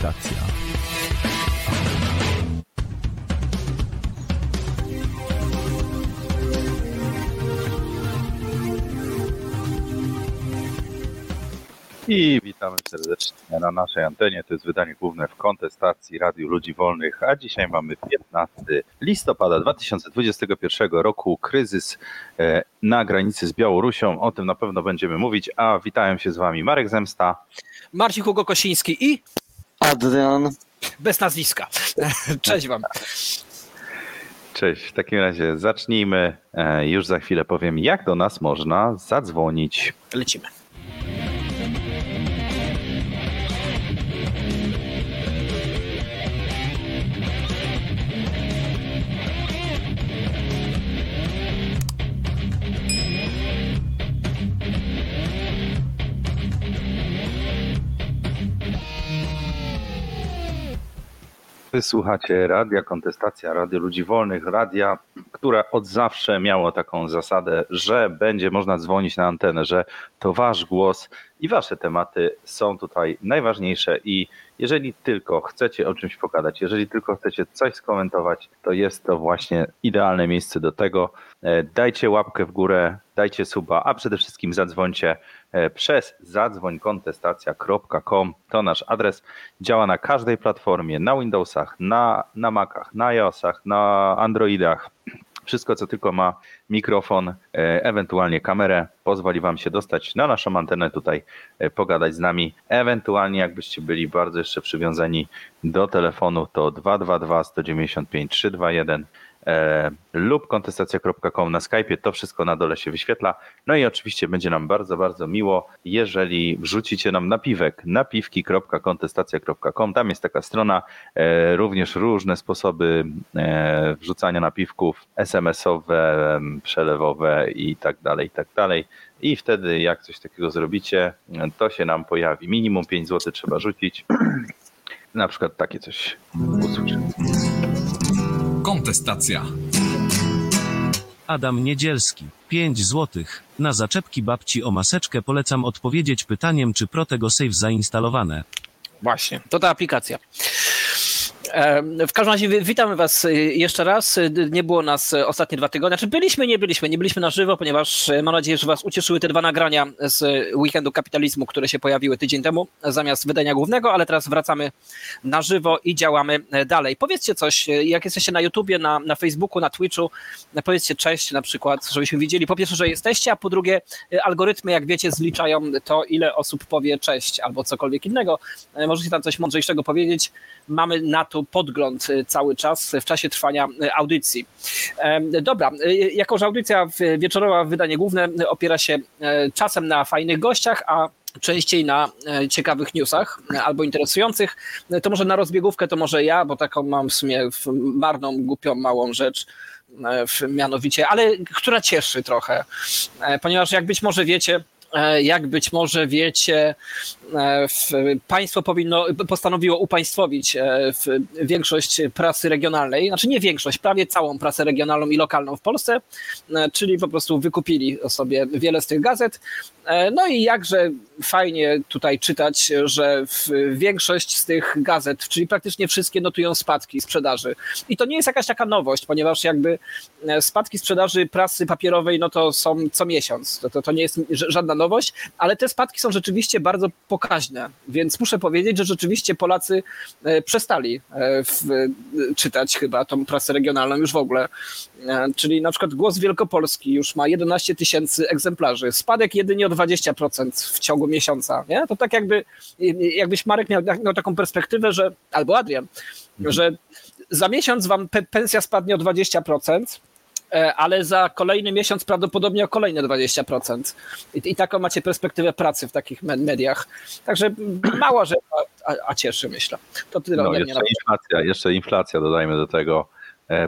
Kontestacja. I witamy serdecznie na naszej antenie. To jest wydanie główne w kontestacji Radiu Ludzi Wolnych, a dzisiaj mamy 15 listopada 2021 roku. Kryzys e, na granicy z Białorusią. O tym na pewno będziemy mówić. A witają się z Wami Marek Zemsta, Marcin Hugo Kosiński i Adrian. bez nazwiska. Cześć wam. Cześć, w takim razie zacznijmy. E, Już za chwilę powiem, jak do nas można zadzwonić. Lecimy. Wysłuchacie radia Kontestacja, Radio Ludzi Wolnych, radia, które od zawsze miało taką zasadę, że będzie można dzwonić na antenę, że to wasz głos i wasze tematy są tutaj najważniejsze i jeżeli tylko chcecie o czymś pogadać, jeżeli tylko chcecie coś skomentować, to jest to właśnie idealne miejsce do tego. E, Dajcie łapkę w górę, dajcie suba, a przede wszystkim zadzwońcie przez zadzwońkontestacja.com. To nasz adres. Działa na każdej platformie, na Windowsach, na, na Macach, na iOSach, na Androidach. Wszystko, co tylko ma mikrofon, e, ewentualnie kamerę, pozwoli Wam się dostać na naszą antenę tutaj, e, pogadać z nami. Ewentualnie, jakbyście byli bardzo jeszcze przywiązani do telefonu, to 222 195 321 e, lub kontestacja.com na Skype'ie. To wszystko na dole się wyświetla. No i oczywiście będzie nam bardzo, bardzo miło, jeżeli wrzucicie nam napiwek napiwki.kontestacja.com. Tam jest taka strona, e, również różne sposoby e, wrzucania napiwków SMS-owe, przelewowe i tak dalej, i tak dalej. I wtedy jak coś takiego zrobicie, to się nam pojawi. Minimum 5 zł trzeba rzucić. Na przykład takie coś usłyszę. Kontestacja. Adam Niedzielski, 5 złotych. Na zaczepki babci o maseczkę polecam odpowiedzieć pytaniem, czy Protego Save zainstalowane. Właśnie, to ta aplikacja. E, W każdym razie wi- witamy Was e, jeszcze raz. E, Nie było nas ostatnie dwa tygodnie. Znaczy byliśmy, nie byliśmy, nie byliśmy na żywo, ponieważ mam nadzieję, że Was ucieszyły te dwa nagrania z weekendu kapitalizmu, które się pojawiły tydzień temu zamiast wydania głównego, ale teraz wracamy na żywo i działamy dalej. Powiedzcie coś, jak jesteście na YouTubie, na, na Facebooku, na Twitchu, powiedzcie cześć na przykład, żebyśmy widzieli po pierwsze, że jesteście, a po drugie algorytmy, jak wiecie, zliczają to, ile osób powie cześć albo cokolwiek innego. Możecie tam coś mądrzejszego powiedzieć. Mamy na to podgląd e, cały czas w czasie trwania e, audycji. Dobra, e, jako że audycja wieczorowa, wydanie główne opiera się czasem na fajnych gościach, a częściej na ciekawych newsach albo interesujących, to może na rozbiegówkę to może ja, bo taką mam w sumie marną, głupią, małą rzecz, mianowicie, ale która cieszy trochę, ponieważ jak być może wiecie, jak być może wiecie, e, państwo powinno, postanowiło upaństwowić e, większość prasy regionalnej, znaczy nie większość, prawie całą prasę regionalną i lokalną w Polsce, e, czyli po prostu wykupili sobie wiele z tych gazet. E, No i jakże fajnie tutaj czytać, że większość z tych gazet, czyli praktycznie wszystkie notują spadki sprzedaży. I to nie jest jakaś taka nowość, ponieważ jakby e, spadki sprzedaży prasy papierowej, no to są co miesiąc. To, to, to nie jest żadna nowość, ale te spadki są rzeczywiście bardzo pokaźne, więc muszę powiedzieć, że rzeczywiście Polacy e, przestali w, czytać chyba tą prasę regionalną już w ogóle. Czyli na przykład Głos Wielkopolski już ma 11 tysięcy egzemplarzy, spadek jedynie 20% w ciągu miesiąca. Nie? To tak jakby, jakbyś Marek miał, miał taką perspektywę, że, albo Adrian, że za miesiąc wam pe- pensja spadnie o 20%, e, ale za kolejny miesiąc prawdopodobnie o kolejne 20%. I, i taką macie perspektywę pracy w takich me- mediach. Także mała rzecz, a, a cieszy, myślę. To tyle No, ode mnie. jeszcze inflacja, jeszcze inflacja dodajmy do tego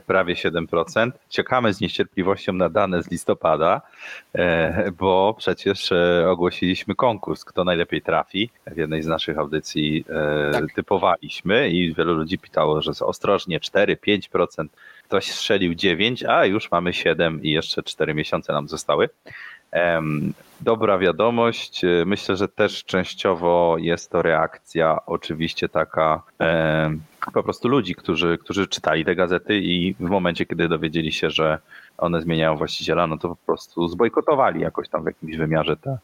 prawie 7%. Czekamy z niecierpliwością na dane z listopada, e, bo przecież e, ogłosiliśmy konkurs, kto najlepiej trafi. W jednej z naszych audycji e, Tak. typowaliśmy i wielu ludzi pytało, że ostrożnie 4-5%. Ktoś strzelił 9, a już mamy 7 i jeszcze 4 miesiące nam zostały. Dobra wiadomość. E, Myślę, że też częściowo jest to reakcja oczywiście taka em, po prostu ludzi, którzy, którzy czytali te gazety i w momencie, kiedy dowiedzieli się, że one zmieniają właściciela, no to po prostu zbojkotowali jakoś tam w jakimś wymiarze te,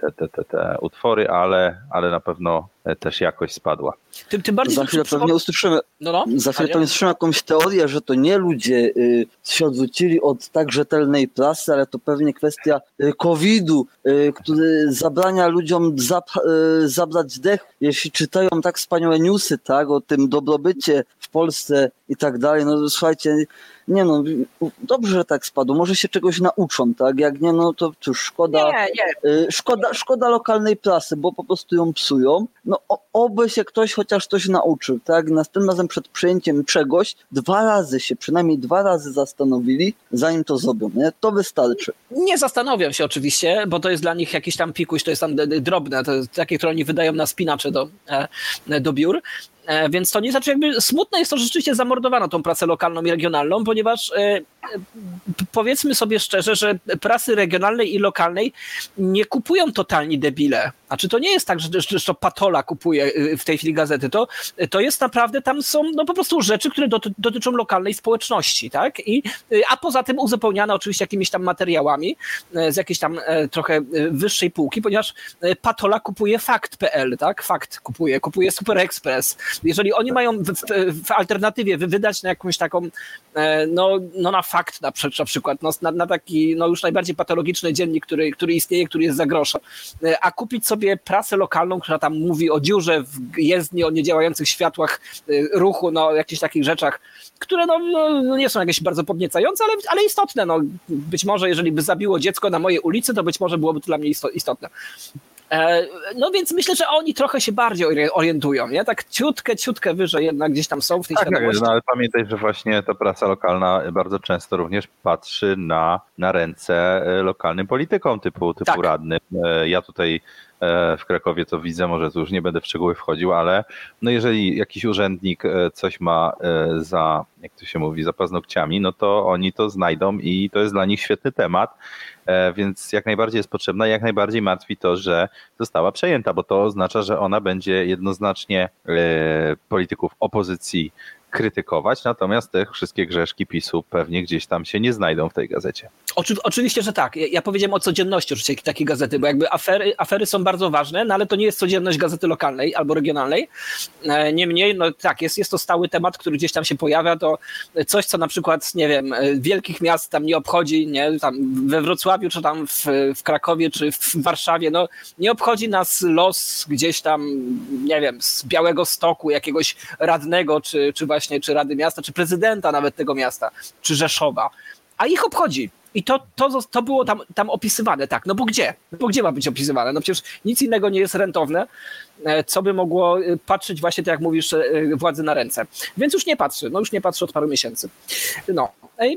te, te, te, te utwory, ale, ale na pewno e, też jakość spadła. Tym, tym bardziej Za chwilę to pewnie usłyszymy, no, no, za chwilę pewnie usłyszymy jakąś teorię, że to nie ludzie y, się odwrócili od tak rzetelnej prasy, ale to pewnie kwestia y, COVID-u, y, który zabrania ludziom zap- y, zabrać dech, jeśli czytają tak wspaniałe newsy, tak, o tym dobrobycie w Polsce i tak dalej, no słuchajcie, nie no, dobrze, że tak spadło, może się czegoś nauczą, tak, jak nie, no to cóż, szkoda, Nie, nie. Y, Szkoda, szkoda lokalnej prasy, bo po prostu ją psują. No o, oby się ktoś chociaż coś nauczył, tak? Następnym razem przed przyjęciem czegoś dwa razy się, przynajmniej dwa razy zastanowili, zanim to zrobią, nie? To wystarczy. Nie zastanawiam się oczywiście, bo to jest dla nich jakiś tam pikuś, to jest tam drobne, to jest takie, które oni wydają na spinacze do, e, do biur. E, Więc to nie znaczy, jakby smutne jest to, że rzeczywiście zamordowano tą pracę lokalną i regionalną, ponieważ e, powiedzmy sobie szczerze, że prasy regionalnej i lokalnej nie kupują totalni debile. Znaczy to nie jest tak, że, że, to Patola kupuje y, w tej chwili gazety. To, to jest naprawdę, tam są no, po prostu rzeczy, które doty, dotyczą lokalnej społeczności, tak? I, y, a poza tym uzupełniane oczywiście jakimiś tam materiałami e, z jakiejś tam trochę wyższej półki, ponieważ Patola kupuje fakt.pl, tak? Fakt kupuje, kupuje Super Express. Jeżeli oni mają w, w, w alternatywie wy- wydać na jakąś taką, e, no, no na fakt na, przy- na przykład, no, na, na taki no już najbardziej patologiczny dziennik, który, który istnieje, który jest za grosza, e, a kupić sobie prasę lokalną, która tam mówi o dziurze w jezdni, o niedziałających światłach e, ruchu, no jakichś takich rzeczach, które no, no, no nie są jakieś bardzo podniecające, ale, ale istotne. No, być może jeżeli by zabiło dziecko na mojej ulicy, to być może byłoby to dla mnie isto- istotne. E, No więc myślę, że oni trochę się bardziej ori- orientują, nie? Tak ciutkę, ciutkę wyżej jednak gdzieś tam są w tej Tak, tak, świadomości. no, ale pamiętaj, że właśnie ta prasa lokalna bardzo często również patrzy na, na ręce e, lokalnym politykom typu, typu Tak. radnym. E, Ja tutaj w Krakowie to widzę, może tu już nie będę w szczegóły wchodził, ale no jeżeli jakiś urzędnik e, coś ma e, za, jak to się mówi, za paznokciami, no to oni to znajdą i to jest dla nich świetny temat, E, więc jak najbardziej jest potrzebna, jak najbardziej martwi to, że została przejęta, bo to oznacza, że ona będzie jednoznacznie e, polityków opozycji krytykować, natomiast te wszystkie grzeszki PiSu pewnie gdzieś tam się nie znajdą w tej gazecie. Oczy, oczywiście, że tak. Ja, ja powiedziałem o codzienności oczywiście takiej gazety, bo jakby afery, afery są bardzo ważne, no ale to nie jest codzienność gazety lokalnej albo regionalnej. E, Niemniej, no tak, jest, jest to stały temat, który gdzieś tam się pojawia, to coś, co na przykład, nie wiem, e, wielkich miast tam nie obchodzi, nie, tam we Wrocławiu, czy tam w, w Krakowie, czy w Warszawie, no nie obchodzi nas los gdzieś tam, nie wiem, z Białego Stoku, jakiegoś radnego, czy, czy właśnie, czy Rady Miasta, czy prezydenta nawet tego miasta, czy Rzeszowa a ich obchodzi. I to, to, to było tam, tam opisywane, tak, no bo gdzie? No bo gdzie ma być opisywane? No przecież nic innego nie jest rentowne, e, co by mogło e, patrzeć właśnie, tak jak mówisz, e, władzy na ręce. Więc już nie patrzy, no już nie patrzy od paru miesięcy. No,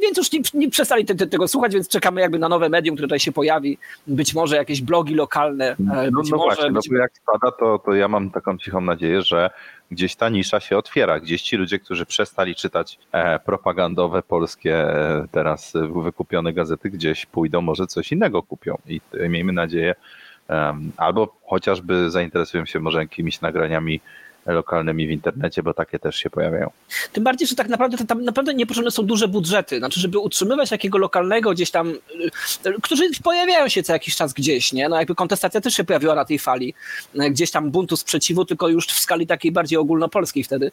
więc już nie, nie przestali te, te, tego słuchać, więc czekamy jakby na nowe medium, które tutaj się pojawi, być może jakieś blogi lokalne, No, być no może... właśnie, no być... bo jak spada, to, to ja mam taką cichą nadzieję, że gdzieś ta nisza się otwiera, gdzieś ci ludzie, którzy przestali czytać e, propagandowe polskie e, teraz wykupione gazety, gdzieś pójdą, może coś innego kupią. I e, miejmy nadzieję, albo chociażby zainteresują się może jakimiś nagraniami lokalnymi w internecie, bo takie też się pojawiają. Tym bardziej, że tak naprawdę tam naprawdę niepotrzebne są duże budżety. Znaczy, żeby utrzymywać takiego lokalnego gdzieś tam, y, którzy pojawiają się co jakiś czas gdzieś, nie? No jakby kontestacja też się pojawiła na tej fali. y, Gdzieś tam buntu sprzeciwu, tylko już w skali takiej bardziej ogólnopolskiej wtedy.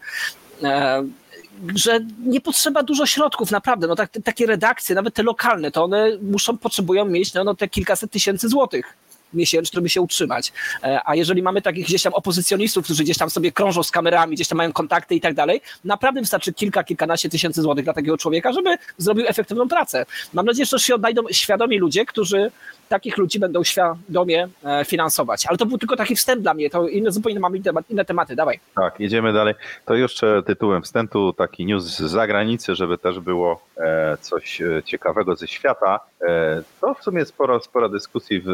Że nie potrzeba dużo środków, naprawdę. No tak, takie redakcje, nawet te lokalne, to one muszą, potrzebują mieć no, no, te kilkaset tysięcy złotych miesięcznie, żeby się utrzymać. E, A jeżeli mamy takich gdzieś tam opozycjonistów, którzy gdzieś tam sobie krążą z kamerami, gdzieś tam mają kontakty i tak dalej, naprawdę wystarczy kilka, kilkanaście tysięcy złotych dla takiego człowieka, żeby zrobił efektywną pracę. Mam nadzieję, że się odnajdą świadomi ludzie, którzy takich ludzi będą świadomie e, finansować. Ale to był tylko taki wstęp dla mnie, to inne, zupełnie mamy inne, tematy, dawaj. Tak, jedziemy dalej. To jeszcze tytułem wstępu taki news z zagranicy, żeby też było e, coś ciekawego ze świata. To w sumie sporo, sporo dyskusji w,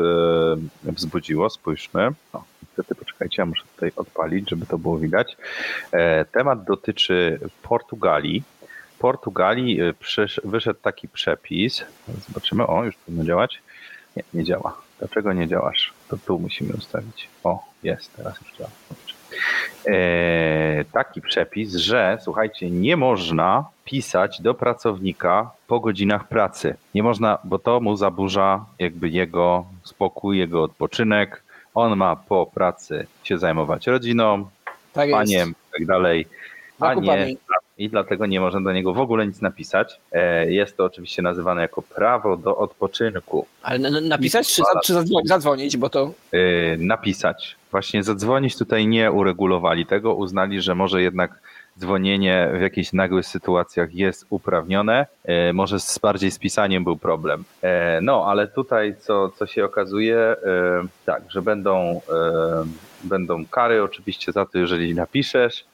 wzbudziło. Spójrzmy. O, niestety, poczekajcie, ja muszę tutaj odpalić, żeby to było widać. E, temat dotyczy Portugalii. Portugalii e, wyszedł taki przepis. Zobaczymy, o, już powinno działać. Nie, nie działa. Dlaczego nie działasz? To tu musimy ustawić. O, jest, teraz już działa. E, taki przepis, że słuchajcie, nie można pisać do pracownika po godzinach pracy. Nie można, bo to mu zaburza jakby jego spokój, jego odpoczynek. On ma po pracy się zajmować rodziną, Tak jest. paniem i tak dalej, a nie i dlatego nie można do niego w ogóle nic napisać. E, Jest to oczywiście nazywane jako prawo do odpoczynku. Ale napisać czy, czy zadzwonić, zadzwonić, bo to E, Napisać. Właśnie zadzwonić tutaj nie uregulowali tego, uznali, że może jednak dzwonienie w jakichś nagłych sytuacjach jest uprawnione. E, Może z, bardziej z pisaniem był problem. E, No, ale tutaj co, co się okazuje, e, tak, że będą, będą kary oczywiście za to, jeżeli napiszesz.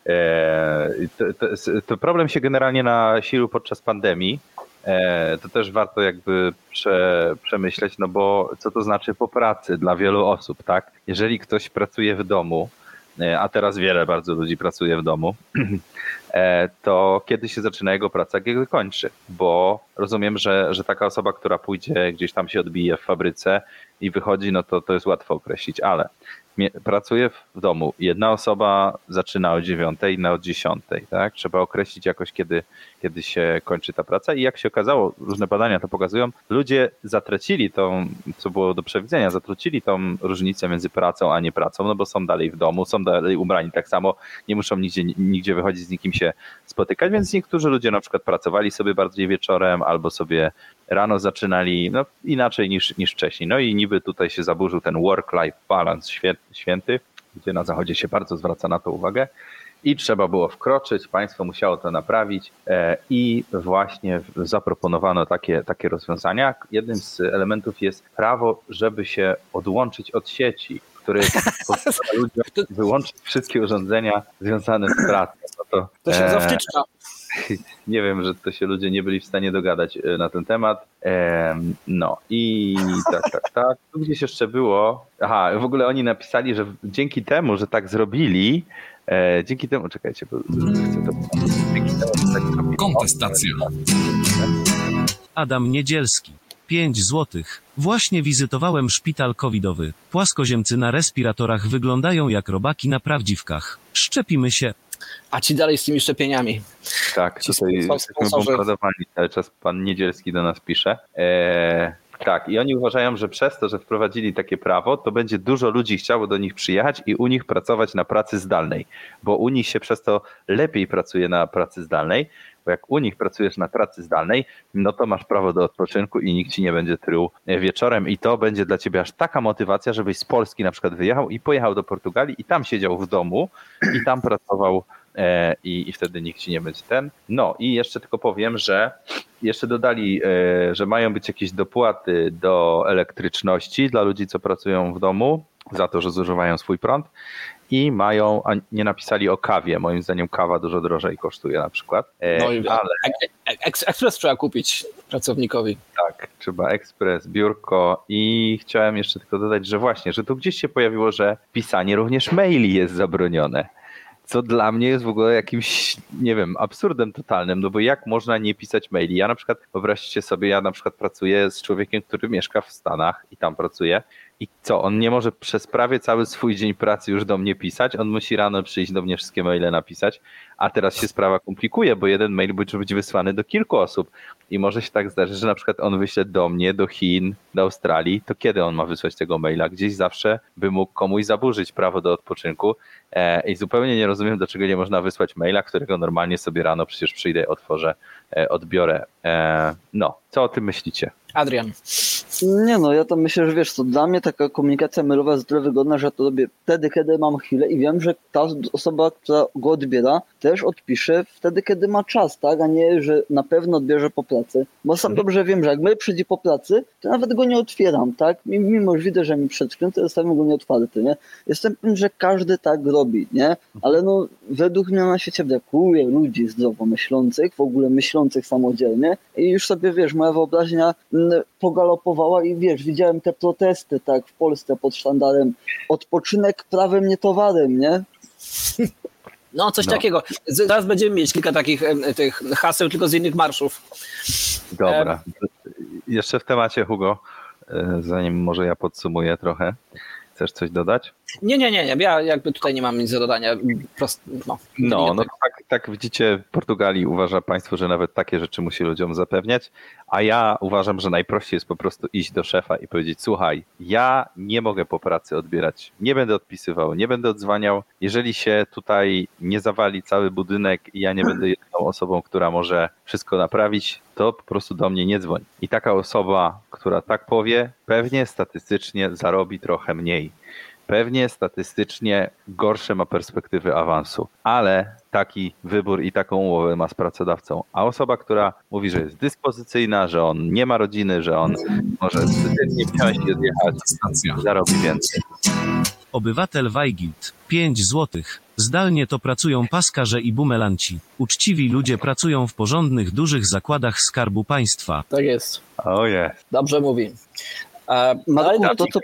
To, to, to problem się generalnie nasilił podczas pandemii. E, To też warto jakby prze, przemyśleć, no bo co to znaczy po pracy dla wielu osób, tak? Jeżeli ktoś pracuje w domu, e, a teraz wiele bardzo ludzi pracuje w domu, e, to kiedy się zaczyna jego praca, kiedy kończy? Bo rozumiem, że, że taka osoba, która pójdzie gdzieś tam się odbije w fabryce i wychodzi, no to to jest łatwo określić, ale pracuje w domu. Jedna osoba zaczyna o dziewiątej, inna o dziesiątej, tak? Trzeba określić jakoś, kiedy, kiedy się kończy ta praca i jak się okazało, różne badania to pokazują, ludzie zatracili tą, co było do przewidzenia, zatracili tą różnicę między pracą a nie pracą, no bo są dalej w domu, są dalej ubrani tak samo, nie muszą nigdzie, nigdzie wychodzić, z nikim się spotykać, więc niektórzy ludzie na przykład pracowali sobie bardziej wieczorem albo sobie rano zaczynali no, inaczej niż, niż wcześniej. No i niby tutaj się zaburzył ten work-life balance świę- święty, gdzie na zachodzie się bardzo zwraca na to uwagę. I trzeba było wkroczyć, państwo musiało to naprawić e, i właśnie zaproponowano takie, takie rozwiązania. Jednym z elementów jest prawo, żeby się odłączyć od sieci, który pozwala ludziom wyłączyć wszystkie urządzenia związane z pracą. No to, to się e, nazywa wtyczka. nie wiem, że to się ludzie nie byli w stanie dogadać e, na ten temat. Em, No i tak, tak, tak. Tu gdzieś jeszcze było. Aha, w ogóle oni napisali, że dzięki temu, że tak zrobili, e, dzięki temu, czekajcie, bo chcę to. Dzięki temu, że tak zrobili. Kontestacja. Adam Niedzielski. 5 złotych. Właśnie wizytowałem szpital covidowy. Płaskoziemcy na respiratorach wyglądają jak robaki na prawdziwkach. Szczepimy się. A ci dalej z tymi szczepieniami. Tak, Ci tutaj jesteśmy bombardowani cały czas. Pan Niedzielski do nas pisze. E, tak, i oni uważają, że przez to, że wprowadzili takie prawo, to będzie dużo ludzi chciało do nich przyjechać i u nich pracować na pracy zdalnej, bo u nich się przez to lepiej pracuje na pracy zdalnej, bo jak u nich pracujesz na pracy zdalnej, no to masz prawo do odpoczynku i nikt ci nie będzie tył wieczorem i to będzie dla ciebie aż taka motywacja, żebyś z Polski na przykład wyjechał i pojechał do Portugalii i tam siedział w domu i tam pracował e, i, i wtedy nikt ci nie będzie ten. No i jeszcze tylko powiem, że jeszcze dodali, e, że mają być jakieś dopłaty do elektryczności dla ludzi, co pracują w domu za to, że zużywają swój prąd i mają, a nie napisali o kawie, moim zdaniem kawa dużo drożej kosztuje na przykład, E, No i ale ek- ek- ekspres trzeba kupić pracownikowi. tak, trzeba ekspres, biurko i chciałem jeszcze tylko dodać, że właśnie, że tu gdzieś się pojawiło, że pisanie również maili jest zabronione. Co dla mnie jest w ogóle jakimś, nie wiem, absurdem totalnym, no bo jak można nie pisać maili? Ja na przykład, wyobraźcie sobie, ja na przykład pracuję z człowiekiem, który mieszka w Stanach i tam pracuje i co, on nie może przez prawie cały swój dzień pracy już do mnie pisać, on musi rano przyjść do mnie wszystkie maile napisać, a teraz się sprawa komplikuje, bo jeden mail może być wysłany do kilku osób i może się tak zdarzyć, że na przykład on wyśle do mnie, do Chin, do Australii, to kiedy on ma wysłać tego maila? Gdzieś zawsze by mógł komuś zaburzyć prawo do odpoczynku e, i zupełnie nie rozumiem, dlaczego nie można wysłać maila, którego normalnie sobie rano przecież przyjdę, otworzę, e, odbiorę. E, no, co o tym myślicie? Adrian. Nie no, ja to myślę, że wiesz co, dla mnie taka komunikacja mailowa jest tyle wygodna, że ja to robię wtedy, kiedy mam chwilę i wiem, że ta osoba, która go odbiera, też odpisze wtedy, kiedy ma czas, tak, a nie, że na pewno odbierze po pracy, bo sam dobrze wiem, że jak my przyjdzie po pracy, to nawet go nie otwieram, tak, mimo że widzę, że mi przed to zostawiam go nieotwarty, nie, jestem pewien, że każdy tak robi, nie, ale no, według mnie na świecie brakuje ludzi zdrowo myślących, w ogóle myślących samodzielnie. I już sobie, wiesz, moja wyobraźnia mm, pogalopowała i wiesz, widziałem te protesty, tak, w Polsce pod sztandarem. Odpoczynek prawem, nie towarem, nie? No, coś No. takiego. Zaraz będziemy mieć kilka takich tych haseł, tylko z innych marszów. Dobra. Jeszcze w temacie, Hugo. e, zanim może ja podsumuję trochę. Chcesz coś dodać? Nie, nie, nie, nie. Ja jakby tutaj nie mam nic do dodania. Prost, no, No, no tak, tak widzicie, w Portugalii uważa państwo, że nawet takie rzeczy musi ludziom zapewniać, a ja uważam, że najprościej jest po prostu iść do szefa i powiedzieć, słuchaj, ja nie mogę po pracy odbierać, nie będę odpisywał, nie będę odzwaniał, jeżeli się tutaj nie zawali cały budynek i ja nie będę jedną osobą, która może wszystko naprawić, to po prostu do mnie nie dzwoń. I taka osoba, która tak powie, pewnie statystycznie zarobi trochę mniej pewnie statystycznie gorsze ma perspektywy awansu, ale taki wybór i taką umowę ma z pracodawcą. A osoba, która mówi, że jest dyspozycyjna, że on nie ma rodziny, że on może codziennie wsiąść i odjechać, zarobi więcej. Obywatel Weigild. 5 złotych. Zdalnie to pracują paskarze i bumelanci. Uczciwi ludzie pracują w porządnych, dużych zakładach Skarbu Państwa. Tak jest. O jest. Dobrze mówi. E, no, ale to co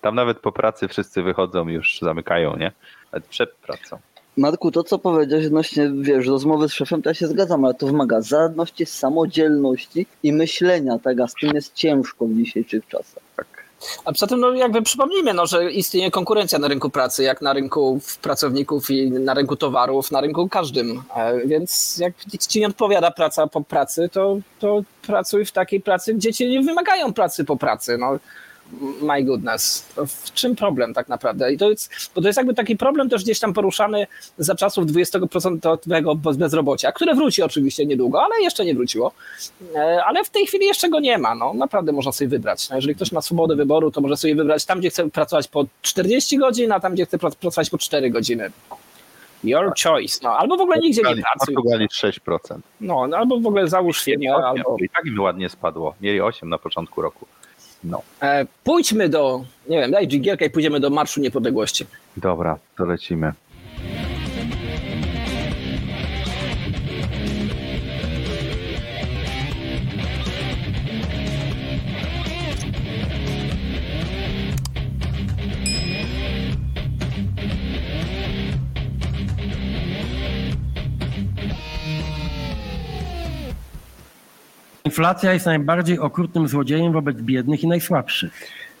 Tam nawet po pracy wszyscy wychodzą, już zamykają, nie? Nawet przed pracą. Marku, to co powiedziałeś odnośnie, wiesz, rozmowy z szefem, to ja się zgadzam, ale to wymaga zaradności, samodzielności i myślenia, tak, a z tym jest ciężko w dzisiejszych czasach. Tak. A poza tym, no jakby przypomnijmy, no, że istnieje konkurencja na rynku pracy, jak na rynku pracowników i na rynku towarów, na rynku każdym. E, Więc jak ci nie odpowiada praca po pracy, to, to pracuj w takiej pracy, gdzie cię nie wymagają pracy po pracy. No, my goodness. W czym problem tak naprawdę? I to jest, bo to jest jakby taki problem też gdzieś tam poruszany za czasów 20% bezrobocia, które wróci oczywiście niedługo, ale jeszcze nie wróciło. E, Ale w tej chwili jeszcze go nie ma. No, naprawdę można sobie wybrać. No, jeżeli ktoś ma swobodę wyboru, to może sobie wybrać tam, gdzie chce pracować po 40 godzin, a tam, gdzie chce prac- pracować po 4 godziny. Your choice. No, albo w ogóle nigdzie nie pracuj. Portugalii 6%. No, no, albo w ogóle załóż firmę, albo... I tak im ładnie spadło. Mieli 8 na początku roku. No. E, pójdźmy do, nie wiem, daj dżingielkę i pójdziemy do Marszu Niepodległości. Dobra, to lecimy. Inflacja jest najbardziej okrutnym złodziejem wobec biednych i najsłabszych.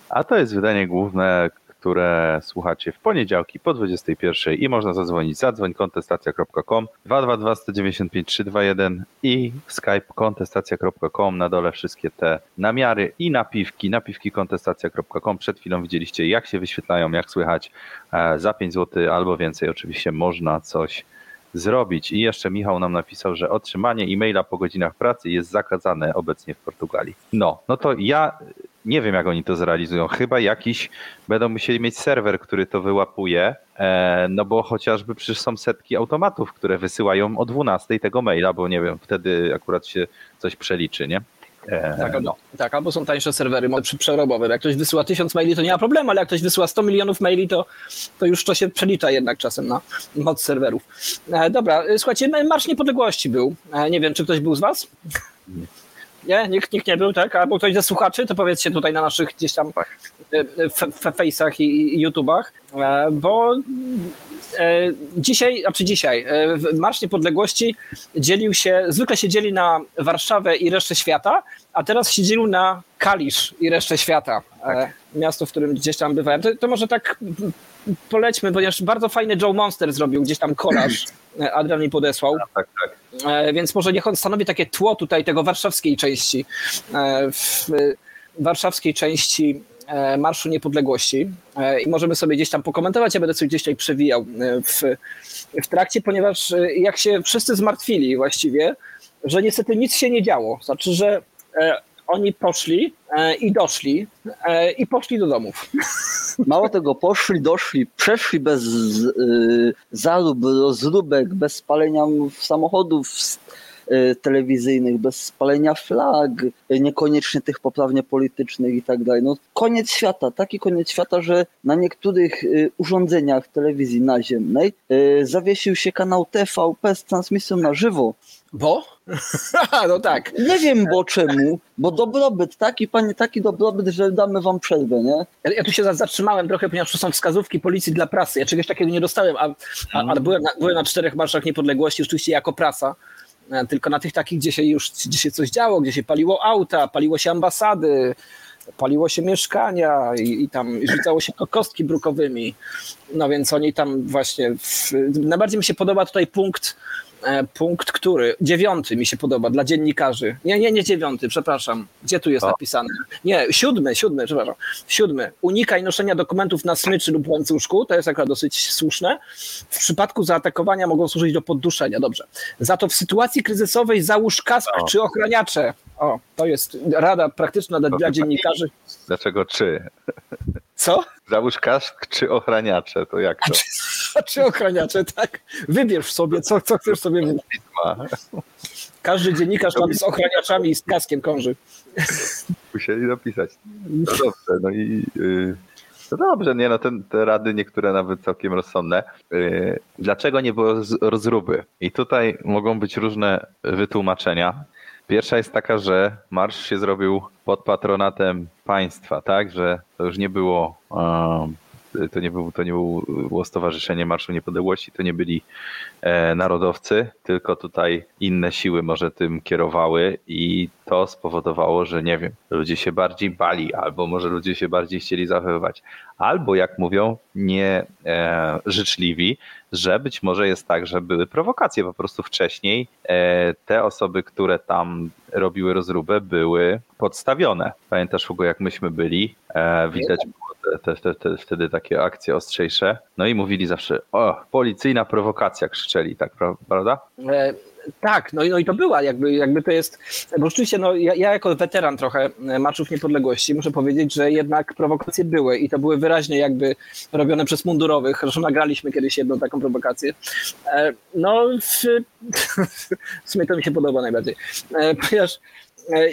A to jest wydanie główne, które słuchacie w poniedziałki po 21 i można zadzwonić zadzwoń kontestacja.com 222 195 321 i skype kontestacja.com na dole wszystkie te namiary i napiwki, napiwki kontestacja.com przed chwilą widzieliście jak się wyświetlają, jak słychać E, za 5 zł albo więcej oczywiście można coś zrobić. I jeszcze Michał nam napisał, że otrzymanie e-maila po godzinach pracy jest zakazane obecnie w Portugalii. No, no to ja nie wiem, jak oni to zrealizują. Chyba jakiś będą musieli mieć serwer, który to wyłapuje, e, no bo chociażby przecież są setki automatów, które wysyłają o 12 tego maila, bo nie wiem, wtedy akurat się coś przeliczy, nie? E, Tak, albo, tak, albo są tańsze serwery przerobowe. Jak ktoś wysyła tysiąc maili, to nie ma problemu, ale jak ktoś wysyła 100 milionów maili, to, to już to się przelicza jednak czasem na moc serwerów. E, dobra, e, słuchajcie, Marsz Niepodległości był. Nie wiem, czy ktoś był z was? Nie, nikt, nikt nie był, tak? Albo ktoś ze słuchaczy, to powiedzcie tutaj na naszych gdzieś tam e, fe- fe- fejsach i, i YouTubach, e, bo e, dzisiaj, znaczy dzisiaj, e, Marsz Niepodległości dzielił się, zwykle się dzieli na Warszawę i resztę świata, a teraz się dzielił na Kalisz i resztę świata. E, Miasto, w którym gdzieś tam bywałem. To, to może tak polećmy, ponieważ bardzo fajny Joe Monster zrobił gdzieś tam kolaż. Adrian mi podesłał. tak, tak. E, więc może niech on stanowi takie tło tutaj tego warszawskiej części, e, w e, warszawskiej części Marszu Niepodległości i możemy sobie gdzieś tam pokomentować, ja będę sobie gdzieś tutaj przewijał w, w trakcie, ponieważ jak się wszyscy zmartwili właściwie, że niestety nic się nie działo, znaczy, że oni poszli e, i doszli e, i poszli do domów. Mało tego, poszli, doszli, przeszli bez y, zarób, rozróbek, bez spalenia samochodów y, telewizyjnych, bez spalenia flag, niekoniecznie tych poprawnie politycznych i tak dalej. No, koniec świata, taki koniec świata, że na niektórych y, urządzeniach telewizji naziemnej zawiesił się kanał TVP z transmisją na żywo. Bo? no tak. Nie wiem bo czemu, bo dobrobyt, taki panie, taki dobrobyt, że damy wam przerwę, nie? Ja, ja tu się za- zatrzymałem trochę, ponieważ to są wskazówki policji dla prasy. Ja czegoś takiego nie dostałem, a, a, ale byłem na, byłem na czterech marszach niepodległości, rzeczywiście jako prasa. E, Tylko na tych takich, gdzie się już gdzie się coś działo, gdzie się paliło auta, paliło się ambasady, paliło się mieszkania i, i tam rzucało się kostki brukowymi. No więc oni tam właśnie. W, najbardziej mi się podoba tutaj punkt. e, Punkt, który? Dziewiąty mi się podoba dla dziennikarzy. Nie, nie, nie dziewiąty, przepraszam. Gdzie tu jest O. napisane? Nie, siódmy, siódmy, przepraszam. Siódmy. Unikaj noszenia dokumentów na smyczy lub łańcuszku. To jest akurat dosyć słuszne. W przypadku zaatakowania mogą służyć do podduszenia. Dobrze. Za to w sytuacji kryzysowej załóż kask O. czy ochraniacze. O, to jest rada praktyczna dla, dla dziennikarzy. Dlaczego czy? Co? Załóż kask czy ochraniacze, to jak to A czy ochraniacze, tak? Wybierz sobie, co, co chcesz sobie wybrać. Każdy dziennikarz tam z ochraniaczami i z kaskiem krąży. Musieli napisać. No dobrze, no i yy, no dobrze, nie no, ten, te rady niektóre nawet całkiem rozsądne. Yy, dlaczego nie było roz, rozruby? I tutaj mogą być różne wytłumaczenia. Pierwsza jest taka, że marsz się zrobił pod patronatem państwa, tak, że to już nie było um, to nie, był, to nie było Stowarzyszenie Marszu Niepodległości, to nie byli e, narodowcy, tylko tutaj inne siły może tym kierowały i to spowodowało, że nie wiem, ludzie się bardziej bali, albo może ludzie się bardziej chcieli zachowywać, albo jak mówią, nie e, życzliwi, że być może jest tak, że były prowokacje po prostu wcześniej. E, te osoby, które tam robiły rozróbę, były podstawione. Pamiętasz, Hugo, jak myśmy byli? E, widać było te, te, te, te, wtedy takie akcje ostrzejsze. No i mówili zawsze, o, policyjna prowokacja, krzyczeli, tak, pra- prawda? E, tak, no i, no i to była, jakby, jakby to jest, bo rzeczywiście no, ja, ja jako weteran trochę e, Marszów Niepodległości muszę powiedzieć, że jednak prowokacje były i to były wyraźnie jakby robione przez mundurowych, zresztą nagraliśmy kiedyś jedną taką prowokację. E, no w, w sumie to mi się podoba najbardziej, e, ponieważ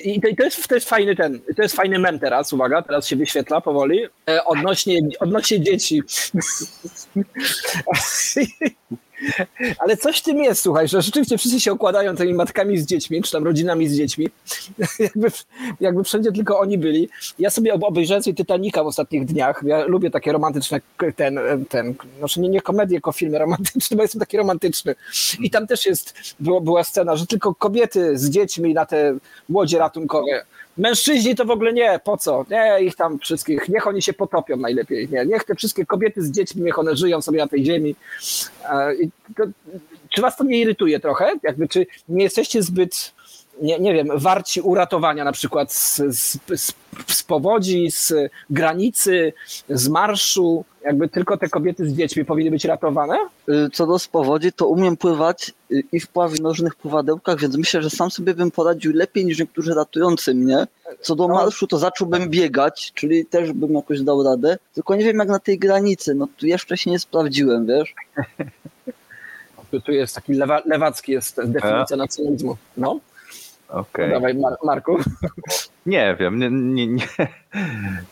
i to, i to, jest, to jest fajny ten, to jest fajny mem teraz, uwaga, teraz się wyświetla powoli, e, odnośnie, odnośnie dzieci. Ale coś w tym jest, słuchaj, że rzeczywiście wszyscy się okładają tymi matkami z dziećmi, czy tam rodzinami z dziećmi. jakby, jakby wszędzie tylko oni byli. Ja sobie ob- obejrzałem sobie Titanica w ostatnich dniach. Ja lubię takie romantyczne, ten, ten znaczy nie, nie komedie, tylko filmy romantyczne, bo jestem taki romantyczny. I tam też jest, było, była scena, że tylko kobiety z dziećmi na te łodzie ratunkowe. Mężczyźni to w ogóle nie, po co? Nie, ich tam wszystkich, niech oni się potopią najlepiej. Nie, niech te wszystkie kobiety z dziećmi, niech one żyją sobie na tej ziemi. E, to, czy was to nie irytuje trochę? Jakby, czy nie jesteście zbyt, nie, nie wiem, warci uratowania na przykład z, z, z, z powodzi, z granicy, z marszu? Jakby tylko te kobiety z dziećmi powinny być ratowane? Y, Co do spowodzi, to umiem pływać y, i w pławinożnych pływadełkach, więc myślę, że sam sobie bym poradził lepiej niż niektórzy ratujący mnie. Co do marszu, to zacząłbym biegać, czyli też bym jakoś dał radę. Tylko nie wiem jak na tej granicy, no tu jeszcze się nie sprawdziłem, wiesz? Tu, tu jest taki lewa, lewacki jest definicja nacjonalizmu. No, Okej. dawaj Mar- Marku. Nie wiem, nie, nie, nie.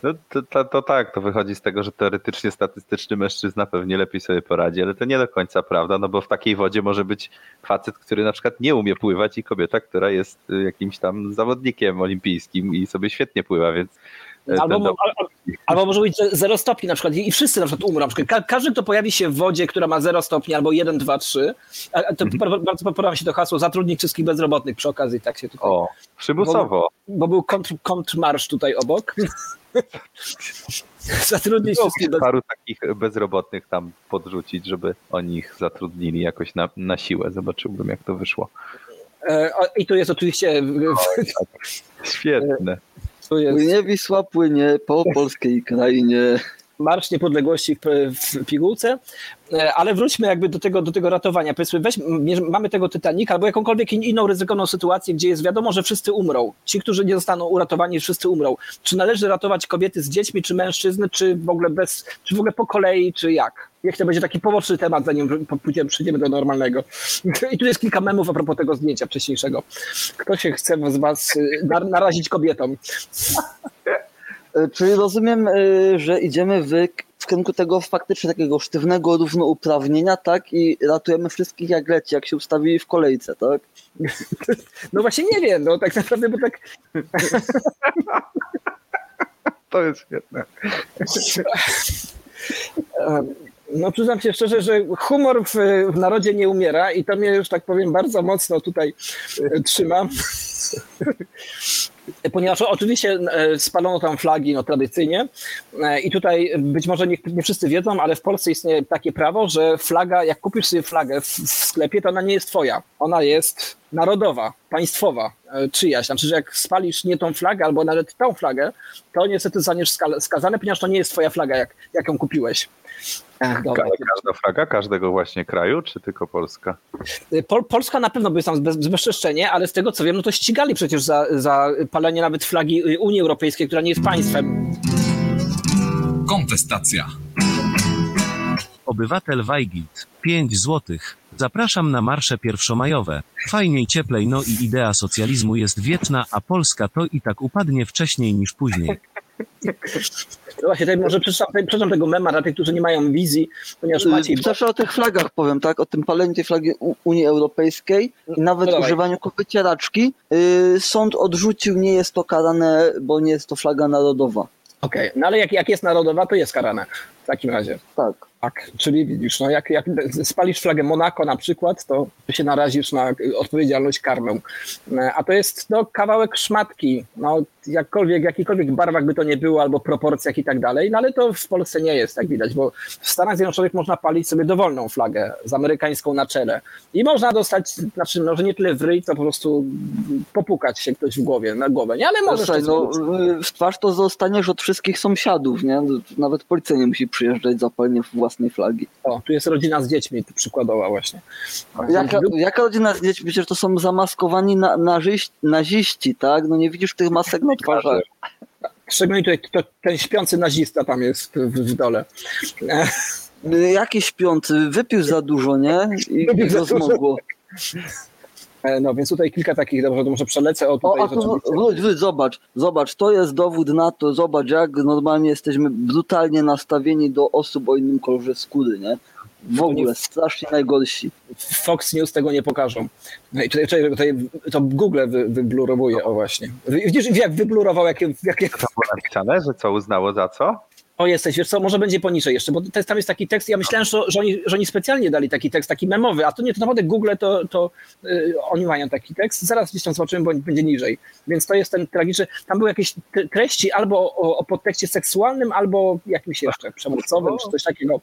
No to, to, to tak, to wychodzi z tego, że teoretycznie statystyczny mężczyzna pewnie lepiej sobie poradzi, ale to nie do końca prawda, no bo w takiej wodzie może być facet, który na przykład nie umie pływać i kobieta, która jest y, jakimś tam zawodnikiem olimpijskim i sobie świetnie pływa, więc Albo, ten mo- al- albo może być że zero stopni na przykład i wszyscy na przykład umrą. Na przykład ka- każdy, kto pojawi się w wodzie, która ma 0 stopni albo 1, 2, 3, a- a to Mhm. bardzo podoba się to hasło zatrudnić wszystkich bezrobotnych przy okazji, tak się tutaj, O, przymusowo. bo był kontr, kontrmarsz tutaj obok. zatrudnić wszystkich bez... Paru takich bezrobotnych tam podrzucić, żeby oni ich zatrudnili jakoś na, na siłę. Zobaczyłbym, jak to wyszło. E, o, I tu jest oczywiście Świetne. Tu jest Płynie Wisła, płynie po polskiej krainie. Marsz Niepodległości w, w pigułce, E, ale wróćmy jakby do tego, do tego ratowania. Powiedzmy, weź, mamy tego Titanica albo jakąkolwiek in- inną ryzykowną sytuację, gdzie jest wiadomo, że wszyscy umrą. Ci, którzy nie zostaną uratowani, wszyscy umrą. Czy należy ratować kobiety z dziećmi, czy mężczyzn, czy w ogóle bez, czy w ogóle po kolei, czy jak? Niech to będzie taki poboczny temat, zanim pójdziemy, przejdziemy do normalnego. I tu jest kilka memów a propos tego zdjęcia wcześniejszego. Kto się chce z was y, nar- narazić kobietom? E, Czyli rozumiem, e, że idziemy w, w kierunku tego faktycznie takiego sztywnego równouprawnienia, tak? I ratujemy wszystkich jak leci, jak się ustawili w kolejce, tak? No właśnie nie wiem, no tak naprawdę, bo tak To jest świetne. No przyznam się szczerze, że humor w, w narodzie nie umiera i to mnie już tak powiem bardzo mocno tutaj e, trzyma. ponieważ oczywiście e, spalono tam flagi no, tradycyjnie e, i tutaj być może nie, nie wszyscy wiedzą, ale w Polsce istnieje takie prawo, że flaga, jak kupisz sobie flagę w, w sklepie, to ona nie jest twoja. Ona jest narodowa, państwowa, e, czyjaś. Znaczy, że jak spalisz nie tą flagę albo nawet tą flagę, to niestety zostaniesz ska- skazany, ponieważ to nie jest twoja flaga, jak, jak ją kupiłeś. Dobra. Ka- Każda flaga każdego właśnie kraju, czy tylko Polska? Pol, Polska na pewno by tam bez, bezczeszczenie, ale z tego co wiem, no to ścigali przecież za, za palenie nawet flagi Unii Europejskiej, która nie jest państwem. Kontestacja. Obywatel Weigild. 5 złotych. Zapraszam na marsze pierwszomajowe. Fajniej cieplej no i idea socjalizmu jest wieczna, a Polska to i tak upadnie wcześniej niż później. No właśnie, tutaj może przeczytam, tego mema dla tych, którzy nie mają wizji, ponieważ Maciej... Y, Zawsze o tych flagach powiem, tak? O tym paleniu tej flagi Unii Europejskiej i nawet No dawaj. używaniu wycieraczki. Y, sąd odrzucił, nie jest to karane, bo nie jest to flaga narodowa. Okej, no ale jak, jak jest narodowa, to jest karane w takim razie. Tak. Tak, czyli widzisz, no jak, jak spalisz flagę Monako na przykład, to się narazisz na odpowiedzialność karmę. E, A to jest no, kawałek szmatki, no jakkolwiek, w jakichkolwiek barwach by to nie było, albo proporcjach i tak dalej, no ale to w Polsce nie jest, tak widać, bo w Stanach Zjednoczonych można palić sobie dowolną flagę z amerykańską na czele i można dostać, znaczy może nie tyle w ryj, co po prostu popukać się ktoś w głowie, na głowę, nie? Ale możesz to no, y, w twarz to zostaniesz od wszystkich sąsiadów, nie? Nawet policja nie musi przyjeżdżać za palenie własnej flagi. O, tu jest rodzina z dziećmi przykładowa właśnie. Jaka, jaka rodzina z dziećmi? Przecież to są zamaskowani na, naziści, naziści, tak? No nie widzisz tych masek na twarzach. Szczególnie tutaj to, ten śpiący nazista tam jest w, w dole. Jakiś śpiący, wypił za dużo, nie? I, i go zmogło. E, No więc tutaj kilka takich, dobrze, to może przelecę. O, O, tutaj a to wróć, wróć, zobacz, zobacz, to jest dowód na to, zobacz, jak normalnie jesteśmy brutalnie nastawieni do osób o innym kolorze skóry, nie? W ogóle, strasznie najgorsi. Fox News tego nie pokażą. No i tutaj, tutaj, tutaj to Google wy, wyblurowuje, o właśnie. Widzisz, jak wyblurował, jakie, jakie... To było napisane, że co uznało za co? O, jesteś, wiesz co, może będzie poniżej jeszcze, bo jest, tam jest taki tekst, ja myślałem, że, że, oni, że oni specjalnie dali taki tekst, taki memowy, a to nie, to naprawdę Google, to, to y, oni mają taki tekst, zaraz gdzieś tam zobaczymy, bo będzie niżej. Więc to jest ten tragiczny, tam były jakieś tre- treści albo o, o podtekście seksualnym, albo jakimś jeszcze przemocowym, czy coś takiego.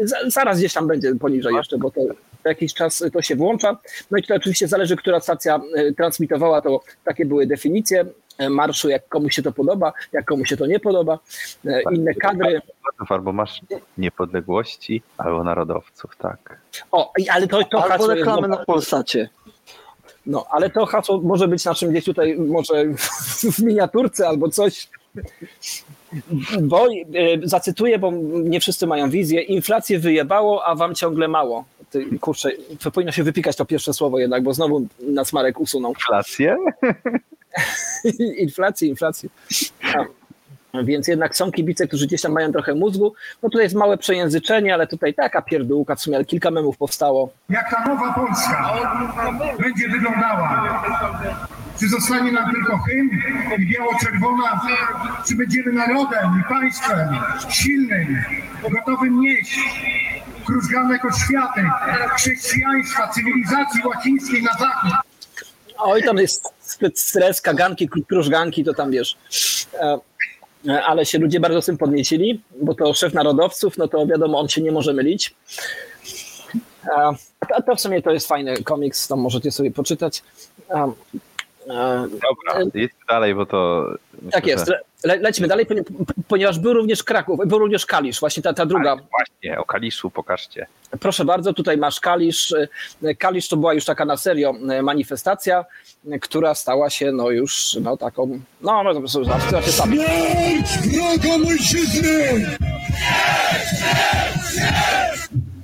Z, zaraz gdzieś tam będzie poniżej jeszcze, bo to jakiś czas to się włącza. No i tutaj oczywiście zależy, która stacja y, transmitowała, to takie były definicje marszu, jak komuś się to podoba, jak komuś się to nie podoba. Y, Inne kadry. Albo masz niepodległości, albo narodowców, tak. O, ale to, to Albo hasło jest reklamy dobre. na Polsacie. No, ale to hasło może być naszym gdzieś tutaj, może w miniaturce albo coś. Bo e, zacytuję, bo nie wszyscy mają wizję. Inflację wyjebało, a wam ciągle mało. Ty, kurczę, to powinno się wypikać to pierwsze słowo jednak, bo znowu nas Marek usunął. Inflację? inflację, inflację. A, więc jednak są kibice, którzy gdzieś tam mają trochę mózgu. No tutaj jest małe przejęzyczenie, ale tutaj taka pierdółka, w sumie ale kilka memów powstało. jak ta nowa Polska będzie wyglądała. Czy zostanie nam tylko hymn i biało-czerwona, czy będziemy narodem i państwem silnym, gotowym nieść krużganek oświaty, chrześcijaństwa, cywilizacji łacińskiej na zachód. Oj, tam jest stres, kaganki, krużganki, to tam wiesz. E, e, Ale się ludzie bardzo z tym podniecili, bo to szef narodowców, no to wiadomo, on się nie może mylić. E, To, to w sumie to jest fajny komiks, to możecie sobie poczytać. E, e, Dobra, jedźmy dalej, bo to... myślę, Tak jest. Le, lećmy dalej, ponie- ponieważ był również Kraków, był również Kalisz, właśnie ta, ta druga. Tak, właśnie, o Kaliszu pokażcie. Proszę bardzo, tutaj masz Kalisz. E, Kalisz to była już taka na serio e, manifestacja, która stała się no już no taką, no no to zobaczcie sami. Śmierć wroga mojżczyzny!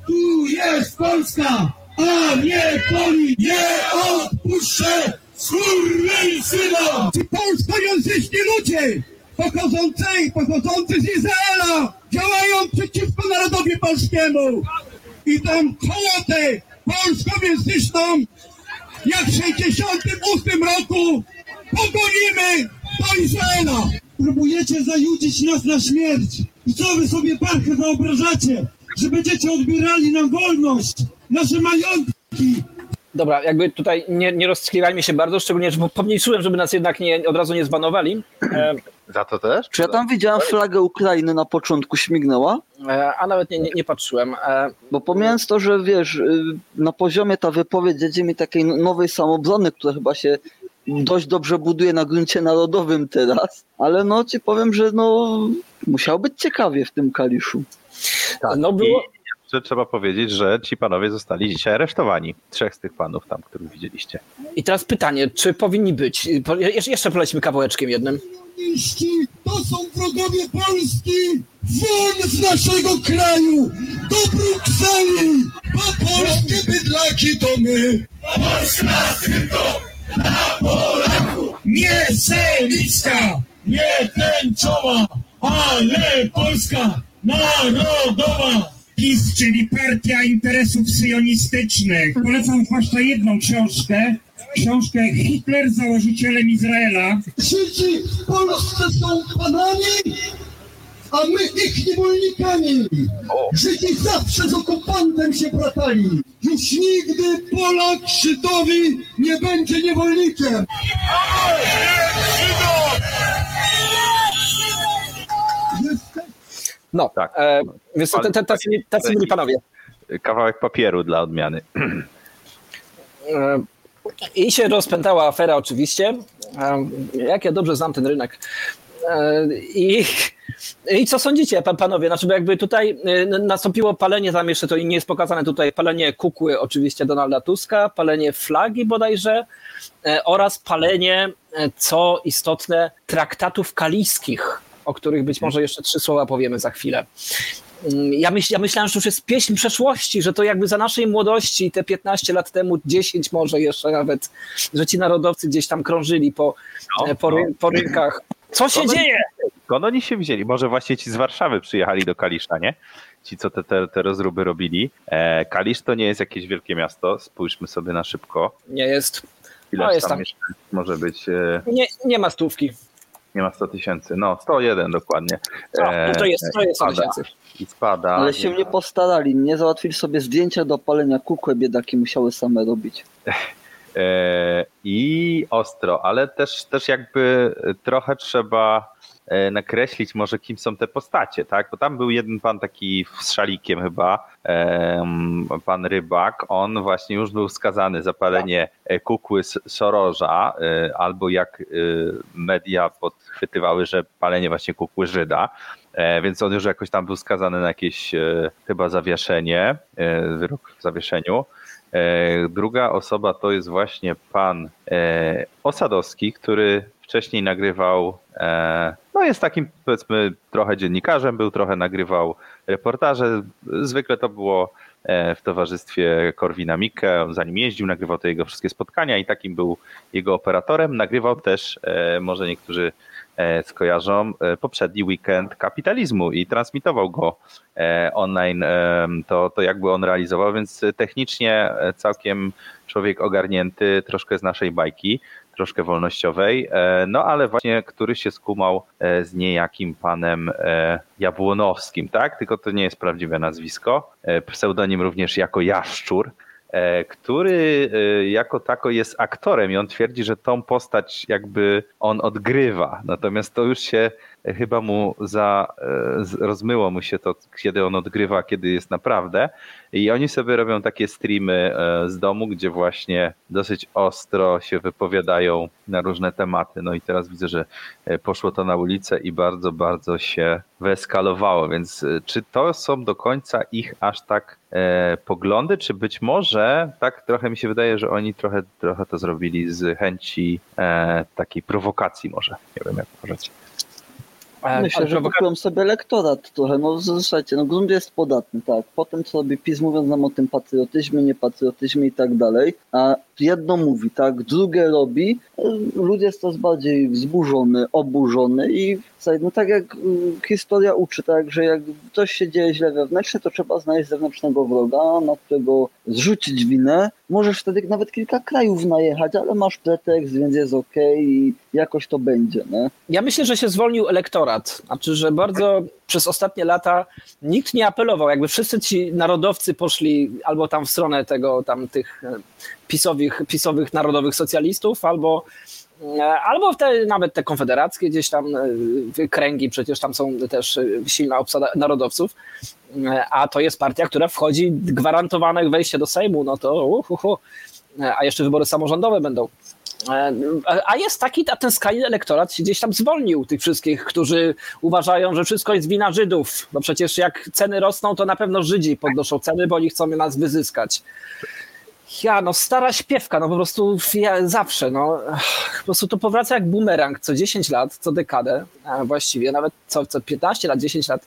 Tu jest Polska, a nie poli, nie odpuszczę skurwysynom! Ci polskojęzyczni ludzie, pochodzący, pochodzący z Izraela, działają przeciwko narodowi polskiemu i tą hołotę polskojęzyczną jak w 68 roku pogonimy do Izraela. Próbujecie zajudzić nas na śmierć. I co wy sobie parkę wyobrażacie? Że będziecie odbierali nam wolność, nasze majątki. Dobra, jakby tutaj nie, nie roztkliwajmy się bardzo, szczególnie, że pomniejszyłem, żeby nas jednak nie, od razu nie zbanowali. E, Za to też? Czy ja tam widziałem flagę Ukrainy na początku śmignęła? e, a nawet nie, nie, nie patrzyłem. E, Bo pomijając to, że wiesz, y, na poziomie ta wypowiedź jedzie mi takiej nowej samobrony, która chyba się dość dobrze buduje na gruncie narodowym teraz, ale no ci powiem, że no musiał być ciekawie w tym Kaliszu. no było, I jeszcze trzeba powiedzieć, że ci panowie zostali dzisiaj aresztowani. Trzech z tych panów tam, których widzieliście. I teraz pytanie, czy powinni być? Jeszcze, polecimy kawałeczkiem jednym. To są wrogowie Polski! Won z naszego kraju! Do Brukseli! Bo polskie bydlaki to my! Polska tylko na Polaku! Nie selicka, nie tęczowa, ale Polska narodowa! PiS, czyli Partia Interesów Syjonistycznych. Polecam zwłaszcza jedną książkę, książkę Hitler założycielem Izraela. Żydzi w Polsce są panami, a my ich niewolnikami. Żydzi zawsze z okupantem się bratali. Już nigdy Polak Żydowi nie będzie niewolnikiem. Jesteś No, Tak. e, więc te, tacy, tacy mili panowie. Kawałek papieru dla odmiany. E, I się rozpętała afera oczywiście. E, Jak ja dobrze znam ten rynek. E, I, i co sądzicie, pan, panowie? Znaczy, jakby tutaj nastąpiło palenie, tam jeszcze to nie jest pokazane tutaj, palenie kukły oczywiście Donalda Tuska, palenie flagi bodajże oraz palenie, co istotne, traktatów kaliskich, o których być może jeszcze trzy słowa powiemy za chwilę. Mm, Ja, myśl, ja myślałem, że to już jest pieśń przeszłości, że to jakby za naszej młodości, te 15 lat temu, 10 może jeszcze nawet, że ci narodowcy gdzieś tam krążyli po, No, e, po, ry, po rynkach. Co się No, no, dzieje? Skąd oni się wzięli? Może właśnie ci z Warszawy przyjechali do Kalisza, nie? Ci, co te, te, te rozruby robili. E, Kalisz to nie jest jakieś wielkie miasto. Spójrzmy sobie na szybko. Nie jest. Ile No, jest tam, tam. jeszcze może być? E, Nie, nie ma stówki. Nie ma 100 tysięcy. No, 101 dokładnie. O, no to jest, to jest 100 spada. tysięcy. I spada. Ale się nie postarali, nie załatwili sobie zdjęcia do palenia kukły, biedaki musiały same robić. E, I ostro, ale też, też jakby trochę trzeba e, nakreślić może kim są te postacie, tak? Bo tam był jeden pan taki z szalikiem chyba, pan Rybak, on właśnie już był skazany za palenie e, kukły Soroża, e, albo jak e, media podchwytywały, że palenie właśnie kukły Żyda, E, więc on już jakoś tam był skazany na jakieś e, chyba zawieszenie, e, wyrok w zawieszeniu. E, Druga osoba to jest właśnie pan e, Osadowski, który wcześniej nagrywał, e, no jest takim powiedzmy trochę dziennikarzem, był trochę nagrywał reportaże. Zwykle to było e, w towarzystwie Korwina Mikke, on zanim jeździł, nagrywał te jego wszystkie spotkania i takim był jego operatorem. Nagrywał też, e, może niektórzy e, skojarzą, poprzedni weekend kapitalizmu i transmitował go online, to, to jakby on realizował, więc technicznie całkiem człowiek ogarnięty, troszkę z naszej bajki, troszkę wolnościowej, e, no ale właśnie który się skumał e, z niejakim panem e, Jabłonowskim, tak? Tylko to nie jest prawdziwe nazwisko. Pseudonim również jako Jaszczur, który jako tako jest aktorem i on twierdzi, że tą postać jakby on odgrywa. Natomiast to już się chyba mu za, e, rozmyło mu się to, kiedy on odgrywa, kiedy jest naprawdę. I oni sobie robią takie streamy e, z domu, gdzie właśnie dosyć ostro się wypowiadają na różne tematy. No i teraz widzę, że e, poszło to na ulicę i bardzo, bardzo się wyeskalowało. Więc czy to są do końca ich aż tak poglądy, czy być może tak trochę mi się wydaje, że oni trochę, trochę to zrobili z chęci takiej prowokacji może. Nie wiem jak uważacie. Myślę, że kupiłem sobie elektorat trochę. No słuchajcie, no grunt jest podatny, tak. Potem co robi PiS, mówiąc nam o tym patriotyzmie, niepatriotyzmie i tak dalej. A jedno mówi, tak, drugie robi. Ludzie jest coraz bardziej wzburzony, oburzony i no tak jak y, historia uczy, tak, że jak coś się dzieje źle wewnętrznie, to trzeba znaleźć zewnętrznego wroga, na którego zrzucić winę. Możesz wtedy nawet kilka krajów najechać, ale masz pretekst, więc jest okej i jakoś to będzie, nie? Ja myślę, że się zwolnił elektorat. Elektorat. Znaczy, że bardzo przez ostatnie lata nikt nie apelował, jakby wszyscy ci narodowcy poszli albo tam w stronę tego, tam tych e, pisowych, pisowych narodowych socjalistów, albo e, Albo te, nawet te konfederackie gdzieś tam e, kręgi, przecież tam są też silna obsada narodowców, a to jest partia, która wchodzi gwarantowane wejście do Sejmu, no to uhuhu. A jeszcze wybory samorządowe będą. E, A jest taki, a ten skrajny elektorat się gdzieś tam zwolnił tych wszystkich, którzy uważają, że wszystko jest wina Żydów. Bo przecież jak ceny rosną, to na pewno Żydzi podnoszą ceny, bo oni chcą nas wyzyskać. Ja, no stara śpiewka, no po prostu ja, zawsze, no po prostu to powraca jak bumerang co 10 lat, co dekadę, a właściwie nawet co, co 15 lat, 10 lat.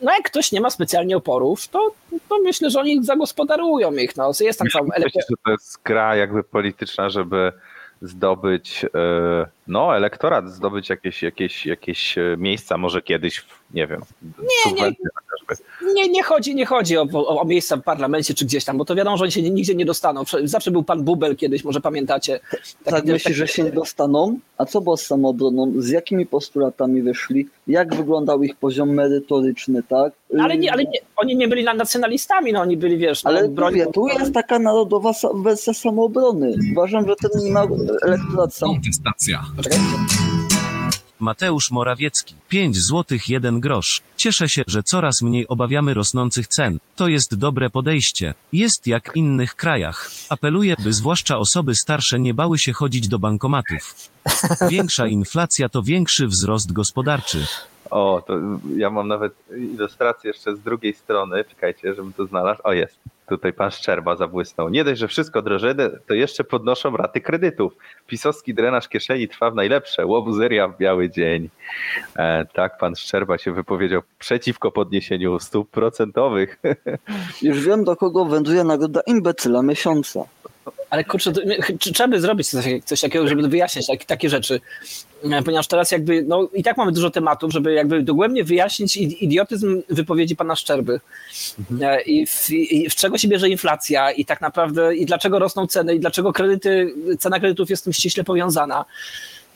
No jak ktoś nie ma specjalnie oporów, to, to myślę, że oni zagospodarują ich, no jest tam cały Myślę, że to jest gra jakby polityczna, żeby zdobyć e, no, elektorat, zdobyć jakieś, jakieś, jakieś e, miejsca, może kiedyś, w, nie wiem, subwencje chociażby. Nie, nie chodzi, nie chodzi o, o, o miejsca w parlamencie czy gdzieś tam, bo to wiadomo, że oni się nigdzie nie dostaną. Zawsze był pan Bubel kiedyś, może pamiętacie. Tak Taki- myślisz, że się nie dostaną? A co było z samoobroną? Z jakimi postulatami wyszli? Jak wyglądał ich poziom merytoryczny, tak? Ale, nie, ale nie, oni nie byli nacjonalistami, no oni byli, wiesz, no, Ale bronią- mówię, tu jest taka narodowa wersja samoobrony. Uważam, że ten ma elektorat sam. Kontestacja. Poczekaj. Mateusz Morawiecki. 5 złotych 1 grosz. Cieszę się, że coraz mniej obawiamy rosnących cen. To jest dobre podejście. Jest jak w innych krajach. Apeluję, by zwłaszcza osoby starsze nie bały się chodzić do bankomatów. Większa inflacja to większy wzrost gospodarczy. O, to ja mam nawet ilustrację jeszcze z drugiej strony. Czekajcie, żebym to znalazł. O, jest. Tutaj pan Szczerba zabłysnął. Nie dość, że wszystko drożeje, to jeszcze podnoszą raty kredytów. Pisowski drenaż kieszeni trwa w najlepsze. Łobuzeria w biały dzień. E, tak, pan Szczerba się wypowiedział przeciwko podniesieniu stóp procentowych. Już wiem, do kogo wędruje nagroda imbecyla miesiąca. Ale kurczę, to, my- trzeba by zrobić coś, coś takiego, żeby wyjaśnić tak, takie rzeczy. E, Ponieważ teraz jakby, no i tak mamy dużo tematów, żeby jakby dogłębnie wyjaśnić idiotyzm wypowiedzi pana Szczerby. E, I w, I w czego się bierze inflacja i tak naprawdę, i dlaczego rosną ceny, i dlaczego kredyty, cena kredytów jest z tym ściśle powiązana.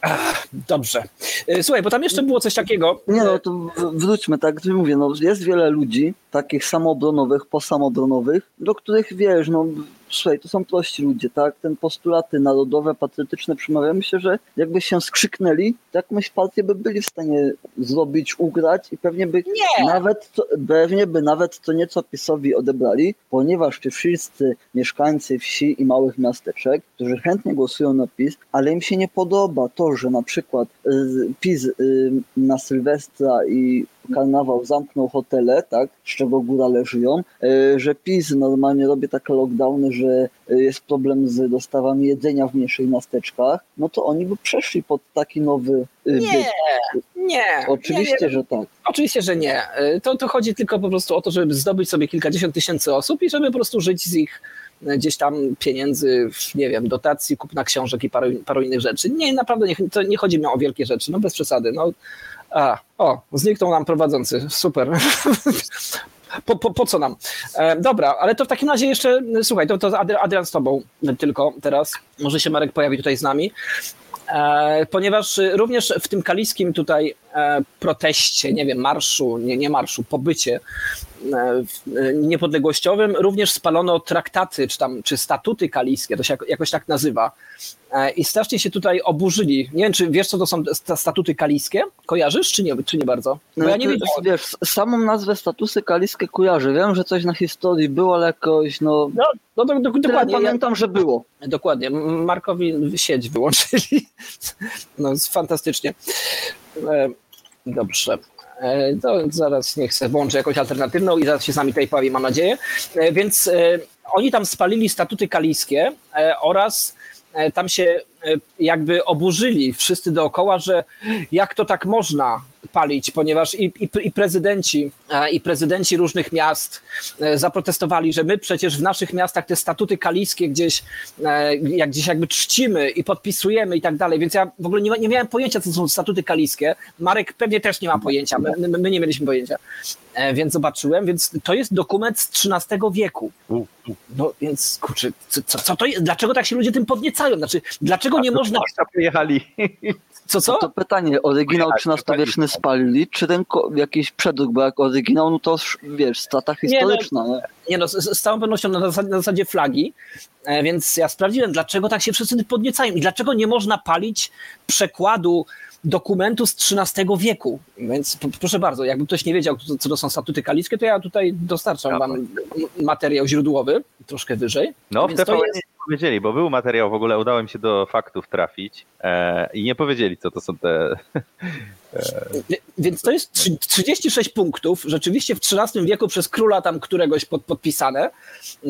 Ach, dobrze. E, Słuchaj, bo tam jeszcze było coś takiego. Nie no, to wróćmy, tak jak mówię, no jest wiele ludzi, takich samoobronowych, posamobronowych, do których wiesz, no słuchaj, to są prości ludzie, tak? Ten postulaty narodowe, patriotyczne przemawiają. Myślę, że jakby się skrzyknęli, to jakąś partię by byli w stanie zrobić, ugrać i pewnie by Nie. nawet to, pewnie by nawet to nieco PiSowi odebrali, ponieważ ci wszyscy mieszkańcy wsi i małych miasteczek, którzy chętnie głosują na PiS, ale im się nie podoba to, że na przykład y, PiS y, na Sylwestra i karnawał zamknął hotele, tak, z czego górale żyją, y, że PiS normalnie robi takie lockdowny, że y, jest problem z dostawami jedzenia w mniejszych miasteczkach, no to oni by przeszli pod taki nowy y, Nie, byt. Nie. Oczywiście, nie, nie. że tak. Oczywiście, że nie. Y, To, to chodzi tylko po prostu o to, żeby zdobyć sobie kilkadziesiąt tysięcy osób i żeby po prostu żyć z ich gdzieś tam pieniędzy, nie wiem, dotacji, kupna książek i paru, paru innych rzeczy. Nie, naprawdę nie, to nie chodzi mi o wielkie rzeczy, no bez przesady. No, a, o, zniknął nam prowadzący, super. Po, po, po co nam? E, dobra, ale to w takim razie jeszcze, słuchaj, to, to Adri- Adrian z tobą tylko teraz. Może się Marek pojawi tutaj z nami. E, ponieważ y, również w tym kaliskim tutaj e, proteście, nie wiem, marszu, nie, nie marszu, pobycie e, niepodległościowym również spalono traktaty, czy tam, czy statuty kaliskie, to się jako- jakoś tak nazywa. I strasznie się tutaj oburzyli. Nie wiem, czy wiesz, co to są sta- statuty kaliskie? Kojarzysz, czy nie, czy nie bardzo? Bo ja nie to, wiedziałem. Wiesz, samą nazwę statusy kaliskie kojarzę. Wiem, że coś na historii było, ale jakoś, no... No, no do, do, dokładnie. Ja, pamiętam, że było. Dokładnie. Markowi sieć wyłączyli. No, fantastycznie. E, Dobrze. E, To zaraz niech se włączę jakąś alternatywną i zaraz się z nami tutaj pojawi, mam nadzieję. E, Więc oni tam spalili statuty kaliskie e, oraz tam się jakby oburzyli wszyscy dookoła, że jak to tak można palić, ponieważ i, i, i prezydenci, e, i prezydenci różnych miast e, zaprotestowali, że my przecież w naszych miastach te statuty kaliskie gdzieś, e, jak gdzieś jakby czcimy i podpisujemy i tak dalej, więc ja w ogóle nie, nie miałem pojęcia, co są statuty kaliskie. Marek pewnie też nie ma pojęcia, my, my nie mieliśmy pojęcia. E, Więc zobaczyłem, więc to jest dokument z XIII wieku. No więc kurczę, co, co, co to jest? Dlaczego tak się ludzie tym podniecają? Znaczy, dlaczego nie można. pojechali. Co, co? No to pytanie, oryginał XIII-wieczny spalili, czy ten jakiś przedruk, bo jak oryginał, no to wiesz, strata historyczna, nie? Nie no, z, z całą pewnością na zasadzie, na zasadzie flagi, e, więc ja sprawdziłem, dlaczego tak się wszyscy podniecają i dlaczego nie można palić przekładu dokumentu z XIII wieku. Więc proszę bardzo, jakby ktoś nie wiedział, co, to są statuty kalickie, to ja tutaj dostarczam wam materiał źródłowy, troszkę wyżej. No, w Więc to TVN jest- powiedzieli, bo był materiał, w ogóle udało mi się do faktów trafić e, i nie powiedzieli, co to są te... Wie- Więc to jest trzy- 36 punktów, rzeczywiście w XIII wieku przez króla tam któregoś pod, podpisane,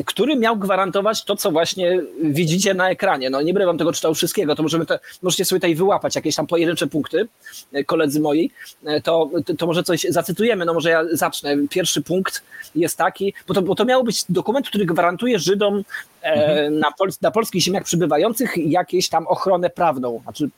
który miał gwarantować to, co właśnie widzicie na ekranie. No nie będę wam tego czytał wszystkiego, to możemy te, możecie sobie tutaj wyłapać jakieś tam pojedyncze punkty, e, koledzy moi, E, to, to, może coś zacytujemy, no może ja zacznę. Pierwszy punkt jest taki, bo to, bo to być dokument, który gwarantuje Żydom e, na, pol, na polskich ziemiach przybywających jakieś tam ochronę prawną. Znaczy,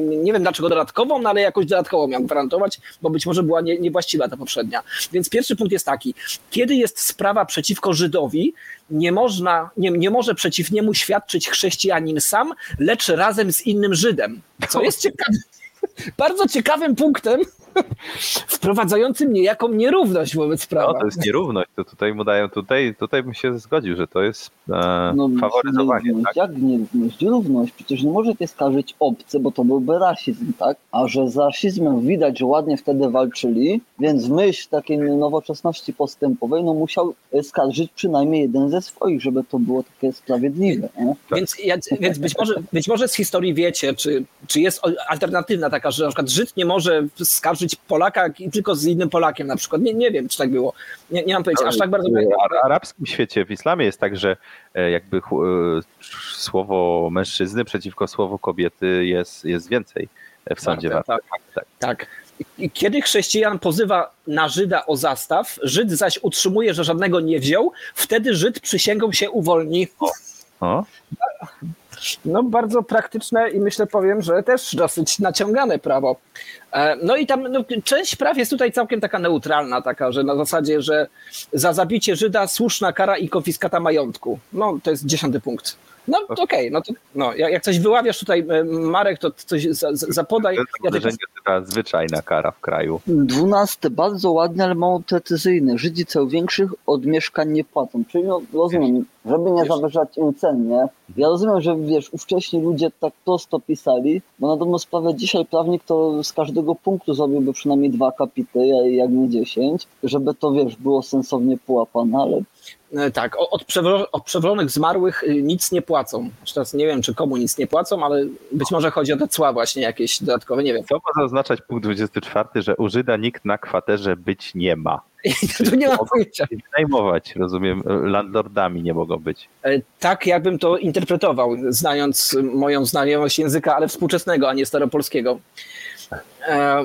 nie wiem dlaczego dodatkową, no ale jakoś dodatkowo miał gwarantować, bo być może była nie, niewłaściwa ta poprzednia. Więc pierwszy punkt jest taki, kiedy jest sprawa przeciwko Żydowi, nie można, nie, nie może przeciw niemu świadczyć chrześcijanin sam, lecz razem z innym Żydem. Co jest ciekawe, bardzo ciekawym punktem, wprowadzającym niejaką nierówność wobec prawa. No, to jest nierówność, to tutaj mu dają, tutaj, tutaj bym się zgodził, że to jest e, No, faworyzowanie. nierówność. Tak? Jak nierówność? Równość. Przecież nie możecie skarżyć obcy, bo to byłby rasizm, tak? A że z rasizmem widać, że ładnie wtedy walczyli, więc w myśl takiej nowoczesności postępowej, no musiał e, skarżyć przynajmniej jeden ze swoich, żeby to było takie sprawiedliwe. Nie? Więc, ja, więc być, może, być może z historii wiecie, czy, czy jest alternatywna taka, że na przykład Żyd nie może skarżyć Polaka i tylko z innym Polakiem na przykład. Nie, nie wiem, czy tak było. Nie, nie mam pojęcia, aż tak bardzo... W ar- arabskim świecie, w islamie jest tak, że e, jakby e, słowo mężczyzny przeciwko słowu kobiety jest, jest więcej w sądzie. Tak, tak, tak. Tak. I Kiedy chrześcijan pozywa na Żyda o zastaw, Żyd zaś utrzymuje, że żadnego nie wziął, wtedy Żyd przysięgą się uwolni. O? No bardzo praktyczne i myślę powiem, że też dosyć naciągane prawo. E, No i tam no, część praw jest tutaj całkiem taka neutralna, taka, że na zasadzie, że za zabicie Żyda słuszna kara i konfiskata majątku. No to jest dziesiąty punkt. No to okej, no to no, jak coś wyławiasz tutaj, e, Marek, to coś za, za, zapodaj. To jest Ja to taka zwyczajna kara w kraju. Dwunasty, bardzo ładny, ale mało precyzyjny. Żydzi cel większych od mieszkań nie płacą. Czyli no, rozumiem, żeby nie zawyżać im cen, nie? Ja rozumiem, że wiesz, ówcześni ludzie tak prosto pisali, bo na dobrą sprawę dzisiaj prawnik to z każdego punktu zrobiłby przynajmniej dwa kapity, jak nie dziesięć, żeby to, wiesz, było sensownie połapane, ale E, Tak, od, przewro- od przewolonych zmarłych y, nic nie płacą. Teraz nie wiem, czy komu nic nie płacą, ale być może chodzi o te cła właśnie jakieś dodatkowe, nie wiem. Co może oznaczać punkt 24, że u Żyda nikt na kwaterze być nie ma? tu nie mam pojęcia. I Wynajmować, rozumiem, landlordami nie mogą być. E, Tak, jakbym to interpretował, znając moją znajomość języka, ale współczesnego, a nie staropolskiego. E,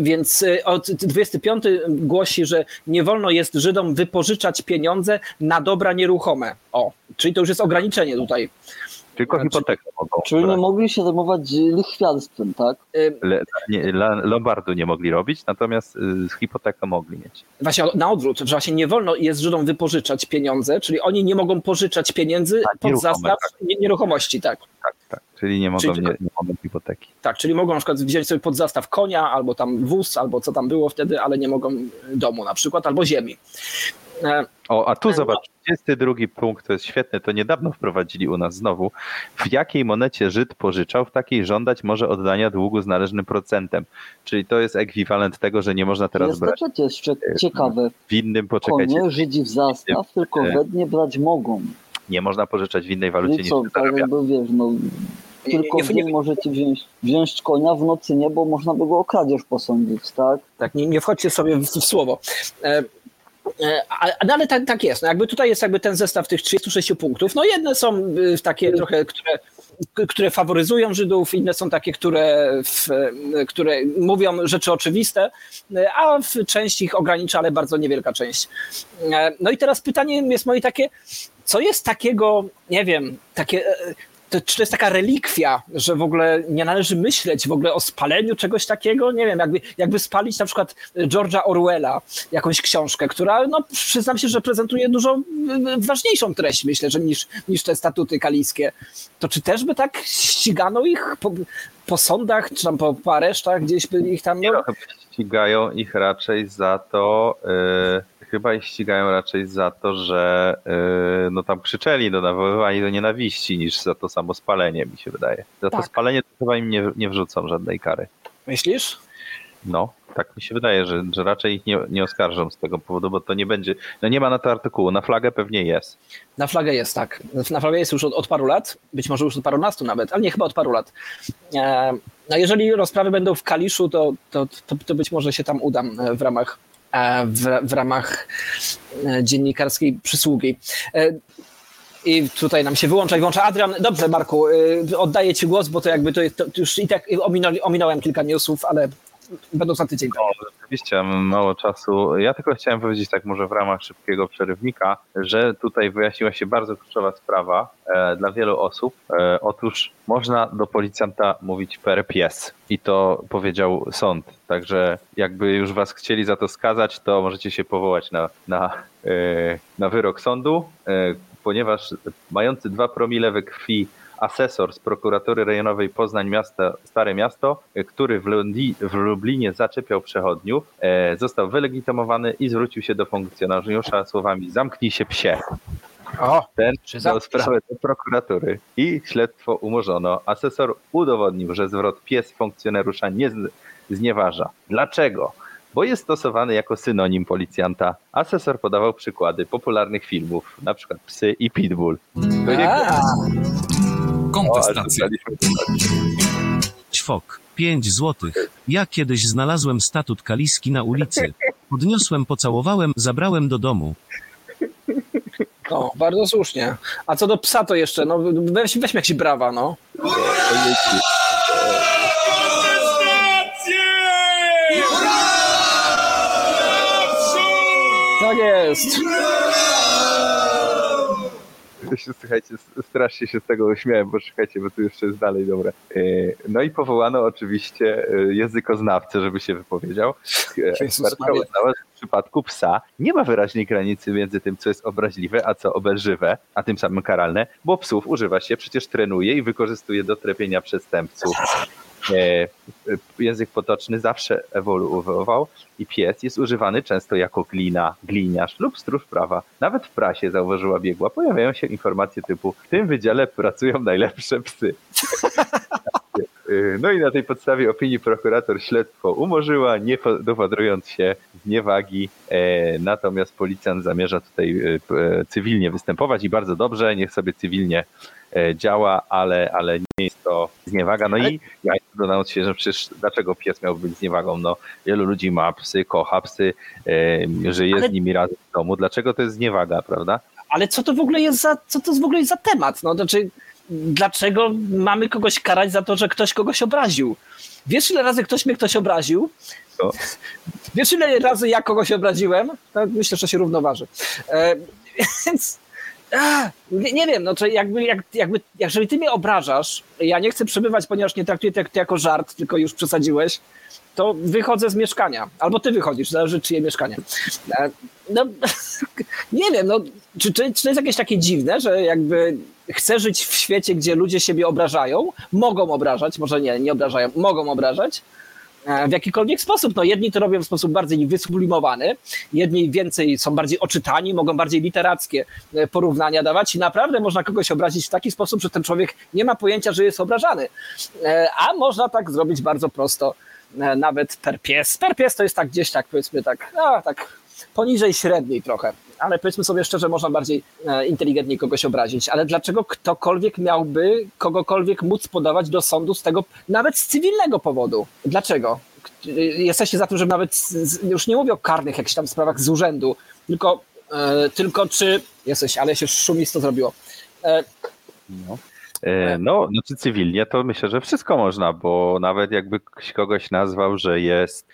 Więc y, od 25 głosi, że nie wolno jest Żydom wypożyczać pieniądze na dobra nieruchome. O, czyli to już jest ograniczenie tutaj. Tylko Znaczy- hipotekę mogą. czyli nie mogli się zajmować lichwiarstwem, tak? Y, Le, nie, Lombardu nie mogli robić, natomiast y, hipotekę mogli mieć. Właśnie na odwrót, że właśnie nie wolno jest Żydom wypożyczać pieniądze, czyli oni nie mogą pożyczać pieniędzy pod zastaw nie- nieruchomości, tak. Tak, tak. Czyli nie mogą, Czyli nie, tylko- nie mogą hipoteki. Tak, czyli mogą na przykład wziąć sobie pod zastaw konia, albo tam wóz, albo co tam było wtedy, ale nie mogą domu na przykład, albo ziemi. E, O, a tu No. zobacz, 32 punkt, to jest świetne, to niedawno wprowadzili u nas znowu. W jakiej monecie Żyd pożyczał, w takiej żądać może oddania długu z należnym procentem. Czyli to jest ekwiwalent tego, że nie można teraz Jest brać to jeszcze ciekawe. w innym, poczekajcie, Konie Żydzi w zastaw, tylko E. we dnie brać mogą. Nie można pożyczać w innej walucie niż co, się tak zarabia. jakby wiesz, no tylko nie, w nie, nie, możecie wziąć, wziąć konia, w nocy nie, bo można by go o kradzież posądzić, tak? tak, nie, nie wchodźcie sobie w, w słowo. E, e, a- no ale tak, tak jest. No jakby tutaj jest jakby ten zestaw tych 36 punktów. No jedne są y, takie trochę, które, które faworyzują Żydów, inne są takie, które, w, które mówią rzeczy oczywiste, y, a w część ich ogranicza, ale bardzo niewielka część. E, No i teraz pytanie jest moje takie, co jest takiego, nie wiem, takie, e, to, czy to jest taka relikwia, że w ogóle nie należy myśleć w ogóle o spaleniu czegoś takiego? Nie wiem, jakby, jakby spalić na przykład George'a Orwella, jakąś książkę, która, no przyznam się, że prezentuje dużo y, ważniejszą treść, myślę, że niż, niż te statuty kalijskie. To czy też by tak ścigano ich po, po sądach, czy tam po, po aresztach, gdzieś by ich tam... No, ścigają ich raczej za to, yy, chyba ich ścigają raczej za to, że yy, no tam krzyczeli, no nawoływali do nienawiści niż za to samo spalenie, mi się wydaje. Za to Tak. spalenie to chyba im nie, nie wrzucą żadnej kary. myślisz? No, tak mi się wydaje, że, że raczej ich nie, nie oskarżą z tego powodu, bo to nie będzie, no nie ma na to artykułu, na flagę pewnie jest. Na flagę jest, tak. Na flagę jest już od, od paru lat, być może już od parunastu nawet, ale nie, chyba od paru lat. E, no jeżeli rozprawy będą w Kaliszu, to, to, to, to być może się tam udam e, w ramach, w, w ramach e, dziennikarskiej przysługi. E, I tutaj nam się wyłącza i włącza Adrian. Dobrze, Marku, e, oddaję Ci głos, bo to jakby to, to już i tak ominąłem kilka newsów, ale będą za tydzień. No, rzeczywiście, mało czasu. Ja tylko chciałem powiedzieć tak może w ramach szybkiego przerywnika, że tutaj wyjaśniła się bardzo kluczowa sprawa e, dla wielu osób. E, otóż można do policjanta mówić per pies i to powiedział sąd. Także jakby już was chcieli za to skazać, to możecie się powołać na, na, e, na wyrok sądu, e, ponieważ mający dwa promile we krwi asesor z prokuratury rejonowej Poznań miasta, Stare Miasto, który w, Lundi, w Lublinie zaczepiał przechodniów, e, został wylegitymowany i zwrócił się do funkcjonariusza słowami zamknij się psie. O, Ten się? sprawę do prokuratury i śledztwo umorzono. Asesor udowodnił, że zwrot pies funkcjonariusza nie znieważa. Dlaczego? Bo jest stosowany jako synonim policjanta. Asesor podawał przykłady popularnych filmów, na przykład Psy i Pitbull. To nie Kontestacja. to. Ćwok. 5 złotych. Ja kiedyś znalazłem statut kaliski na ulicy. Podniosłem, pocałowałem, zabrałem do domu. no, bardzo słusznie. A co do psa, to jeszcze, no weź, weźmy jakieś brawa, no. Tak jest. Się, słuchajcie, strasznie się z tego uśmiałem, bo czekajcie, bo tu jeszcze jest dalej, dobra. E, No i powołano oczywiście e, językoznawcę, żeby się wypowiedział. E, Ekspertka uznała, że w przypadku psa nie ma wyraźnej granicy między tym, co jest obraźliwe, a co obelżywe, a tym samym karalne, bo psów używa się, przecież trenuje i wykorzystuje do trepienia przestępców. E, e, Język potoczny zawsze ewoluował i pies jest używany często jako glina, gliniarz lub stróż prawa. Nawet w prasie, zauważyła biegła, pojawiają się informacje typu w tym wydziale pracują najlepsze psy. Y, No i na tej podstawie opinii prokurator śledztwo umorzyła, nie dopatrując się zniewagi. E, natomiast policjant zamierza tutaj e, e, cywilnie występować i bardzo dobrze, niech sobie cywilnie działa, ale, ale nie jest to zniewaga. No i ja dodam się, że przecież dlaczego pies miałby być zniewagą? No, wielu ludzi ma psy, kocha psy, żyje Ale- z nimi razem w domu. Dlaczego to jest zniewaga, prawda? Ale co to w ogóle jest za, co to w ogóle jest za temat? No, znaczy, dlaczego mamy kogoś karać za to, że ktoś kogoś obraził? Wiesz, ile razy ktoś mnie ktoś obraził? No. Wiesz, ile razy ja kogoś obraziłem? To myślę, że się równoważy. E, więc a, nie, nie wiem, no to jakby, jak, jakby, jeżeli ty mnie obrażasz, ja nie chcę przebywać, ponieważ nie traktuję tego jako żart, tylko już przesadziłeś, to wychodzę z mieszkania. Albo ty wychodzisz, zależy czyje mieszkanie. E, No, nie wiem, no, czy, czy, czy to jest jakieś takie dziwne, że jakby chcę żyć w świecie, gdzie ludzie siebie obrażają, mogą obrażać, może nie, nie obrażają, mogą obrażać, e, w jakikolwiek sposób. No, jedni to robią w sposób bardziej wysublimowany, jedni więcej są bardziej oczytani, mogą bardziej literackie e, porównania dawać i naprawdę można kogoś obrazić w taki sposób, że ten człowiek nie ma pojęcia, że jest obrażany. E, A można tak zrobić bardzo prosto, nawet per pies. Per pies to jest tak gdzieś tak, powiedzmy tak, tak poniżej średniej trochę. Ale powiedzmy sobie szczerze, można bardziej e, inteligentnie kogoś obrazić. Ale dlaczego ktokolwiek miałby kogokolwiek móc podawać do sądu z tego, nawet z cywilnego powodu? Dlaczego? Jesteście za tym, żeby nawet, już nie mówię o karnych jakichś tam sprawach z urzędu, tylko, e, tylko czy... Jesteś, ale się szumisto zrobiło. E, No. No, znaczy cywilnie to myślę, że wszystko można, bo nawet jakby kogoś nazwał, że jest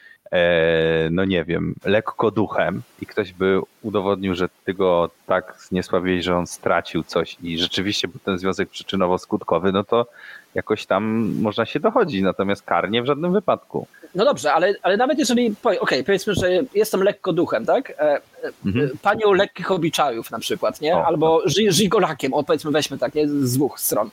no nie wiem, lekko duchem i ktoś by udowodnił, że ty go tak zniesławiłeś, że on stracił coś i rzeczywiście był ten związek przyczynowo-skutkowy, no to jakoś tam można się dochodzić, natomiast karnie w żadnym wypadku. No dobrze, ale, ale nawet jeżeli, okej, powiedzmy, że jestem lekko duchem, tak? E, e, Mhm. Panią lekkich obyczajów na przykład, nie? O, Albo ży, żigolakiem, o powiedzmy weźmy tak, nie? Z dwóch stron.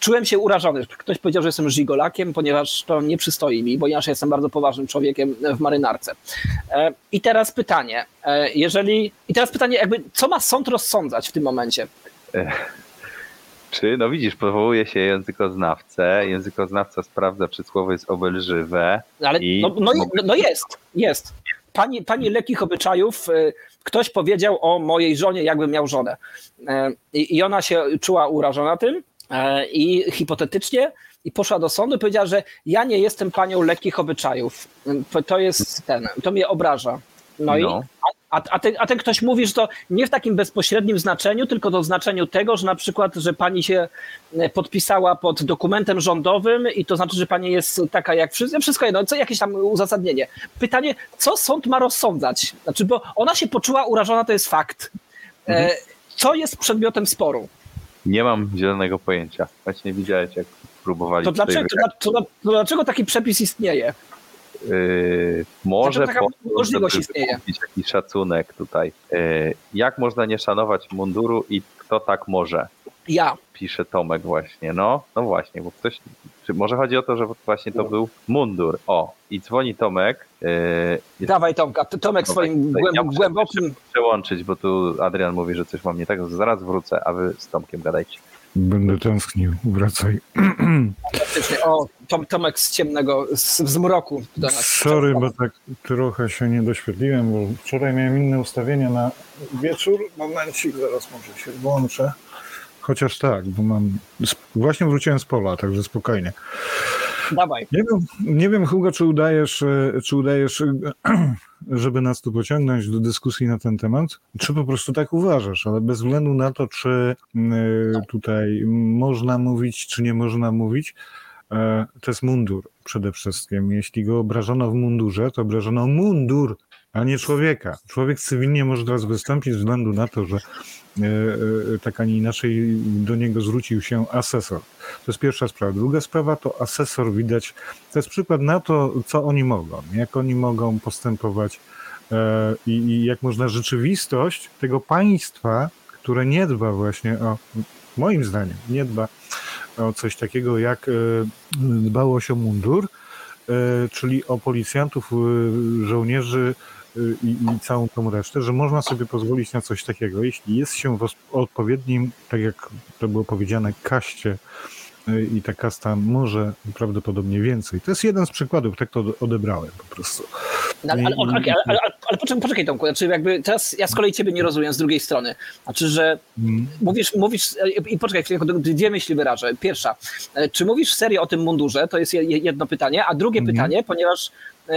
Czułem się urażony. Ktoś powiedział, że jestem żigolakiem, ponieważ to nie przystoi mi, ponieważ jestem bardzo poważnym człowiekiem w marynarce. E, I teraz pytanie, e, jeżeli, i teraz pytanie jakby, co ma sąd rozsądzać w tym momencie? Czy, no widzisz, powołuje się językoznawcę, językoznawca sprawdza, czy słowo jest obelżywe. Ale I no, no, no jest, jest. Pani, pani lekkich obyczajów, y, ktoś powiedział o mojej żonie, jakbym miał żonę. E, I, I ona się czuła urażona tym e, i hipotetycznie i poszła do sądu i powiedziała, że ja nie jestem panią lekkich obyczajów. To- jest ten, to mnie obraża. No, i No. A, a, ten, a ten ktoś mówi, że to nie w takim bezpośrednim znaczeniu, tylko to w znaczeniu tego, że na przykład, że pani się e, podpisała pod dokumentem rządowym i to znaczy, że pani jest taka jak wszyscy, wszystko jedno, co jakieś tam uzasadnienie. Pytanie, co sąd ma rozsądzać? Znaczy, bo ona się poczuła urażona, to jest fakt. E, co jest przedmiotem sporu? Nie mam zielonego pojęcia. Właśnie widziałeś, jak próbowali To dlaczego, to, to, to dlaczego taki przepis istnieje? Yy, może taka po możliwość istnieje? jakiś szacunek tutaj. Yy, jak można nie szanować munduru i kto tak może? Ja. Pisze Tomek właśnie. No, no właśnie, bo ktoś. Czy może chodzi o to, że właśnie to był mundur. O, i dzwoni Tomek. Yy, Dawaj Tomka, Tomek Dobra, swoim głęb, ja głębokim... przełączyć, bo tu Adrian mówi, że coś mam nie tak. Zaraz wrócę, a wy z Tomkiem gadajcie. Będę tęsknił, wracaj. O, Tom, Tomek z ciemnego, z, z mroku do nas. Sorry, bo tak trochę się nie doświetliłem, bo wczoraj miałem inne ustawienia na wieczór. Momencik, zaraz może się włączę. Chociaż tak, bo mam. Właśnie wróciłem z pola, także spokojnie. Dawaj. Nie wiem, nie wiem Hugo, czy udajesz, e, czy udajesz, e, żeby nas tu pociągnąć do dyskusji na ten temat, czy po prostu tak uważasz, ale bez względu na to, czy m, e, tutaj można mówić, czy nie można mówić, e, to jest mundur przede wszystkim. Jeśli go obrażono w mundurze, to obrażono mundur, a nie człowieka. Człowiek cywilnie może teraz wystąpić ze względu na to, że e, e, tak, a nie inaczej do niego zwrócił się asesor. To jest pierwsza sprawa. Druga sprawa to asesor widać. To jest przykład na to, co oni mogą, jak oni mogą postępować e, i, i jak można rzeczywistość tego państwa, które nie dba właśnie o, moim zdaniem, nie dba o coś takiego jak dbałość o mundur, czyli o policjantów, żołnierzy i, i całą tą resztę, że można sobie pozwolić na coś takiego, jeśli jest się w odpowiednim, tak jak to było powiedziane, kaście y, i ta kasta może prawdopodobnie więcej. To jest jeden z przykładów, tak to odebrałem po prostu. No, ale, ale, okej, ale, ale, poczekaj, Tomku, znaczy jakby teraz ja z kolei ciebie nie rozumiem z drugiej strony. Znaczy, że Mm. mówisz, mówisz i poczekaj dwie myśli wyrażę. Pierwsza, e, czy mówisz serio o tym mundurze? To jest je- jedno pytanie, a drugie Mhm. pytanie, ponieważ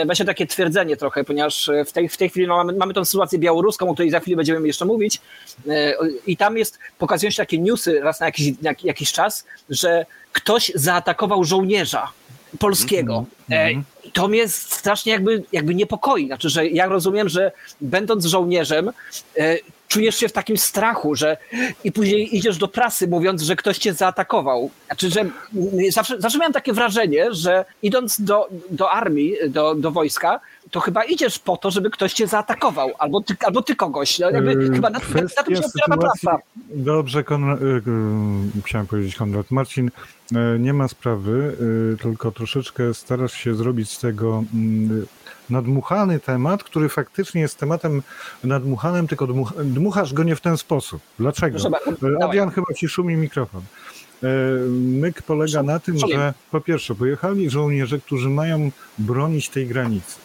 właśnie takie twierdzenie trochę, ponieważ e, w tej, w tej chwili no, mamy, mamy tą sytuację białoruską, o której za chwilę będziemy jeszcze mówić e, i tam jest, pokazują się takie newsy raz na jakiś, jak, jakiś czas, że ktoś zaatakował żołnierza polskiego. Mhm. E, i to mnie strasznie jakby, jakby niepokoi. Znaczy, że ja rozumiem, że będąc żołnierzem, e, czujesz się w takim strachu, że i później idziesz do prasy mówiąc, że ktoś cię zaatakował. Znaczy, że mm, zawsze, zawsze miałem takie wrażenie, że idąc do, do armii, do, do wojska, to chyba idziesz po to, żeby ktoś cię zaatakował, albo ty, albo ty kogoś. No, jakby, Yy, chyba na, na, na tym się opiera prasa. Dobrze, Konrad, y, y, chciałem powiedzieć Konrad. Marcin, y, nie ma sprawy, y, tylko troszeczkę starasz się zrobić z tego mm, nadmuchany temat, który faktycznie jest tematem nadmuchanym, tylko dmuch, dmuchasz go nie w ten sposób. Dlaczego? Dawaj. Adrian, chyba ci szumi mikrofon. Y, Myk polega na tym, że po pierwsze pojechali żołnierze, którzy mają bronić tej granicy.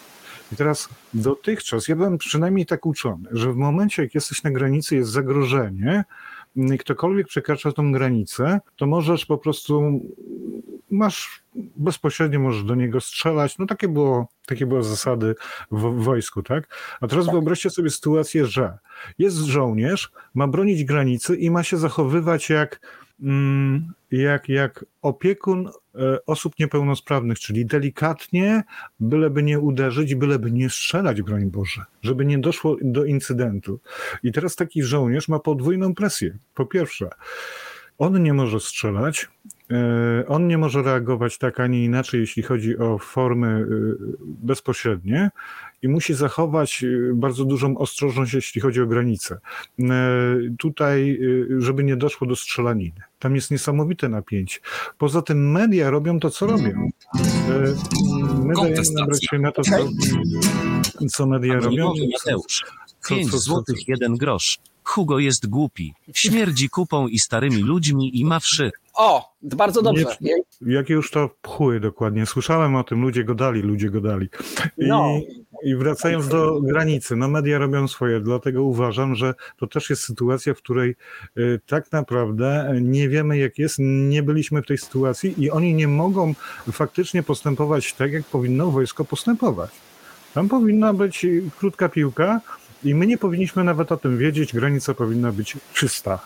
I teraz dotychczas, ja byłem przynajmniej tak uczony, że w momencie, jak jesteś na granicy, jest zagrożenie, ktokolwiek przekracza tą granicę, to możesz po prostu, masz bezpośrednio możesz do niego strzelać. No takie było, takie były zasady w, wojsku, tak? A teraz wyobraźcie sobie sytuację, że jest żołnierz, ma bronić granicy i ma się zachowywać jak mm, jak, jak opiekun e, osób niepełnosprawnych, czyli delikatnie, byleby nie uderzyć, byleby nie strzelać, broń Boże, żeby nie doszło do incydentu. I teraz taki żołnierz ma podwójną presję. Po pierwsze, on nie może strzelać, on nie może reagować tak, a nie inaczej, jeśli chodzi o formy e, bezpośrednie i musi zachować e, bardzo dużą ostrożność, jeśli chodzi o granice. E, Tutaj, e, żeby nie doszło do strzelaniny. Tam jest niesamowite napięcie. Poza tym media robią to, co robią. E, My dajemy nabrać się na to, co, co media robią. Anonimowy Mateusz. Co- 5 co- co- złotych 1 grosz. Hugo jest głupi. Śmierdzi kupą i starymi ludźmi i ma wszy. O, bardzo dobrze. Jakie już to pchły dokładnie. Słyszałem o tym, ludzie go dali, ludzie go dali. I, No. I wracając do granicy, no media robią swoje, dlatego uważam, że to też jest sytuacja, w której y, tak naprawdę nie wiemy jak jest, nie byliśmy w tej sytuacji i oni nie mogą faktycznie postępować tak, jak powinno wojsko postępować. Tam powinna być krótka piłka i my nie powinniśmy nawet o tym wiedzieć, granica powinna być czysta.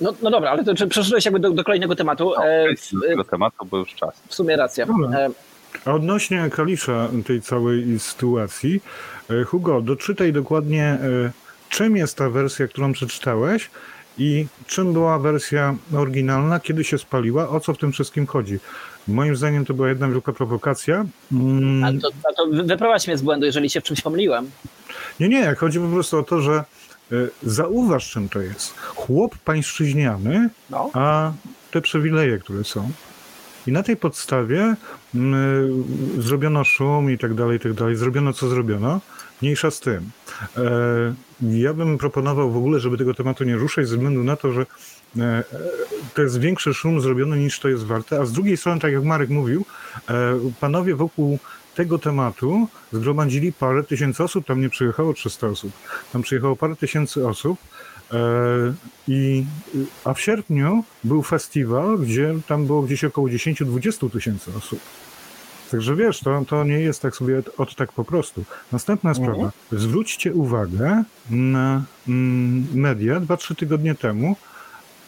No, no dobra, ale to czy przeszedłeś jakby do, do kolejnego tematu. No, E, w, do tego tematu, bo już czas. w sumie racja. Dobra. E, A odnośnie Kalisza tej całej sytuacji, e, Hugo, doczytaj dokładnie, e, czym jest ta wersja, którą przeczytałeś i czym była wersja oryginalna, kiedy się spaliła, o co w tym wszystkim chodzi. Moim zdaniem to była jedna wielka prowokacja. Mm, a to, to wy- wyprowadź mnie z błędu, jeżeli się w czymś pomyliłem. Nie, nie, chodzi po prostu o to, że e, zauważ czym to jest. Chłop pańszczyźniany, No. a te przywileje, które są. I na tej podstawie mm, zrobiono szum i tak dalej, i tak dalej. Zrobiono co zrobiono. Mniejsza z tym. E, ja bym proponował w ogóle, żeby tego tematu nie ruszać, ze względu na to, że e, to jest większy szum zrobiony niż to jest warte. A z drugiej strony, tak jak Marek mówił, e, panowie wokół tego tematu zgromadzili parę tysięcy osób. Tam nie przyjechało 300 osób. Tam przyjechało parę tysięcy osób. E, I, a w sierpniu był festiwal, gdzie tam było gdzieś około 10-20 tysięcy osób. Także wiesz, to, to nie jest tak sobie od, od tak po prostu. Następna sprawa. Zwróćcie uwagę na mm, media 2-3 tygodnie temu.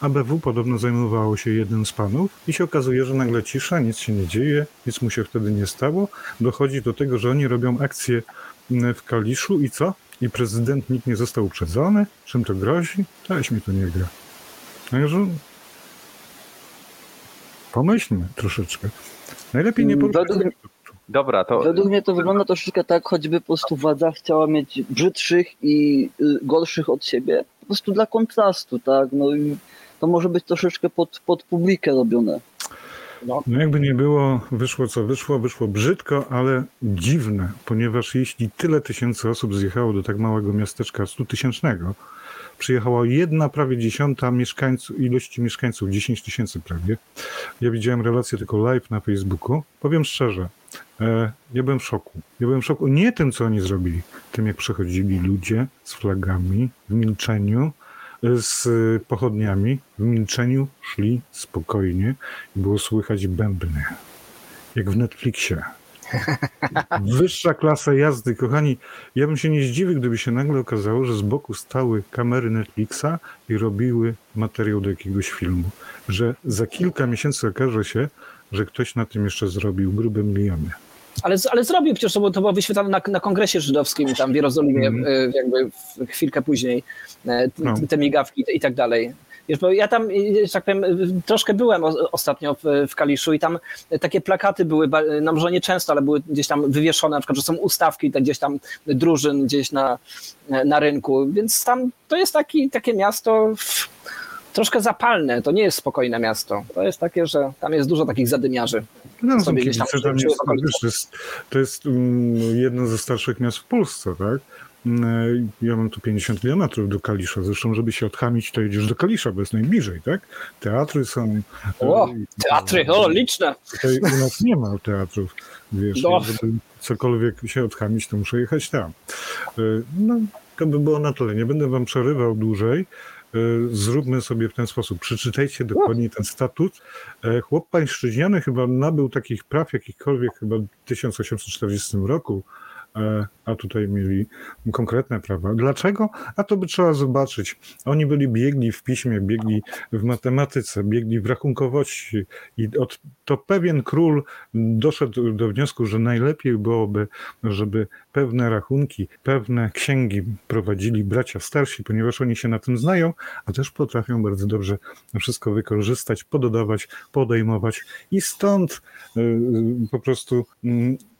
ABW podobno zajmowało się jednym z panów i się okazuje, że nagle cisza, nic się nie dzieje, nic mu się wtedy nie stało. Dochodzi do tego, że oni robią akcję mm, w Kaliszu i co? I prezydent nikt nie został uprzedzony? Czym to grozi? Też mi to nie gra. Także pomyślmy troszeczkę. Najlepiej nie poruszać. Według, Dobra, to według mnie to wygląda troszeczkę tak, choćby po prostu władza chciała mieć brzydszych i y, gorszych od siebie, po prostu dla kontrastu, tak? No i to może być troszeczkę pod, pod publikę robione. No jakby nie było, wyszło co wyszło, wyszło brzydko, ale dziwne, ponieważ jeśli tyle tysięcy osób zjechało do tak małego miasteczka 100 tysięcznego, przyjechała jedna prawie dziesiąta mieszkańców, ilości mieszkańców, 10 tysięcy prawie. Ja widziałem relację tylko live na Facebooku. Powiem szczerze, e, ja byłem w szoku. Ja byłem w szoku nie tym, co oni zrobili, tym jak przechodzili ludzie z flagami w milczeniu, z pochodniami, w milczeniu szli spokojnie i było słychać bębny, jak w Netflixie. Wyższa klasa jazdy, kochani. Ja bym się nie zdziwił, gdyby się nagle okazało, że z boku stały kamery Netflixa i robiły materiał do jakiegoś filmu. Że za kilka miesięcy okaże się, że ktoś na tym jeszcze zrobił grube miliony. Ale, ale zrobił przecież, to było, to było wyświetlane na, na kongresie żydowskim tam w Jerozolimie, e, jakby chwilkę później, e, No. te migawki i tak dalej. Ja tam, e, że tak powiem, troszkę byłem ostatnio w, Kaliszu i tam takie plakaty były, no może nie często, ale były gdzieś tam wywieszone, na przykład, że są ustawki tak gdzieś tam drużyn gdzieś na, na rynku, więc tam to jest taki, takie miasto troszkę zapalne, to nie jest spokojne miasto. To jest takie, że tam jest dużo takich zadymiarzy. No, Sobie gdzieś tam życzyły jest, to jest, to jest mm, jedno ze starszych miast w Polsce, tak? Mm, Ja mam tu 50 kilometrów do Kalisza. Zresztą, żeby się odchamić, to jedziesz do Kalisza, bo jest najbliżej, tak? Teatry są. O, e, teatry, o, liczne. Tutaj u nas nie ma teatrów, wiesz, No. żeby cokolwiek się odchamić, to muszę jechać tam. E, No, to by było na tyle. Nie będę wam przerywał dłużej. E, Zróbmy sobie w ten sposób. Przeczytajcie dokładnie ten statut. E, Chłop pańszczyźniany chyba nabył takich praw jakichkolwiek chyba w 1840 roku. E, a tutaj mieli konkretne prawa. Dlaczego? A to by trzeba zobaczyć. Oni byli biegli w piśmie, biegli w matematyce, biegli w rachunkowości i od, to pewien król doszedł do wniosku, że najlepiej byłoby, żeby pewne rachunki, pewne księgi prowadzili bracia starsi, ponieważ oni się na tym znają, a też potrafią bardzo dobrze wszystko wykorzystać, pododawać, podejmować i stąd y, po prostu y,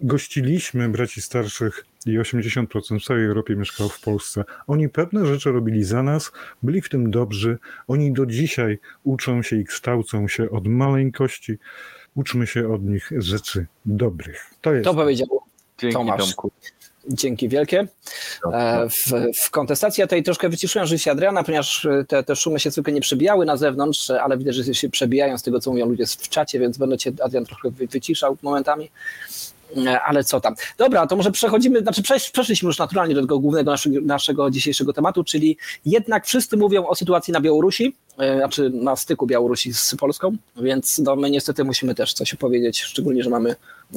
gościliśmy braci starszych i 80% w całej Europie mieszkało w Polsce. Oni pewne rzeczy robili za nas, byli w tym dobrzy. Oni do dzisiaj uczą się i kształcą się od maleńkości. Uczmy się od nich rzeczy dobrych. To jest. To powiedział Dzięki Tomasz. Tomku. Dzięki wielkie. E, W, w kontestacji ja tutaj troszkę wyciszyłem życie Adriana, ponieważ te, te szumy się zwykle nie przebijały na zewnątrz, ale widać, że się przebijają z tego, co mówią ludzie w czacie, więc będę cię, Adrian, trochę wy- wyciszał momentami. E, Ale co tam? Dobra, to może przechodzimy, znaczy przesz- przeszliśmy już naturalnie do tego głównego naszego, naszego dzisiejszego tematu, czyli jednak wszyscy mówią o sytuacji na Białorusi, e, znaczy na styku Białorusi z Polską, więc no, my niestety musimy też coś opowiedzieć, szczególnie, że mamy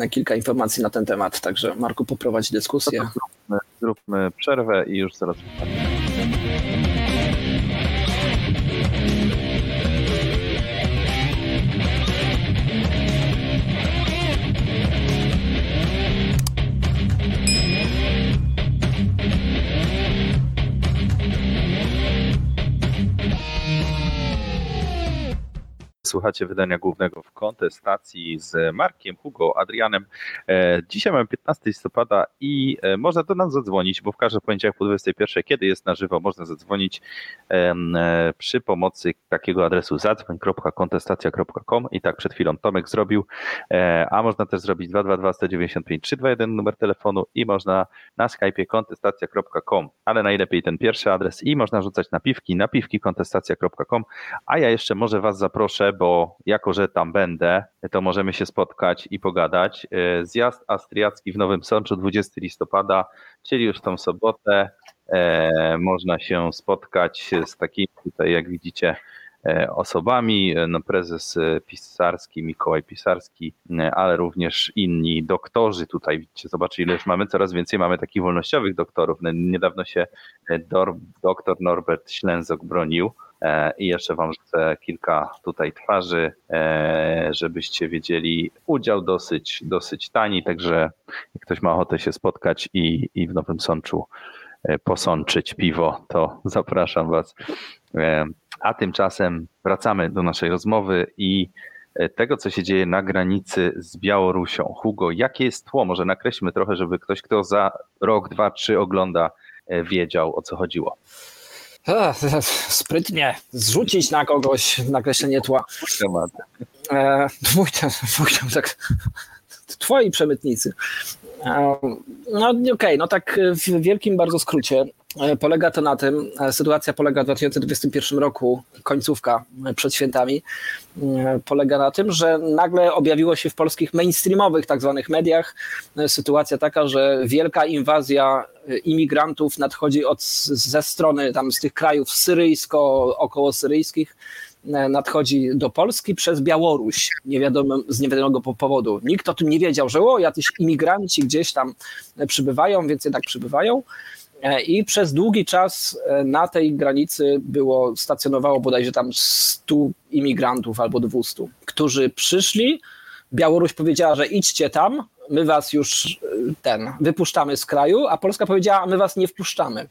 kilka informacji na ten temat, także Marku poprowadzi dyskusję. Zróbmy, zróbmy przerwę i już zaraz Słuchacie wydania głównego w kontestacji z Markiem, Hugo, Adrianem. E, Dzisiaj mamy 15 listopada i e, można do nas zadzwonić, bo w każdy poniedziałek po 21, kiedy jest na żywo, można zadzwonić e, przy pomocy takiego adresu zadzwoń.kontestacja.com i tak przed chwilą Tomek zrobił, a można też zrobić 222 195 321 numer telefonu i można na Skype'ie kontestacja.com, ale najlepiej ten pierwszy adres i można rzucać napiwki, napiwki kontestacja.com, a ja jeszcze może Was zaproszę, bo jako, że tam będę, to możemy się spotkać i pogadać. E, Zjazd austriacki w Nowym Sączu 20 listopada, czyli już tą sobotę e, można się spotkać z takimi tutaj, jak widzicie, e, osobami, no prezes Pisarski, Mikołaj Pisarski, e, ale również inni doktorzy tutaj, widzicie, zobaczcie ile już mamy, coraz więcej mamy takich wolnościowych doktorów. No, Niedawno się doktor Norbert Ślęzok bronił i jeszcze wam rzucę kilka tutaj twarzy, e, żebyście wiedzieli, udział dosyć, dosyć tani, także jak ktoś ma ochotę się spotkać i, i w Nowym Sączu e, posączyć piwo, to zapraszam was. E, A tymczasem wracamy do naszej rozmowy i e, tego, co się dzieje na granicy z Białorusią. Hugo, jakie jest tło? Może nakreślmy trochę, żeby ktoś, kto za rok, dwa, trzy ogląda, e, wiedział, o co chodziło. Sprytnie zrzucić na kogoś nakreślenie tła. E, twój, tak, twoi przemytnicy. No okej, no tak w wielkim bardzo skrócie. E, Polega to na tym, e, sytuacja polega w 2021 roku, końcówka e, przed świętami, polega na tym, że nagle objawiło się w polskich mainstreamowych tak zwanych mediach sytuacja taka, że wielka inwazja imigrantów nadchodzi od, ze strony tam z tych krajów syryjsko, około syryjskich, nadchodzi do Polski przez Białoruś, niewiadomym, z niewiadomego po- powodu. Nikt o tym nie wiedział, że o, jacyś imigranci gdzieś tam e, przybywają, więc jednak przybywają. E, I przez długi czas e, na tej granicy było, stacjonowało bodajże tam 100 imigrantów albo 200, którzy przyszli. Białoruś powiedziała, że idźcie tam, my was już e, ten, wypuszczamy z kraju, a Polska powiedziała, my was nie wpuszczamy.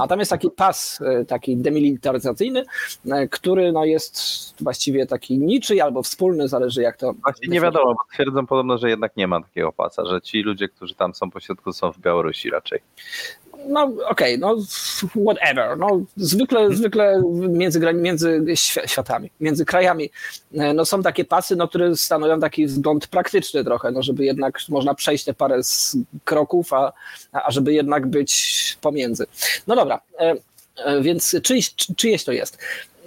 A tam jest taki pas, e, taki demilitaryzacyjny, e, który no jest właściwie taki niczyj albo wspólny, zależy jak to... Właśnie nie wiadomo, bo twierdzą podobno, że jednak nie ma takiego pasa, że ci ludzie, którzy tam są po środku są w Białorusi raczej. No okej, no whatever. No, zwykle, zwykle między, między świ- światami, między krajami e, no, są takie pasy, no, które stanowią taki wzgląd praktyczny trochę, no, żeby jednak można przejść te parę kroków, a, a żeby jednak być pomiędzy. No dobra, e, e, więc czyjś, czy- czyjeś to jest?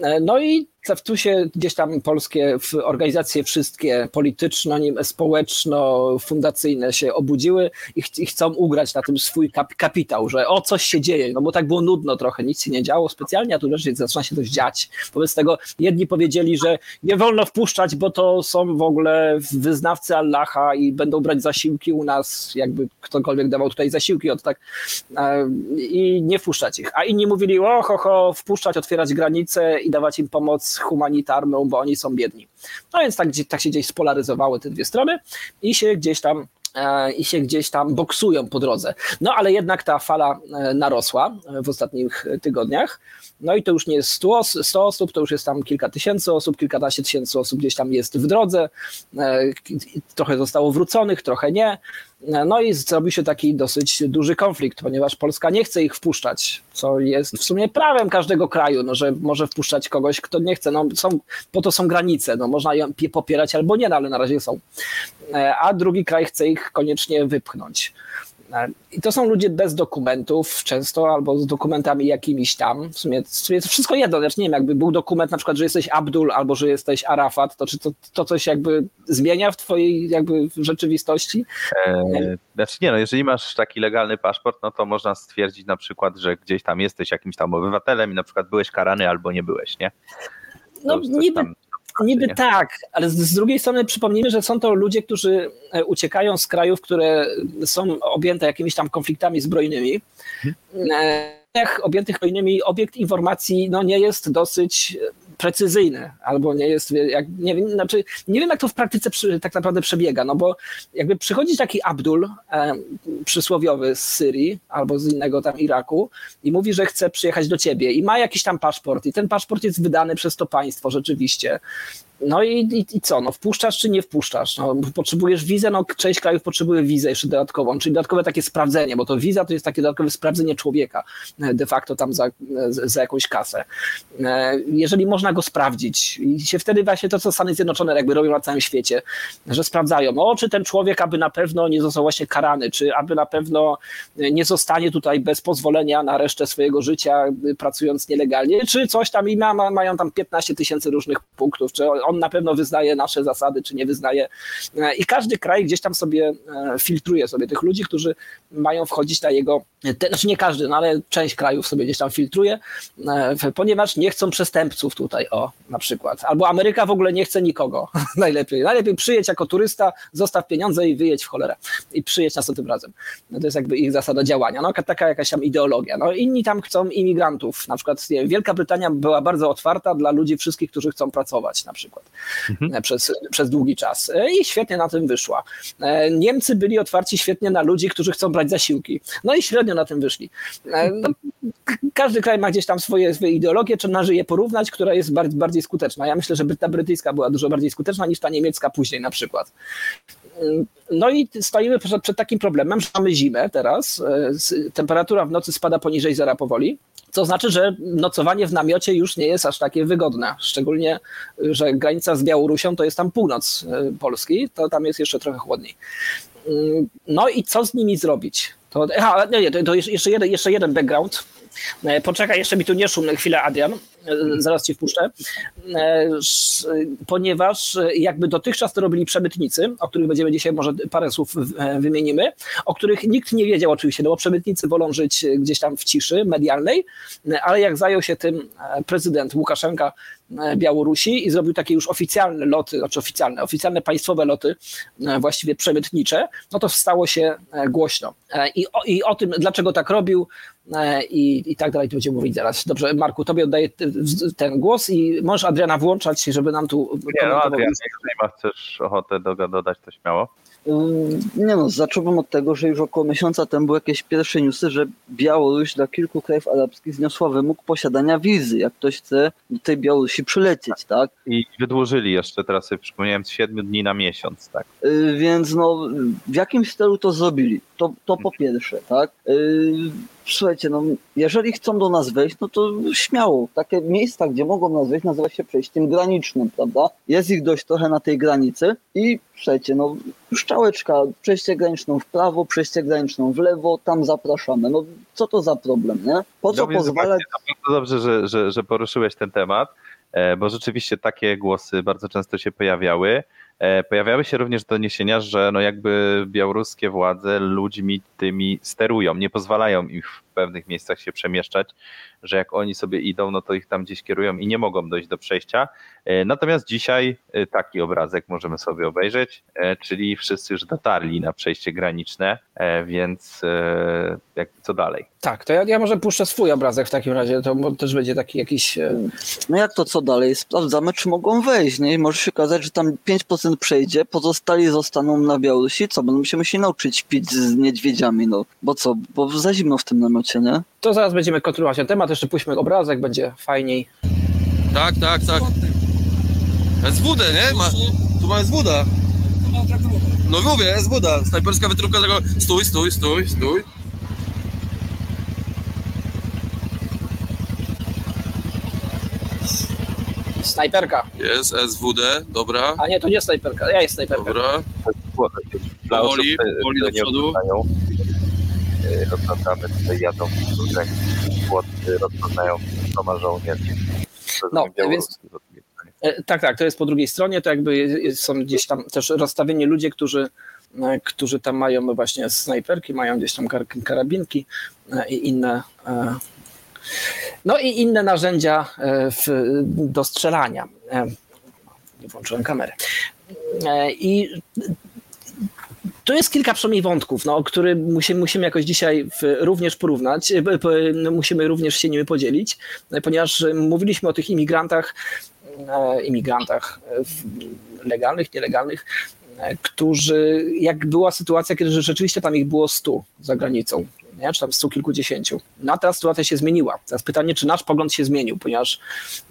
E, No i tu się gdzieś tam polskie organizacje wszystkie polityczno, społeczno-fundacyjne się obudziły i, ch- i chcą ugrać na tym swój kap- kapitał, że o coś się dzieje, no bo tak było nudno trochę, nic się nie działo specjalnie, a tu wreszcie zaczyna się coś dziać. Wobec tego jedni powiedzieli, że nie wolno wpuszczać, bo to są w ogóle wyznawcy Allaha i będą brać zasiłki u nas, jakby ktokolwiek dawał tutaj zasiłki od tak e, i nie wpuszczać ich. A inni mówili, o ho, ho, wpuszczać, otwierać granice i dawać im pomoc humanitarną, bo oni są biedni. No więc tak, tak się gdzieś spolaryzowały te dwie strony i się gdzieś tam e, i się gdzieś tam boksują po drodze. No ale jednak ta fala e, narosła e, w ostatnich tygodniach. No i to już nie jest 100, os- 100 osób, to już jest tam kilka tysięcy osób, kilkanaście tysięcy osób gdzieś tam jest w drodze. Trochę zostało wróconych, trochę nie. No i zrobił się taki dosyć duży konflikt, ponieważ Polska nie chce ich wpuszczać, co jest w sumie prawem każdego kraju, no, że może wpuszczać kogoś, kto nie chce. No, są, po to są granice, no, można je pie- popierać albo nie, no, ale na razie są. E, A drugi kraj chce ich koniecznie wypchnąć. E, I to są ludzie bez dokumentów często, albo z dokumentami jakimiś tam. W sumie, w sumie to wszystko jedno. Znaczy, nie wiem, jakby był dokument na przykład, że jesteś Abdul albo że jesteś Arafat, to czy to, to coś jakby zmienia w twojej jakby rzeczywistości? E, znaczy nie, no jeżeli masz taki legalny paszport, no to można stwierdzić na przykład, że gdzieś tam jesteś jakimś tam obywatelem i na przykład byłeś karany albo nie byłeś, nie? No niby, tam niby tak, ale z, z drugiej strony przypomnijmy, że są to ludzie, którzy e, uciekają z krajów, które są objęte jakimiś tam konfliktami zbrojnymi. Krajach objętych wojnymi obiekt informacji no, nie jest dosyć precyzyjny, albo nie jest, jak, nie, wiem, znaczy, nie wiem jak to w praktyce przy, tak naprawdę przebiega, no bo jakby przychodzi taki Abdul e, przysłowiowy z Syrii albo z innego tam Iraku i mówi, że chce przyjechać do ciebie i ma jakiś tam paszport i ten paszport jest wydany przez to państwo rzeczywiście. No i, i, i co, no wpuszczasz czy nie wpuszczasz? No, potrzebujesz wizę, no część krajów potrzebuje wizę jeszcze dodatkową, czyli dodatkowe takie sprawdzenie, bo to wiza to jest takie dodatkowe sprawdzenie człowieka e, de facto tam za, za jakąś kasę. E, Jeżeli można go sprawdzić i się wtedy właśnie to, co Stany Zjednoczone jakby robią na całym świecie, że sprawdzają, o czy ten człowiek aby na pewno nie został właśnie karany, czy aby na pewno nie zostanie tutaj bez pozwolenia na resztę swojego życia pracując nielegalnie, czy coś tam i ma, ma, mają tam 15 tysięcy różnych punktów, czy on na pewno wyznaje nasze zasady, czy nie wyznaje. E, I każdy kraj gdzieś tam sobie e, filtruje sobie tych ludzi, którzy mają wchodzić na jego, te, znaczy nie każdy, no ale część krajów sobie gdzieś tam filtruje, e, ponieważ nie chcą przestępców tutaj, o, na przykład. Albo Ameryka w ogóle nie chce nikogo. Najlepiej. Najlepiej przyjedź jako turysta, zostaw pieniądze i wyjedź w cholerę. I przyjedź następnym razem. No to jest jakby ich zasada działania. No taka jakaś tam ideologia. No inni tam chcą imigrantów. Na przykład Wielka Brytania była bardzo otwarta dla ludzi wszystkich, którzy chcą pracować na przykład e, przez, przez długi czas. E, I świetnie na tym wyszła. E, Niemcy byli otwarci świetnie na ludzi, którzy chcą brać zasiłki. No i średnio na tym wyszli. No, każdy kraj ma gdzieś tam swoje, swoje ideologie, czy należy je porównać, która jest bardziej, bardziej skuteczna. Ja myślę, że ta brytyjska była dużo bardziej skuteczna niż ta niemiecka później na przykład. No i stoimy przed, przed takim problemem, że mamy zimę teraz, temperatura w nocy spada poniżej zera powoli, co znaczy, że nocowanie w namiocie już nie jest aż takie wygodne. Szczególnie, że granica z Białorusią to jest tam północ e, Polski, to tam jest jeszcze trochę chłodniej. Mm, No i co z nimi zrobić? To, aha, nie, to, jeszcze, jeden, jeszcze jeden background. E, Poczekaj, jeszcze mi tu nie szum chwilę, Adrian. E, Zaraz ci wpuszczę. E, Ponieważ jakby dotychczas to robili przemytnicy, o których będziemy dzisiaj może parę słów wymienimy, o których nikt nie wiedział oczywiście, no bo przemytnicy wolą żyć gdzieś tam w ciszy medialnej, ale jak zajął się tym prezydent Łukaszenka Białorusi i zrobił takie już oficjalne loty, znaczy oficjalne, oficjalne państwowe loty, właściwie przemytnicze, no to stało się głośno. I o, i o tym, dlaczego tak robił i, i tak dalej, to będziemy mówić zaraz. Dobrze, Marku, tobie oddaję ten głos i możesz Adriana włączać, żeby nam tu Nie, no. Adrian, jeżeli ma chcesz ochotę do, dodać, to śmiało. Ym, Nie no, zacząłbym od tego, że już około miesiąca temu były jakieś pierwsze newsy, że Białoruś dla kilku krajów arabskich zniosła wymóg posiadania wizy, jak ktoś chce do tej Białorusi przylecieć, tak? I wydłużyli jeszcze, teraz sobie przypomniałem, z 7 dni na miesiąc, tak? Y, Więc no, w jakim stylu to zrobili? To, to po pierwsze, tak? Y, Słuchajcie, no, jeżeli chcą do nas wejść, no to śmiało. Takie miejsca, gdzie mogą nas wejść, nazywa się przejściem granicznym, prawda? Jest ich dość trochę na tej granicy i Słuchajcie, no szczałeczka, przejście graniczną w prawo, przejście graniczną w lewo, tam zapraszamy. No co to za problem, nie? Po co No pozwalać... to bardzo dobrze, że, że, że poruszyłeś ten temat, e, bo rzeczywiście takie głosy bardzo często się pojawiały. E, Pojawiały się również doniesienia, że no jakby białoruskie władze ludźmi tymi sterują, nie pozwalają w pewnych miejscach się przemieszczać, że jak oni sobie idą, no to ich tam gdzieś kierują i nie mogą dojść do przejścia. E, Natomiast dzisiaj e, taki obrazek możemy sobie obejrzeć, e, czyli wszyscy już dotarli na przejście graniczne, więc jak, co dalej? Tak, to ja, ja może puszczę swój obrazek w takim razie, to też będzie taki jakiś... No jak to co dalej? Sprawdzamy, czy mogą wejść, nie? I może się okazać, że tam 5% przejdzie, pozostali zostaną na Białorusi. Co? Będą się musieli nauczyć pić z niedźwiedziami, no. Bo co? Bo za zimno w tym namiocie, nie? To zaraz będziemy kontynuować ten temat, jeszcze puśćmy obrazek, będzie fajniej. Tak, tak, tak. SWD, nie? Ma, tu ma SWD. No mówię, SWD. Snajperska wytróbka tego... Stój, stój, stój, stój. Snajperka. Jest SWD, dobra, A nie, to nie snajperka, ja jest snajperka. dobra. Powoli, powoli do przodu. E, Rozglądamy, tutaj jadą tutaj płot, e, rozpoznają, co ma żołnierz. No, Białoruski, E, Tak, tak, to jest po drugiej stronie, to jakby są gdzieś tam też rozstawieni ludzie, którzy, e, którzy tam mają właśnie snajperki, mają gdzieś tam kar karabinki e, i inne. No i inne narzędzia w, do strzelania. Nie włączyłem kamery. E, I tu jest kilka przynajmniej wątków, no, które musimy, musimy jakoś dzisiaj w, również porównać, e, no, musimy również się nimi podzielić, e, ponieważ mówiliśmy o tych imigrantach, e, imigrantach legalnych, nielegalnych, którzy, jak była sytuacja, kiedy rzeczywiście tam ich było 100 za granicą, nie? czy tam stu kilkudziesięciu. No a teraz sytuacja się zmieniła. Teraz pytanie, czy nasz pogląd się zmienił, ponieważ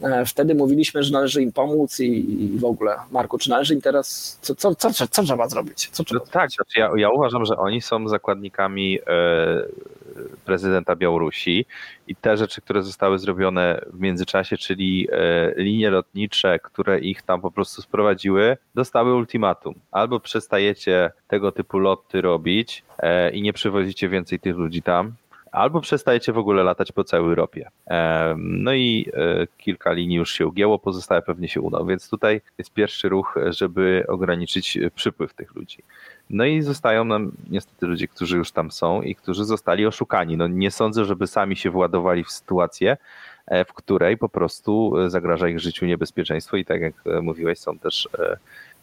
e, wtedy mówiliśmy, że należy im pomóc i, i w ogóle. Marku, czy należy im teraz, co, co, co, co, trzeba zrobić? Co trzeba No tak, znaczy ja, ja uważam, że oni są zakładnikami e, prezydenta Białorusi i te rzeczy, które zostały zrobione w międzyczasie, czyli e, linie lotnicze, które ich tam po prostu sprowadziły, dostały ultimatum. Albo przestajecie tego typu loty robić e, i nie przywozicie więcej tych ludzi tam, albo przestajecie w ogóle latać po całej Europie. No i e, kilka linii już się ugięło, pozostałe pewnie się uda, więc tutaj jest pierwszy ruch, żeby ograniczyć e, przypływ tych ludzi. No i zostają nam niestety ludzie, którzy już tam są i którzy zostali oszukani. No nie sądzę, żeby sami się władowali w sytuację, w której po prostu e, zagraża ich życiu niebezpieczeństwo i tak jak e, mówiłeś, są też e,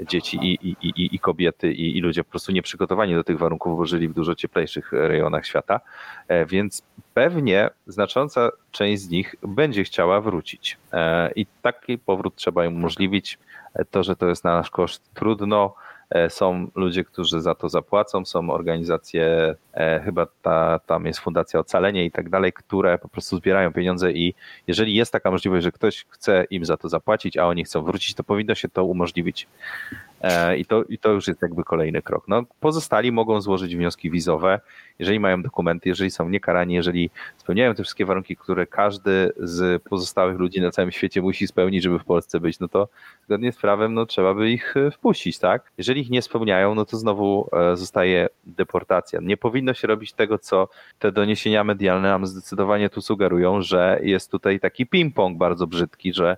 dzieci i, i, i, i kobiety i, i ludzie po prostu nieprzygotowani do tych warunków, bo żyli w dużo cieplejszych rejonach świata, E, więc pewnie znacząca część z nich będzie chciała wrócić. E, i taki powrót trzeba im umożliwić. E, To, że to jest na nasz koszt trudno, E, Są ludzie, którzy za to zapłacą, są organizacje, e, chyba ta, tam jest Fundacja Ocalenie i tak dalej, które po prostu zbierają pieniądze i jeżeli jest taka możliwość, że ktoś chce im za to zapłacić, a oni chcą wrócić, to powinno się to umożliwić. E, I to, I to już jest jakby kolejny krok. No, pozostali mogą złożyć wnioski wizowe, jeżeli mają dokumenty, jeżeli są niekarani, jeżeli spełniają te wszystkie warunki, które każdy z pozostałych ludzi na całym świecie musi spełnić, żeby w Polsce być, no to zgodnie z prawem no, trzeba by ich e, wpuścić, tak? Jeżeli ich nie spełniają, no to znowu e, zostaje deportacja. Nie powinno się robić tego, co te doniesienia medialne nam zdecydowanie tu sugerują, że jest tutaj taki ping-pong bardzo brzydki, że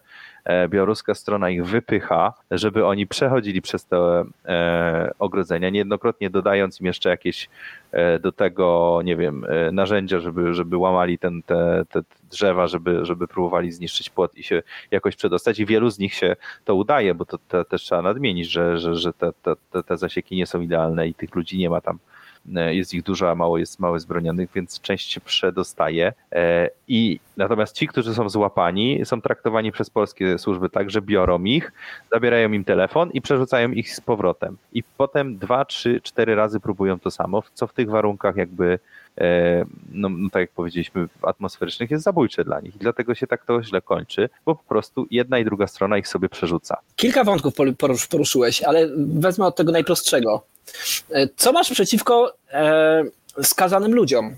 białoruska strona ich wypycha, żeby oni przechodzili przez te e, ogrodzenia, niejednokrotnie dodając im jeszcze jakieś e, do tego, nie wiem, e, narzędzia, żeby, żeby łamali ten, te, te drzewa, żeby, żeby próbowali zniszczyć płot i się jakoś przedostać. I wielu z nich się to udaje, bo to, to też trzeba nadmienić, że, że, że te, te, te, zasieki nie są idealne i tych ludzi nie ma tam. E, jest ich dużo, a mało jest mało zbronionych, więc część się przedostaje. E, I natomiast ci, którzy są złapani, są traktowani przez polskie służby tak, że biorą ich, zabierają im telefon i przerzucają ich z powrotem. I potem dwa, trzy, cztery razy próbują to samo, co w tych warunkach jakby e, no, no tak jak powiedzieliśmy, atmosferycznych jest zabójcze dla nich. I dlatego się tak to źle kończy, bo po prostu jedna i druga strona ich sobie przerzuca. Kilka wątków poru- porusz- poruszyłeś, ale wezmę od tego najprostszego. E, Co masz przeciwko e, skazanym ludziom?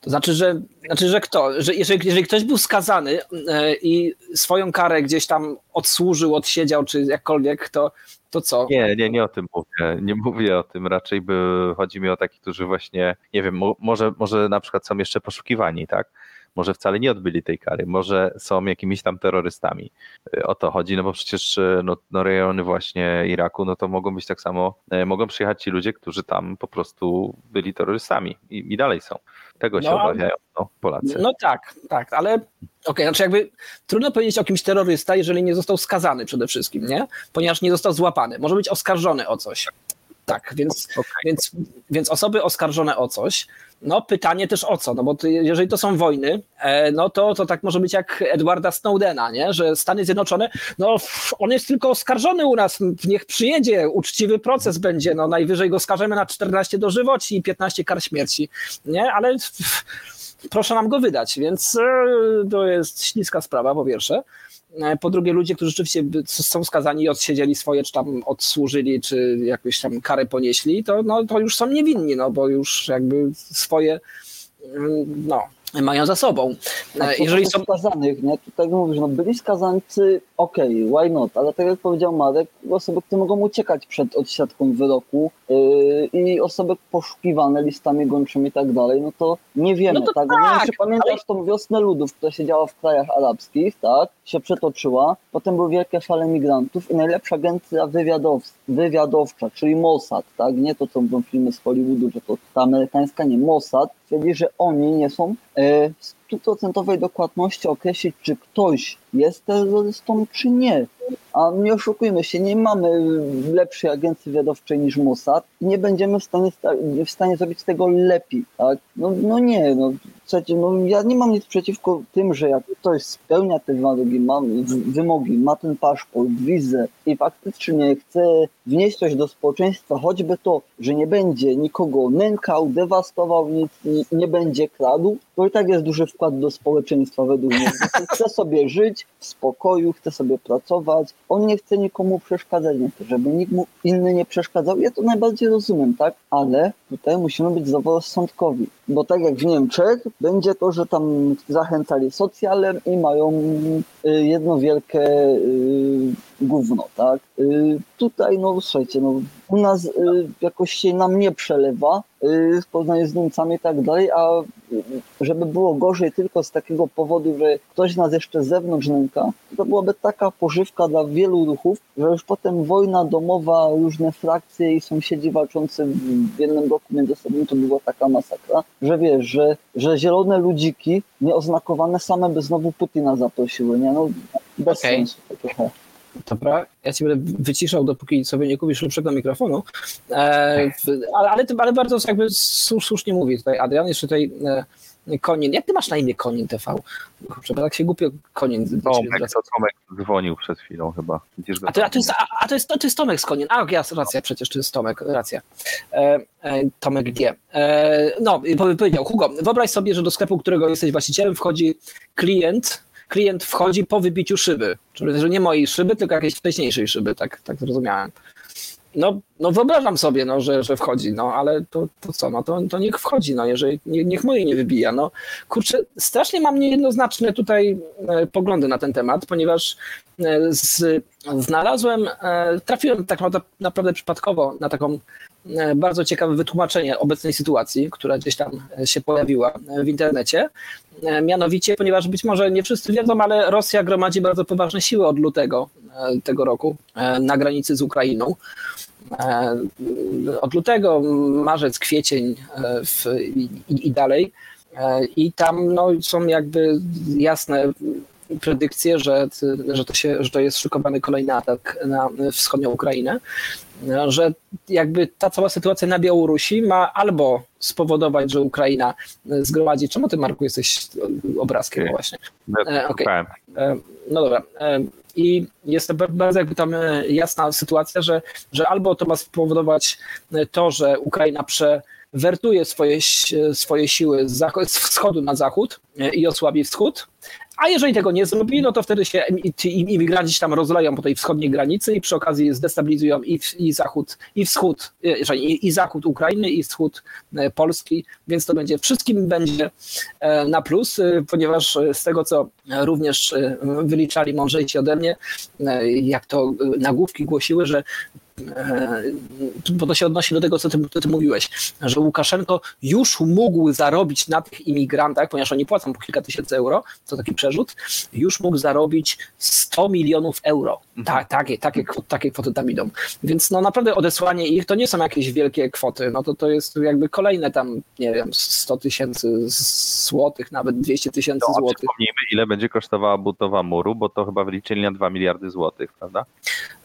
To znaczy, że, znaczy, że kto? Że jeżeli, jeżeli ktoś był skazany e, i swoją karę gdzieś tam odsłużył, odsiedział, czy jakkolwiek, to, to co? Nie, nie, nie o tym mówię. Nie mówię o tym. Raczej by chodzi mi o takich, którzy właśnie, nie wiem, mo, może, może na przykład są jeszcze poszukiwani, tak? Może wcale nie odbyli tej kary, może są jakimiś tam terrorystami. Y, O to chodzi, no bo przecież y, no, no rejony właśnie Iraku, no to mogą być tak samo, y, mogą przyjechać ci ludzie, którzy tam po prostu byli terrorystami i, i dalej są. Tego się No, obawiają no, Polacy. No tak, tak, ale okej, znaczy jakby trudno powiedzieć o kimś terrorysta, jeżeli nie został skazany przede wszystkim, nie? Ponieważ nie został złapany. Może być oskarżony o coś. Tak, więc, więc, więc osoby oskarżone o coś, no pytanie też o co, no bo ty, jeżeli to są wojny, e, no to, to tak może być jak Edwarda Snowdena, nie? że Stany Zjednoczone, no on jest tylko oskarżony u nas, niech przyjedzie, uczciwy proces będzie, no najwyżej go skażemy na 14 dożywoci i 15 kar śmierci, nie? Ale proszę nam go wydać, więc e, to jest śliska sprawa po pierwsze. E, Po drugie, ludzie, którzy rzeczywiście są skazani i odsiedzieli swoje, czy tam odsłużyli, czy jakąś tam karę ponieśli, to, no, to już są niewinni, no bo już jakby swoje mm, no, mają za sobą. A E, Jeżeli są. skazanych, nie? Tutaj mówisz, no byli skazańcy, okej, why not, ale tak jak powiedział Marek, osoby, które mogą uciekać przed odsiadką wyroku yy, i osoby poszukiwane listami gończymi i tak dalej, no to nie wiemy, No to tak? Bo Nie wiem, tak, czy pamiętasz tą wiosnę ludów, która się działa w krajach arabskich, tak? Się przetoczyła, potem były wielkie fale migrantów i najlepsza agencja wywiadows- wywiadowcza, czyli Mossad, tak? Nie to, co mówią filmy z Hollywoodu, że to ta amerykańska, nie, Mossad, twierdzi, że oni nie są e, w stuprocentowej dokładności określić, czy ktoś jest terrorystą, czy nie. A nie oszukujmy się, nie mamy lepszej agencji wywiadowczej niż Mossad i nie będziemy w stanie, sta- w stanie zrobić tego lepiej, tak? No, no nie, no przecież no, ja nie mam nic przeciwko tym, że jak ktoś spełnia te wymogi, ma, wymogi, ma ten paszport, wizę i faktycznie chce wnieść coś do społeczeństwa, choćby to, że nie będzie nikogo nękał, dewastował, nic nie będzie kradł, to i tak jest duży wkład do społeczeństwa według mnie. Chce sobie żyć w spokoju, chce sobie pracować, on nie chce nikomu przeszkadzać, nie chce, żeby nikt mu inny nie przeszkadzał. Ja to najbardziej rozumiem, tak? Ale tutaj musimy być zdroworozsądkowi, bo tak jak w Niemczech, będzie to, że tam zachęcali socjalem i mają y, jedno wielkie y, gówno, tak? Y, tutaj, no słuchajcie, no, u nas y, jakoś się nam nie przelewa y, w porównaniu z Niemcami i tak dalej, a żeby było gorzej tylko z takiego powodu, że ktoś nas jeszcze z zewnątrz nęka, to byłaby taka pożywka dla wielu ruchów, że już potem wojna domowa, różne frakcje i sąsiedzi walczący w jednym roku między sobą, to była taka masakra, że wiesz, że, że zielone ludziki nieoznakowane same by znowu Putina zaprosiły, nie? No, bez Okej. sensu to trochę. Dobra, ja ci będę wyciszał, dopóki sobie nie kupisz lepszego mikrofonu. E, ale, ale, ale bardzo jakby słusz- słusznie mówi tutaj Adrian, jeszcze tutaj e, Konin. Jak ty masz na imię Konin TV? Kurczę, tak się głupio Konin Tomek, to Tomek dzwonił przed chwilą chyba. A to, a, to jest, a, a to, jest, to jest Tomek z Konin. A, ja, racja, przecież to jest Tomek, racja. E, e, Tomek G. E, no, powiedział, Hugo, wyobraź sobie, że do sklepu, którego jesteś właścicielem, wchodzi klient, klient wchodzi po wybiciu szyby. Czyli, że nie mojej szyby, tylko jakiejś wcześniejszej szyby, tak, tak zrozumiałem. No, no wyobrażam sobie, no, że, że wchodzi, no ale to, to co, no to, to niech wchodzi, no jeżeli, nie, niech mojej nie wybija, no. Kurczę, strasznie mam niejednoznaczne tutaj e, poglądy na ten temat, ponieważ e, z, znalazłem, e, trafiłem tak naprawdę, przypadkowo na taką bardzo ciekawe wytłumaczenie obecnej sytuacji, która gdzieś tam e, się pojawiła e, w internecie. E, Mianowicie, ponieważ być może nie wszyscy wiedzą, ale Rosja gromadzi bardzo poważne siły od lutego e, tego roku e, na granicy z Ukrainą. E, Od lutego, marzec, kwiecień e, w, i, i dalej. E, I tam no, są jakby jasne predykcje, że, że, to się, że to jest szykowany kolejny atak na wschodnią Ukrainę, że jakby ta cała sytuacja na Białorusi ma albo spowodować, że Ukraina zgromadzi. Czemu ty, Marku, jesteś obrazkiem właśnie? Ja E, szukałem. E, No dobra. E, I jest to ba- bardzo jakby tam jasna sytuacja, że, że albo to ma spowodować to, że Ukraina przewertuje swoje, swoje siły z, z wschodu na zachód e, i osłabi wschód, a jeżeli tego nie zrobi, no to wtedy się im- ci imigranci tam rozleją po tej wschodniej granicy i przy okazji zdestabilizują i, i zachód, i wschód, e, i, i zachód Ukrainy, i wschód e, Polski, więc to będzie wszystkim będzie na plus, ponieważ z tego, co również wyliczali mądrzejsi ode mnie, jak to nagłówki głosiły, że bo to się odnosi do tego, co ty, co ty mówiłeś, że Łukaszenko już mógł zarobić na tych imigrantach, ponieważ oni płacą po kilka tysięcy euro, to taki przerzut, już mógł zarobić 100 milionów euro. Tak, takie, takie, takie kwoty tam idą. Więc no naprawdę odesłanie ich to nie są jakieś wielkie kwoty, no to to jest jakby kolejne tam, nie wiem, 100 tysięcy złotych, nawet 200 tysięcy No, złotych. przypomnijmy, ile będzie kosztowała budowa muru, bo to chyba wyliczyli na 2 miliardy złotych, prawda?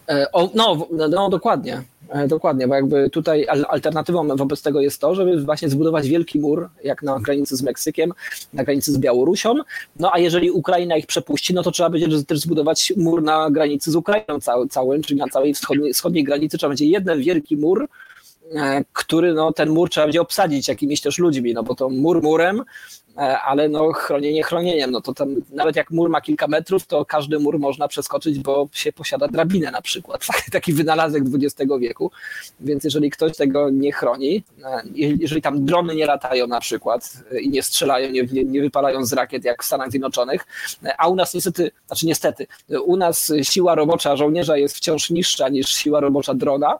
E, O, no, w- no, dokładnie. E, Dokładnie, bo jakby tutaj al- alternatywą wobec tego jest to, żeby właśnie zbudować wielki mur, jak na granicy z Meksykiem, na granicy z Białorusią. No a jeżeli Ukraina ich przepuści, no to trzeba będzie też zbudować mur na granicy z Ukrainą cały, całym, czyli na całej wschodniej, wschodniej granicy trzeba będzie jeden wielki mur, który no, ten mur trzeba będzie obsadzić jakimiś też ludźmi, no bo to mur murem, e, ale no chronienie chronieniem, no to tam nawet jak mur ma kilka metrów, to każdy mur można przeskoczyć, bo się posiada drabinę na przykład, taki wynalazek XX wieku, więc jeżeli ktoś tego nie chroni, e, je- jeżeli tam drony nie latają na przykład e, i nie strzelają, nie, nie, wypalają z rakiet jak w Stanach Zjednoczonych, e, a u nas niestety, znaczy niestety, e, u nas siła robocza żołnierza jest wciąż niższa niż siła robocza drona,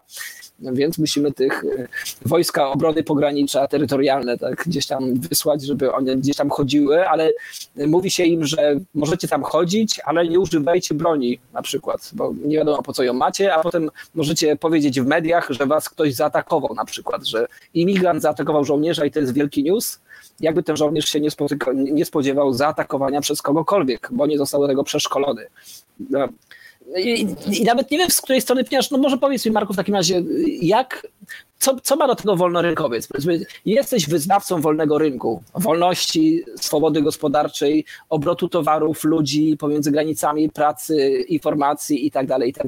więc musimy tych e, wojska obrony pogranicza terytorialne tak gdzieś tam wysłać, żeby one gdzieś tam chodziły, ale mówi się im, że możecie tam chodzić, ale nie używajcie broni na przykład, bo nie wiadomo po co ją macie, a potem możecie powiedzieć w mediach, że was ktoś zaatakował na przykład, że imigrant zaatakował żołnierza i to jest wielki news, jakby ten żołnierz się nie, nie spodziewał zaatakowania przez kogokolwiek, bo nie został do tego przeszkolony. I, I nawet nie wiem, z której strony pniasz, no może powiedz mi Marku w takim razie, jak, co, co ma do tego wolnorynkowiec? Jesteś wyznawcą wolnego rynku, wolności, swobody gospodarczej, obrotu towarów, ludzi pomiędzy granicami pracy, informacji i tak dalej, i tak.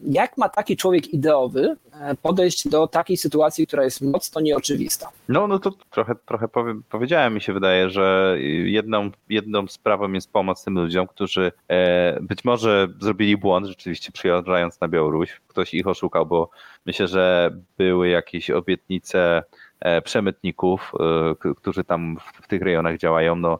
Jak ma taki człowiek ideowy e, podejść do takiej sytuacji, która jest mocno nieoczywista? No, no to trochę, trochę powiem, powiedziałem, mi się wydaje, że jedną, jedną sprawą jest pomoc tym ludziom, którzy e, być może zrobili błąd, rzeczywiście przyjeżdżając na Białoruś. Ktoś ich oszukał, bo myślę, że były jakieś obietnice e, przemytników, e, którzy tam w, tych rejonach działają. No,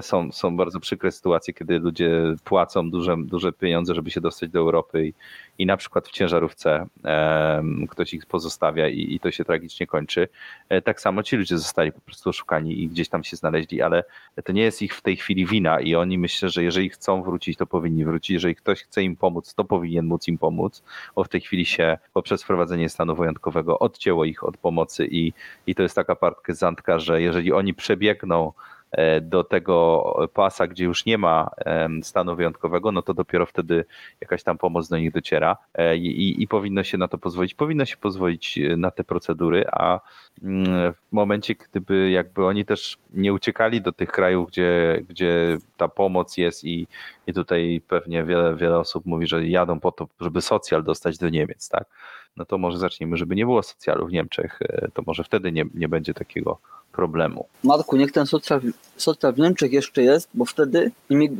są, są bardzo przykre sytuacje, kiedy ludzie płacą duże, duże pieniądze, żeby się dostać do Europy i, i na przykład w ciężarówce em, ktoś ich pozostawia i, i to się tragicznie kończy. E, Tak samo ci ludzie zostali po prostu oszukani i gdzieś tam się znaleźli, ale to nie jest ich w tej chwili wina i oni myślę, że jeżeli chcą wrócić, to powinni wrócić. Jeżeli ktoś chce im pomóc, to powinien móc im pomóc, bo w tej chwili się poprzez wprowadzenie stanu wyjątkowego odcięło ich od pomocy i, i to jest taka partyzantka, że jeżeli oni przebiegną e, do tego pasa, gdzie już nie ma stanu wyjątkowego, no to dopiero wtedy jakaś tam pomoc do nich dociera e, i, i, i powinno się na to pozwolić. Powinno się pozwolić e, na te procedury, a mm, w momencie, gdyby jakby oni też nie uciekali do tych krajów, gdzie, gdzie ta pomoc jest i, i tutaj pewnie wiele, wiele osób mówi, że jadą po to, żeby socjal dostać do Niemiec, tak? No to może zacznijmy, żeby nie było socjalu w Niemczech, e, to może wtedy nie, nie będzie takiego problemu. Marku, niech ten socjal, socjal w Niemczech jeszcze jest, bo wtedy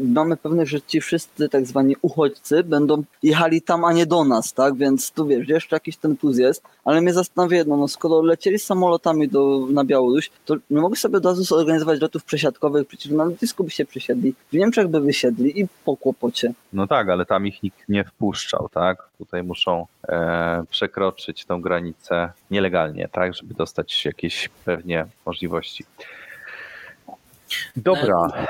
mamy pewność, że ci wszyscy tak zwani uchodźcy będą jechali tam, a nie do nas, tak? Więc tu wiesz, jeszcze jakiś ten plus jest, ale mnie zastanawia jedno, no skoro lecieli samolotami do, na Białoruś, to nie mogli sobie od razu zorganizować lotów przesiadkowych, przecież na lotnisku by się przesiedli, w Niemczech by wysiedli i po kłopocie. No tak, ale tam ich nikt nie wpuszczał, tak? Tutaj muszą e, przekroczyć tą granicę nielegalnie, tak? Żeby dostać jakieś pewnie możliwości. Dobra.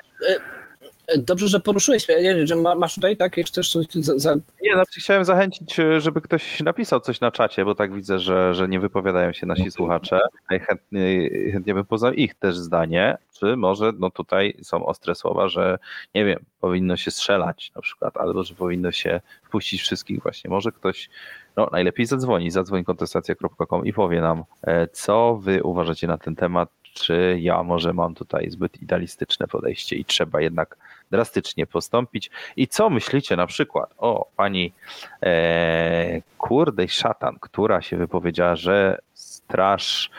Dobrze, że poruszyłeś, nie że ma- masz tutaj tak, jeszcze coś za, za, Nie, znaczy chciałem zachęcić, e, żeby ktoś napisał coś na czacie, bo tak widzę, że, że nie wypowiadają się nasi słuchacze. Chętnie, chętnie bym poznał ich też zdanie, czy może no tutaj są ostre słowa, że nie wiem, powinno się strzelać na przykład, albo że powinno się wpuścić wszystkich właśnie. Może ktoś, no najlepiej zadzwoni, zadzwoń kontestacja.com i powie nam, e, co wy uważacie na ten temat, czy ja może mam tutaj zbyt idealistyczne podejście i trzeba jednak drastycznie postąpić. I co myślicie na przykład o pani e, kurdej szatan, która się wypowiedziała, że straż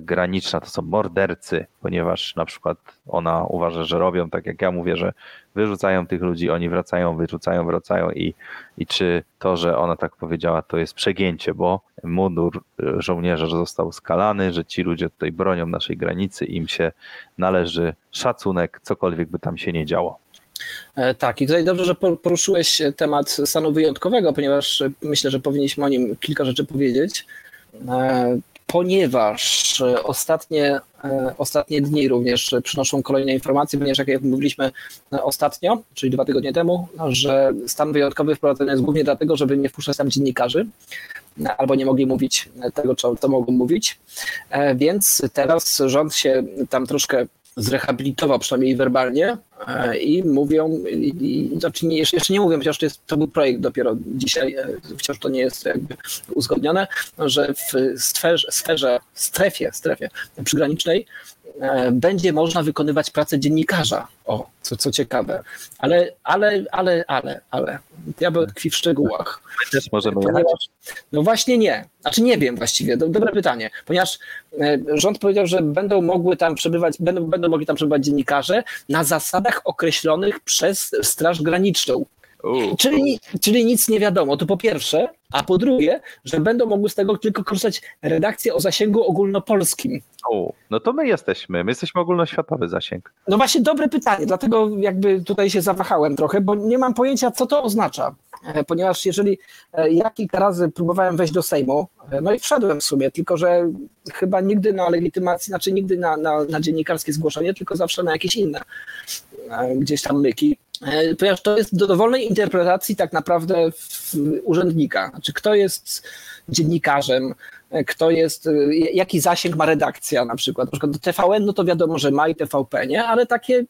graniczna to są mordercy, ponieważ na przykład ona uważa, że robią tak jak ja mówię, że wyrzucają tych ludzi, oni wracają, wyrzucają, wracają i, i czy to, że ona tak powiedziała, to jest przegięcie, bo mundur e, żołnierza został skalany, że ci ludzie tutaj bronią naszej granicy, im się należy szacunek, cokolwiek by tam się nie działo. E, Tak, i tutaj dobrze, że po- poruszyłeś temat stanu wyjątkowego, ponieważ e, myślę, że powinniśmy o nim kilka rzeczy powiedzieć. Ponieważ e, ostatnie, e, ostatnie dni również przynoszą kolejne informacje, ponieważ jak mówiliśmy e, ostatnio, czyli dwa tygodnie temu, że stan wyjątkowy wprowadzony jest głównie dlatego, żeby nie wpuszczać tam dziennikarzy, albo nie mogli mówić tego, co, co mogą mówić. Więc teraz rząd się tam troszkę zrehabilitował, przynajmniej werbalnie, e, i mówią, i, i, znaczy nie, jeszcze nie mówią, chociaż to, jest, to był projekt dopiero dzisiaj, e, wciąż to nie jest jakby uzgodnione, że w sferze, sferze strefie, strefie przygranicznej będzie można wykonywać pracę dziennikarza. O, co, co ciekawe. Ale, ale, ale, ale, ale. Diabeł tkwi w szczegółach. My też możemy. Ponieważ, no właśnie nie. Znaczy nie wiem właściwie, Do, dobre pytanie. Ponieważ e, rząd powiedział, że będą mogły tam przebywać, będą, będą mogli tam przebywać dziennikarze na zasadach określonych przez Straż Graniczną. U, Czyli, czyli nic nie wiadomo, to po pierwsze, a po drugie, że będą mogły z tego tylko korzystać redakcje o zasięgu ogólnopolskim. u. No to my jesteśmy, my jesteśmy ogólnoświatowy zasięg. No właśnie, dobre pytanie, dlatego jakby tutaj się zawahałem trochę, bo nie mam pojęcia, co to oznacza. E, Ponieważ jeżeli e, ja kilka razy próbowałem wejść do Sejmu, e, no i wszedłem w sumie, tylko że chyba nigdy na legitymacji, znaczy nigdy na, na, na dziennikarskie zgłoszenie, tylko zawsze na jakieś inne gdzieś tam myki. E, Ponieważ to jest do dowolnej interpretacji tak naprawdę urzędnika. Znaczy, kto jest dziennikarzem, e, kto jest, e, jaki zasięg ma redakcja na przykład. Na przykład TVN, no to wiadomo, że ma i TVP, nie? Ale takie,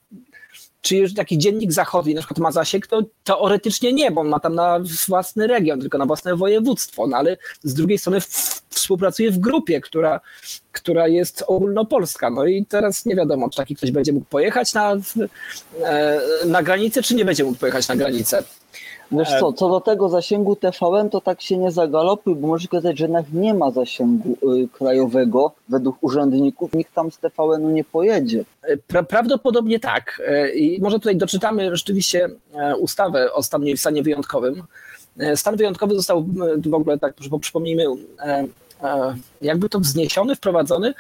czy już taki dziennik zachodni na przykład ma zasięg, to teoretycznie nie, bo on ma tam na własny region, tylko na własne województwo, no ale z drugiej strony współpracuje w grupie, która, która jest ogólnopolska. No i teraz nie wiadomo, czy taki ktoś będzie mógł pojechać na, e, na granicę, czy nie będzie mógł pojechać na granicę. Wiesz co, co do tego zasięgu TVN, to tak się nie zagalopuj, bo może okazać, że jednak nie ma zasięgu y, krajowego według urzędników, nikt tam z TVN-u nie pojedzie. Pra, prawdopodobnie tak. E, I może tutaj doczytamy rzeczywiście e, ustawę o stanie, stanie wyjątkowym. E, Stan wyjątkowy został e, w ogóle, tak przypo- przypomnijmy, e, e, jakby to wzniesiony, wprowadzony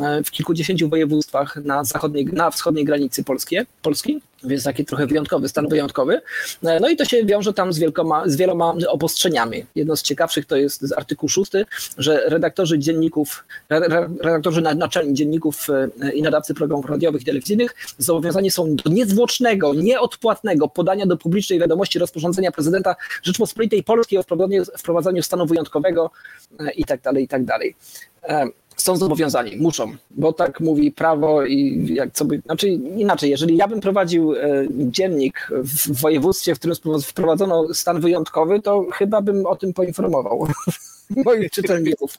e, w kilkudziesięciu województwach na, zachodniej, na wschodniej granicy Polskie, Polski, więc taki trochę wyjątkowy, stan wyjątkowy. E, No i to się wiąże tam z, wielkoma, z wieloma obostrzeniami. Jedno z ciekawszych to jest z artykuł 6, że redaktorzy dzienników, re- re- redaktorzy na- naczelni dzienników e, i nadawcy programów radiowych i telewizyjnych zobowiązani są do niezwłocznego, nieodpłatnego podania do publicznej wiadomości rozporządzenia prezydenta Rzeczpospolitej Polskiej o wprowadzaniu stanu wyjątkowego e, i tak dalej, i tak dalej. Są zobowiązani, muszą, bo tak mówi prawo i jak co by, znaczy inaczej, jeżeli ja bym prowadził e, dziennik w województwie, w którym wprowadzono stan wyjątkowy, to chyba bym o tym poinformował moich czytelników.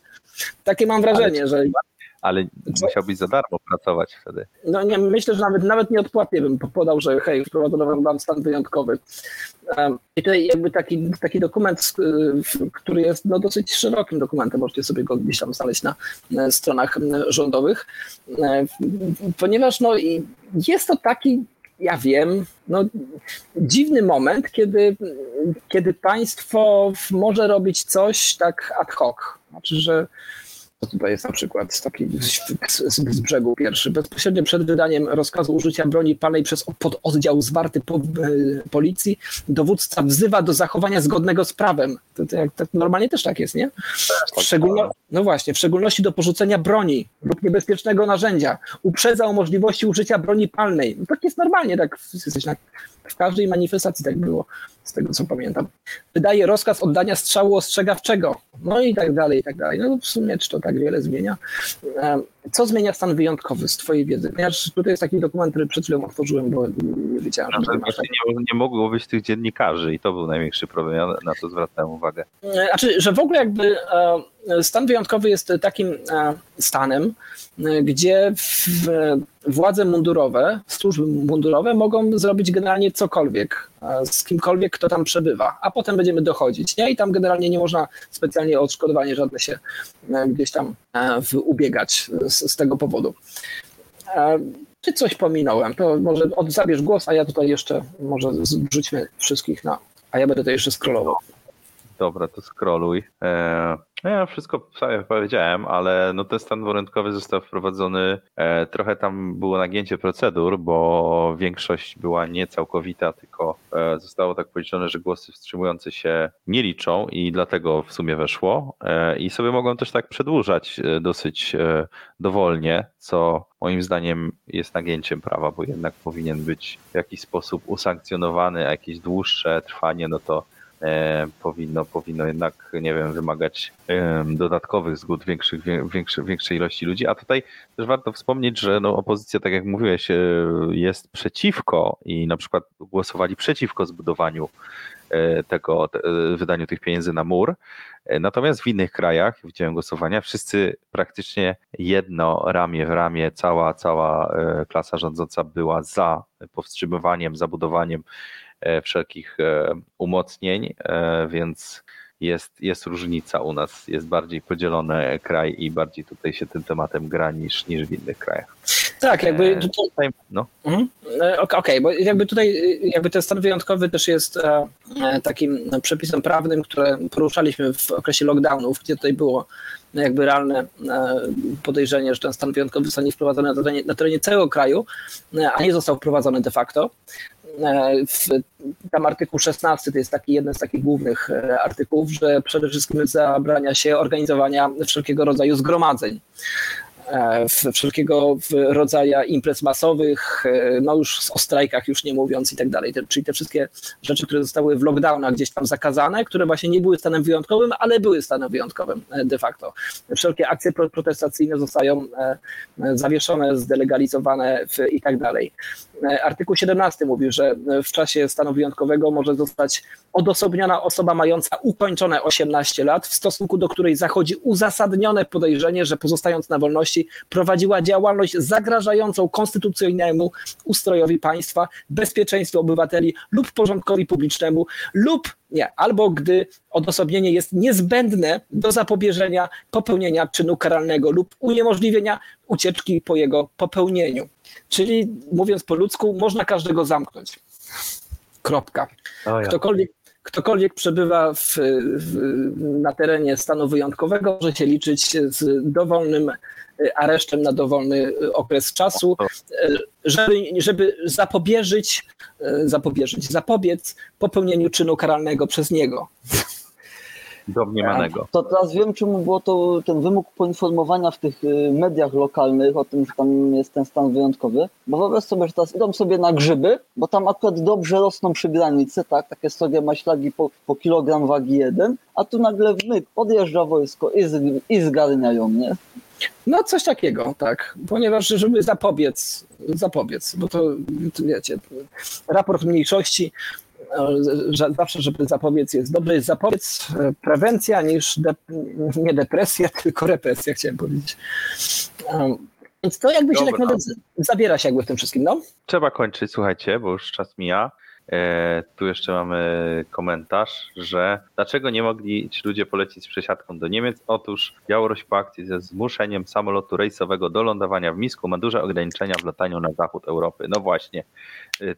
Takie mam wrażenie, że Ale musiałbyś za darmo pracować wtedy. no nie, myślę, że nawet, nawet nieodpłatnie bym podał, że hej, wprowadzono wam stan wyjątkowy. I tutaj jakby taki, taki dokument, w- który jest no, dosyć szerokim dokumentem, możecie sobie go gdzieś tam znaleźć na stronach rządowych, E, ponieważ no, jest to taki, ja wiem, no, dziwny moment, kiedy, kiedy państwo może robić coś tak ad hoc. Znaczy, że tutaj jest na przykład taki z, brzegu pierwszy. Bezpośrednio przed wydaniem rozkazu użycia broni palnej przez pododdział zwarty po, e, policji, dowódca wzywa do zachowania zgodnego z prawem. To, to tak normalnie też tak jest, nie? Szczególno, no właśnie, w szczególności do porzucenia broni lub niebezpiecznego narzędzia. Uprzedza o możliwości użycia broni palnej. No tak jest normalnie, tak jesteś na, w każdej manifestacji tak było, z tego co pamiętam. Wydaje rozkaz oddania strzału ostrzegawczego. No i tak dalej, i tak dalej. No w sumie, czy to tak wiele zmienia? Co zmienia stan wyjątkowy z twojej wiedzy? Ponieważ tutaj jest taki dokument, który przed chwilą otworzyłem, bo nie wiedziałem, że właśnie nie, nie mogło być tych dziennikarzy i to był największy problem. Ja na to zwracałem uwagę. E, Znaczy, że w ogóle jakby e, stan wyjątkowy jest takim e, stanem, gdzie władze mundurowe, służby mundurowe mogą zrobić generalnie cokolwiek z kimkolwiek, kto tam przebywa, a potem będziemy dochodzić. Nie? I tam generalnie nie można specjalnie o odszkodowanie żadne się e, gdzieś tam e, ubiegać z, z tego powodu. E, Czy coś pominąłem? To może od, zabierz głos, a ja tutaj jeszcze może wrzućmy wszystkich na. A ja będę to jeszcze scrollował. Dobra, to scrolluj. E, No ja wszystko powiedziałem, ale no ten stan warunkowy został wprowadzony, e, trochę tam było nagięcie procedur, bo większość była nie całkowita, tylko e, zostało tak policzone, że głosy wstrzymujące się nie liczą i dlatego w sumie weszło e, i sobie mogą też tak przedłużać e, dosyć e, dowolnie, co moim zdaniem jest nagięciem prawa, bo jednak powinien być w jakiś sposób usankcjonowany, a jakieś dłuższe trwanie, no to powinno, powinno jednak, nie wiem, wymagać dodatkowych zgód większych, większy, większej ilości ludzi. A tutaj też warto wspomnieć, że no, opozycja, tak jak mówiłeś, e, jest przeciwko i na przykład głosowali przeciwko zbudowaniu e, tego, te, e, wydaniu tych pieniędzy na mur. E, Natomiast w innych krajach, widziałem głosowania, wszyscy praktycznie jedno ramię w ramię, cała, cała e, klasa rządząca była za powstrzymywaniem, zabudowaniem e, wszelkich e, umocnień, e, więc jest, jest różnica u nas, jest bardziej podzielony kraj i bardziej tutaj się tym tematem gra niż, niż w innych krajach. Tak, jakby E, tutaj, no, Mhm. E, ok- Okej, bo jakby tutaj e, jakby ten stan wyjątkowy też jest e, e, takim e, przepisem prawnym, które poruszaliśmy w okresie lockdownów, gdzie tutaj było jakby realne e, podejrzenie, że ten stan wyjątkowy zostanie wprowadzony na terenie, na terenie całego kraju, e, a nie został wprowadzony de facto. E, W, tam artykuł 16 to jest taki jeden z takich głównych e, artykułów, że przede wszystkim zabrania się organizowania wszelkiego rodzaju zgromadzeń wszelkiego w rodzaju imprez masowych, e, no już o strajkach już nie mówiąc i tak dalej. Czyli te wszystkie rzeczy, które zostały w lockdownach gdzieś tam zakazane, które właśnie nie były stanem wyjątkowym, ale były stanem wyjątkowym e, de facto. Wszelkie akcje pro- protestacyjne zostają e, e, zawieszone, zdelegalizowane i tak dalej. E, Artykuł 17 mówi, że e, w czasie stanu wyjątkowego może zostać odosobniona osoba mająca ukończone 18 lat, w stosunku do której zachodzi uzasadnione podejrzenie, że pozostając na wolności prowadziła działalność zagrażającą konstytucyjnemu ustrojowi państwa, bezpieczeństwu obywateli lub porządkowi publicznemu, lub nie, albo gdy odosobnienie jest niezbędne do zapobieżenia popełnienia czynu karalnego lub uniemożliwienia ucieczki po jego popełnieniu. Czyli mówiąc po ludzku, można każdego zamknąć. Kropka. Ktokolwiek, ktokolwiek przebywa w, w, na terenie stanu wyjątkowego, może się liczyć z dowolnym e, aresztem na dowolny e, okres czasu, e, żeby, żeby zapobieżyć, zapobieżyć, zapobiec popełnieniu czynu karalnego przez niego. Domniemanego. To teraz wiem, czemu było to ten wymóg poinformowania w tych y, mediach lokalnych o tym, że tam jest ten stan wyjątkowy. Bo wyobraź sobie, że teraz idą sobie na grzyby, bo tam akurat dobrze rosną przy granicy, tak? Takie sobie maślagi po, po kilogram wagi jeden, a tu nagle myk, podjeżdża wojsko i, z, i zgarniają, nie? No coś takiego, tak. Ponieważ żeby zapobiec, zapobiec, bo to to wiecie, raport mniejszości zawsze, żeby zapobiec jest dobry, jest zapobiec, e, prewencja niż de, nie depresja, tylko represja, chciałem powiedzieć. Um, Więc to jakby się tak Dobra. naprawdę z- zabiera się jakby w tym wszystkim, no. Trzeba kończyć, słuchajcie, bo już czas mija. E, tu jeszcze mamy komentarz, że dlaczego nie mogli ci ludzie polecieć z przesiadką do Niemiec? Otóż Białoruś po akcji ze zmuszeniem samolotu rejsowego do lądowania w Misku ma duże ograniczenia w lataniu na zachód Europy. No właśnie, e,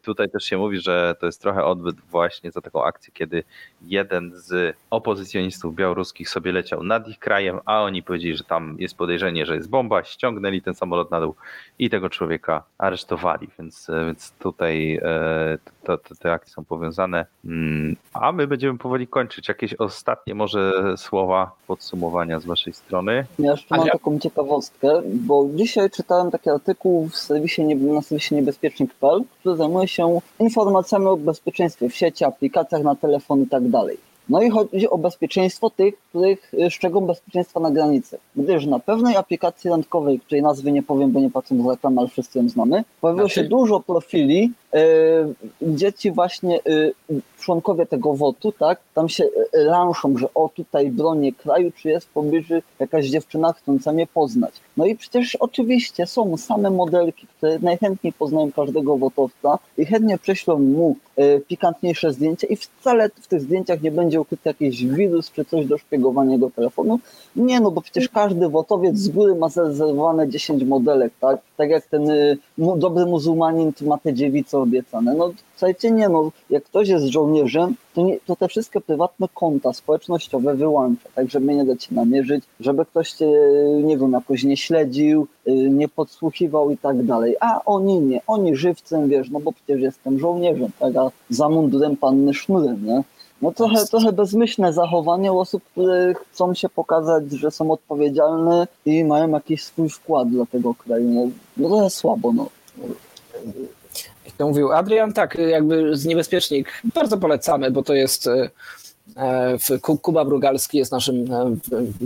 tutaj też się mówi, że to jest trochę odbyt właśnie za taką akcję, kiedy jeden z opozycjonistów białoruskich sobie leciał nad ich krajem, a oni powiedzieli, że tam jest podejrzenie, że jest bomba, ściągnęli ten samolot na dół i tego człowieka aresztowali, więc, e, więc tutaj e, to, to, te akcje są powiązane. Mm, A my będziemy powoli kończyć. Jakieś ostatnie może słowa podsumowania z waszej strony? Ja jeszcze mam taką ciekawostkę, bo dzisiaj czytałem taki artykuł w serwisie, na serwisie niebezpiecznik.pl, który zajmuje się informacjami o bezpieczeństwie w sieci, aplikacjach na telefon i tak dalej. No i chodzi o bezpieczeństwo tych, których y, szczególnie bezpieczeństwa na granicy. Gdyż na pewnej aplikacji randkowej, której nazwy nie powiem, bo nie patrzę za reklamę, ale wszyscy ją znamy, pojawiło się Znaczy? dużo profili y, dzieci właśnie y, członkowie tego WOT-u, tak, tam się y, lanszą, że o tutaj bronię kraju, czy jest w pobliżu jakaś dziewczyna chcąca mnie poznać. No i przecież oczywiście są same modelki, które najchętniej poznają każdego wotowca i chętnie prześlą mu y, pikantniejsze zdjęcie i wcale w tych zdjęciach nie będzie ukryty jakiś wirus czy coś do szpiegowania jego telefonu. Nie no, bo przecież każdy wotowiec z góry ma zarezerwowane 10 modelek, tak? Tak jak ten y, dobry muzułmanin ma te dziewice obiecane. No słuchajcie, nie no, jak ktoś jest żołnierzem, to, nie, to te wszystkie prywatne konta społecznościowe wyłącza, tak żeby nie dać się namierzyć, żeby ktoś cię, nie wiem, jakoś nie śledził, y, nie podsłuchiwał i tak dalej. A oni nie, oni żywcem, wiesz, no bo przecież jestem żołnierzem, tak, a za mundurem panny sznurem, nie? No trochę, trochę bezmyślne zachowanie osób, które chcą się pokazać, że są odpowiedzialne i mają jakiś swój wkład dla tego kraju. No, no trochę słabo, no. Mówił Adrian, tak, jakby z niebezpiecznik bardzo polecamy, bo to jest e, Ku- Kuba Brugalski jest naszym e,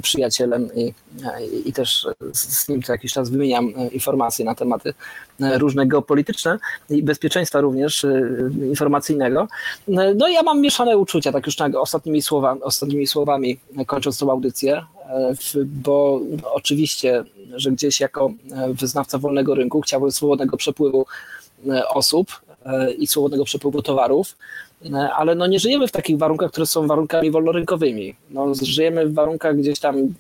przyjacielem i, e, i też z nim co jakiś czas wymieniam e, informacje na tematy e, różne geopolityczne i bezpieczeństwa również e, informacyjnego. E, No ja mam mieszane uczucia, tak już tak ostatnimi, słowa, ostatnimi słowami e, kończąc tą audycję, e, bo oczywiście, że gdzieś jako e, wyznawca wolnego rynku chciałbym swobodnego przepływu e, osób e, i swobodnego przepływu towarów, e, ale no nie żyjemy w takich warunkach, które są warunkami wolnorynkowymi. No, żyjemy w warunkach gdzieś tam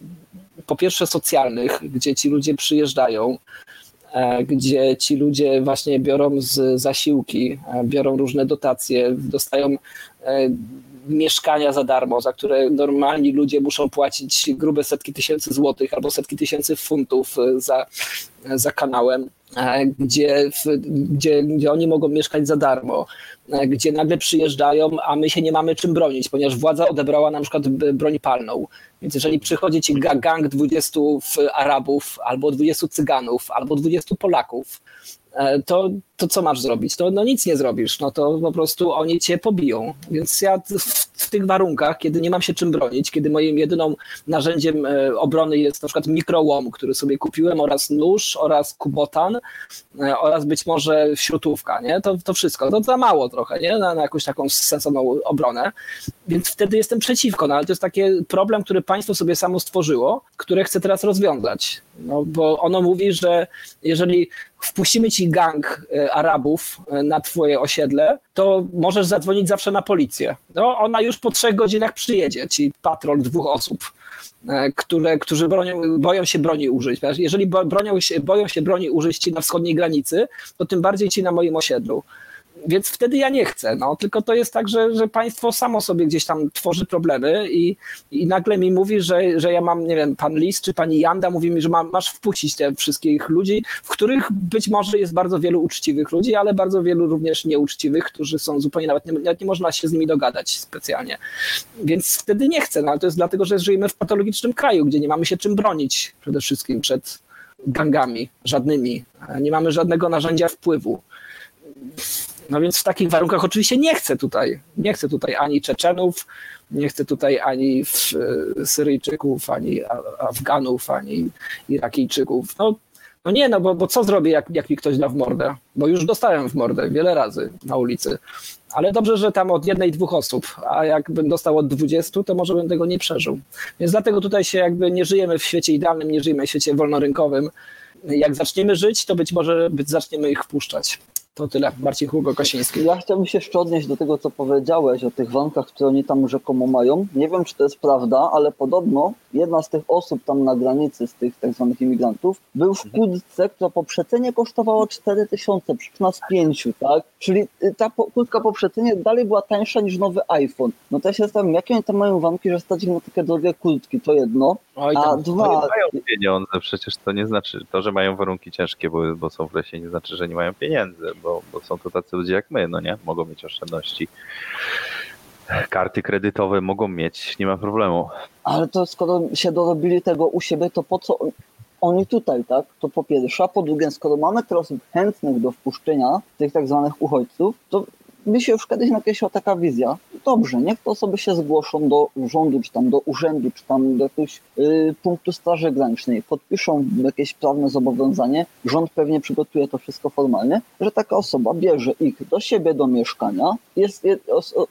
po pierwsze socjalnych, gdzie ci ludzie przyjeżdżają, e, gdzie ci ludzie właśnie biorą z zasiłki, e, biorą różne dotacje, dostają e, mieszkania za darmo, za które normalni ludzie muszą płacić grube setki tysięcy złotych albo setki tysięcy funtów e, za, za kanałem, e, gdzie, gdzie, gdzie oni mogą mieszkać za darmo, e, gdzie nagle przyjeżdżają, a my się nie mamy czym bronić, ponieważ władza odebrała na przykład broń palną. Więc jeżeli przychodzi ci ga- gang 20 w- Arabów, albo 20 Cyganów, albo 20 Polaków, e, to, to co masz zrobić? To no nic nie zrobisz, no to po prostu oni cię pobiją. Więc ja w, w tych warunkach, kiedy nie mam się czym bronić, kiedy moim jedyną narzędziem e, obrony jest na przykład mikrołom, który sobie kupiłem, oraz nóż, oraz kubotan, e, oraz być może śrutówka, nie? To, to wszystko. To za mało trochę, nie? Na, na jakąś taką sensowną obronę. Więc wtedy jestem przeciwko, no ale to jest taki problem, który państwo sobie samo stworzyło, które chce teraz rozwiązać. No, bo ono mówi, że jeżeli wpuścimy ci gang e, Arabów e, na twoje osiedle, to możesz zadzwonić zawsze na policję. No, ona już po trzech godzinach przyjedzie, ci patrol dwóch osób, e, które, którzy bronią, boją się broni użyć. Jeżeli bronią się, boją się broni użyć ci na wschodniej granicy, to tym bardziej ci na moim osiedlu. Więc wtedy ja nie chcę. No, tylko to jest tak, że, że państwo samo sobie gdzieś tam tworzy problemy i, i nagle mi mówi, że, że ja mam, nie wiem, pan Lis czy pani Janda mówi mi, że mam, masz wpuścić te wszystkich ludzi, w których być może jest bardzo wielu uczciwych ludzi, ale bardzo wielu również nieuczciwych, którzy są zupełnie nawet nie, nawet nie można się z nimi dogadać specjalnie. Więc wtedy nie chcę. No, ale to jest dlatego, że żyjemy w patologicznym kraju, gdzie nie mamy się czym bronić przede wszystkim przed gangami żadnymi. Nie mamy żadnego narzędzia wpływu. No więc w takich warunkach oczywiście nie chcę tutaj, nie chcę tutaj ani Czeczenów, nie chcę tutaj ani e, Syryjczyków, ani Afganów, ani Irakijczyków. No, no nie, no bo, bo co zrobię, jak, jak mi ktoś da w mordę? Bo już dostałem w mordę wiele razy na ulicy. Ale dobrze, że tam od jednej, dwóch osób, a jakbym dostał od dwudziestu, to może bym tego nie przeżył. Więc dlatego tutaj się jakby nie żyjemy w świecie idealnym, nie żyjemy w świecie wolnorynkowym. Jak zaczniemy żyć, to być może zaczniemy ich wpuszczać. To tyle. Marcin Hugo Kosiński. Ja chciałbym się jeszcze odnieść do tego, co powiedziałeś o tych wankach, które oni tam rzekomo mają. Nie wiem, czy to jest prawda, ale podobno jedna z tych osób tam na granicy, z tych tak zwanych imigrantów, był w kurtce, która po przecenie kosztowała 4 tysiące, przy nas 5, tak? Czyli y, ta kurtka po przecenie dalej była tańsza niż nowy iPhone. No to ja się zastanawiam, jakie oni tam mają wanki, że stać ich na takie drogie kurtki, to jedno. Oj, A dwa, Mają pieniądze, przecież to nie znaczy, to, że mają warunki ciężkie, bo, bo są w lesie, nie znaczy, że nie mają pieniędzy, bo, bo są to tacy ludzie jak my, no nie? Mogą mieć oszczędności. Karty kredytowe mogą mieć, nie ma problemu. Ale to skoro się dorobili tego u siebie, to po co oni tutaj, tak? To po pierwsze. A po drugie, skoro mamy osób chętnych do wpuszczenia tych tak zwanych uchodźców, to by się już kiedyś nakreśliła taka wizja. Dobrze, niech te osoby się zgłoszą do rządu, czy tam do urzędu, czy tam do jakiegoś y, punktu Straży Granicznej, podpiszą jakieś prawne zobowiązanie, rząd pewnie przygotuje to wszystko formalnie, że taka osoba bierze ich do siebie do mieszkania, jest, jest,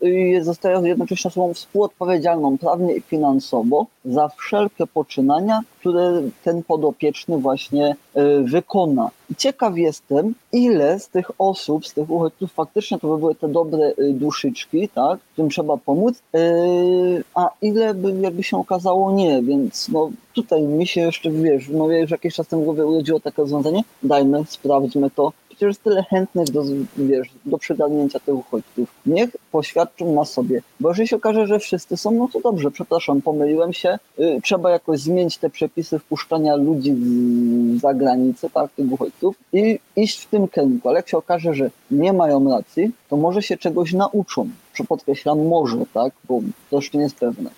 jest, zostaje jednocześnie osobą współodpowiedzialną prawnie i finansowo za wszelkie poczynania, które ten podopieczny właśnie y, wykona. I ciekaw jestem, ile z tych osób, z tych uchodźców faktycznie to by były te dobre y, duszyczki, tak, którym trzeba pomóc, y, a ile by jakby się okazało nie, więc no tutaj mi się jeszcze, wiesz, no już jakiś czas temu głowie urodziło takie rozwiązanie, dajmy, sprawdźmy to, przecież tyle chętnych do, wiesz, do przygarnięcia tych uchodźców. Niech poświadczą na sobie, bo jeżeli się okaże, że wszyscy są, no to dobrze, przepraszam, pomyliłem się, y, trzeba jakoś zmienić te przepisy wpuszczania ludzi z, za granicę, tak, tych uchodźców i iść w tym kierunku, ale jak się okaże, że nie mają racji, to może się czegoś nauczą, podkreślam, może, tak, bo to jeszcze nie jest pewne.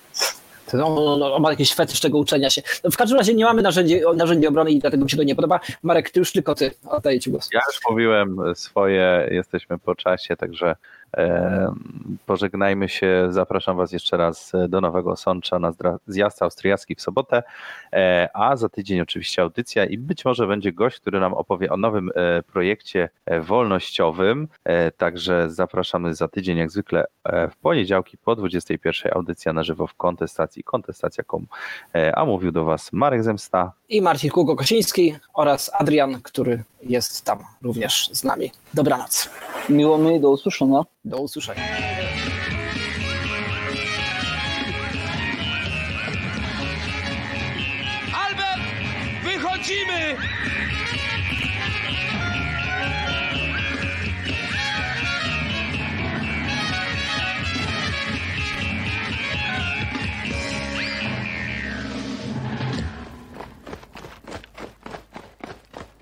On, on, on ma jakiś fetysz tego uczenia się. No w każdym razie nie mamy narzędzi, narzędzi obrony i dlatego mi się to nie podoba. Marek, ty już tylko ty. Oddaję ci głos. Ja już mówiłem swoje, jesteśmy po czasie, także pożegnajmy się. Zapraszam Was jeszcze raz do Nowego Sącza na zjazd austriacki w sobotę, e, a za tydzień oczywiście audycja i być może będzie gość, który nam opowie o nowym e, projekcie e, wolnościowym. E, także zapraszamy za tydzień, jak zwykle e, w poniedziałki po 21 audycja na żywo w kontestacji kontestacja.com. E, a mówił do Was Marek Zemsta. I Marcin Kółko-Kosiński oraz Adrian, który jest tam również z nami. Dobranoc. Miło mi, do usłyszenia. Do usłyszenia.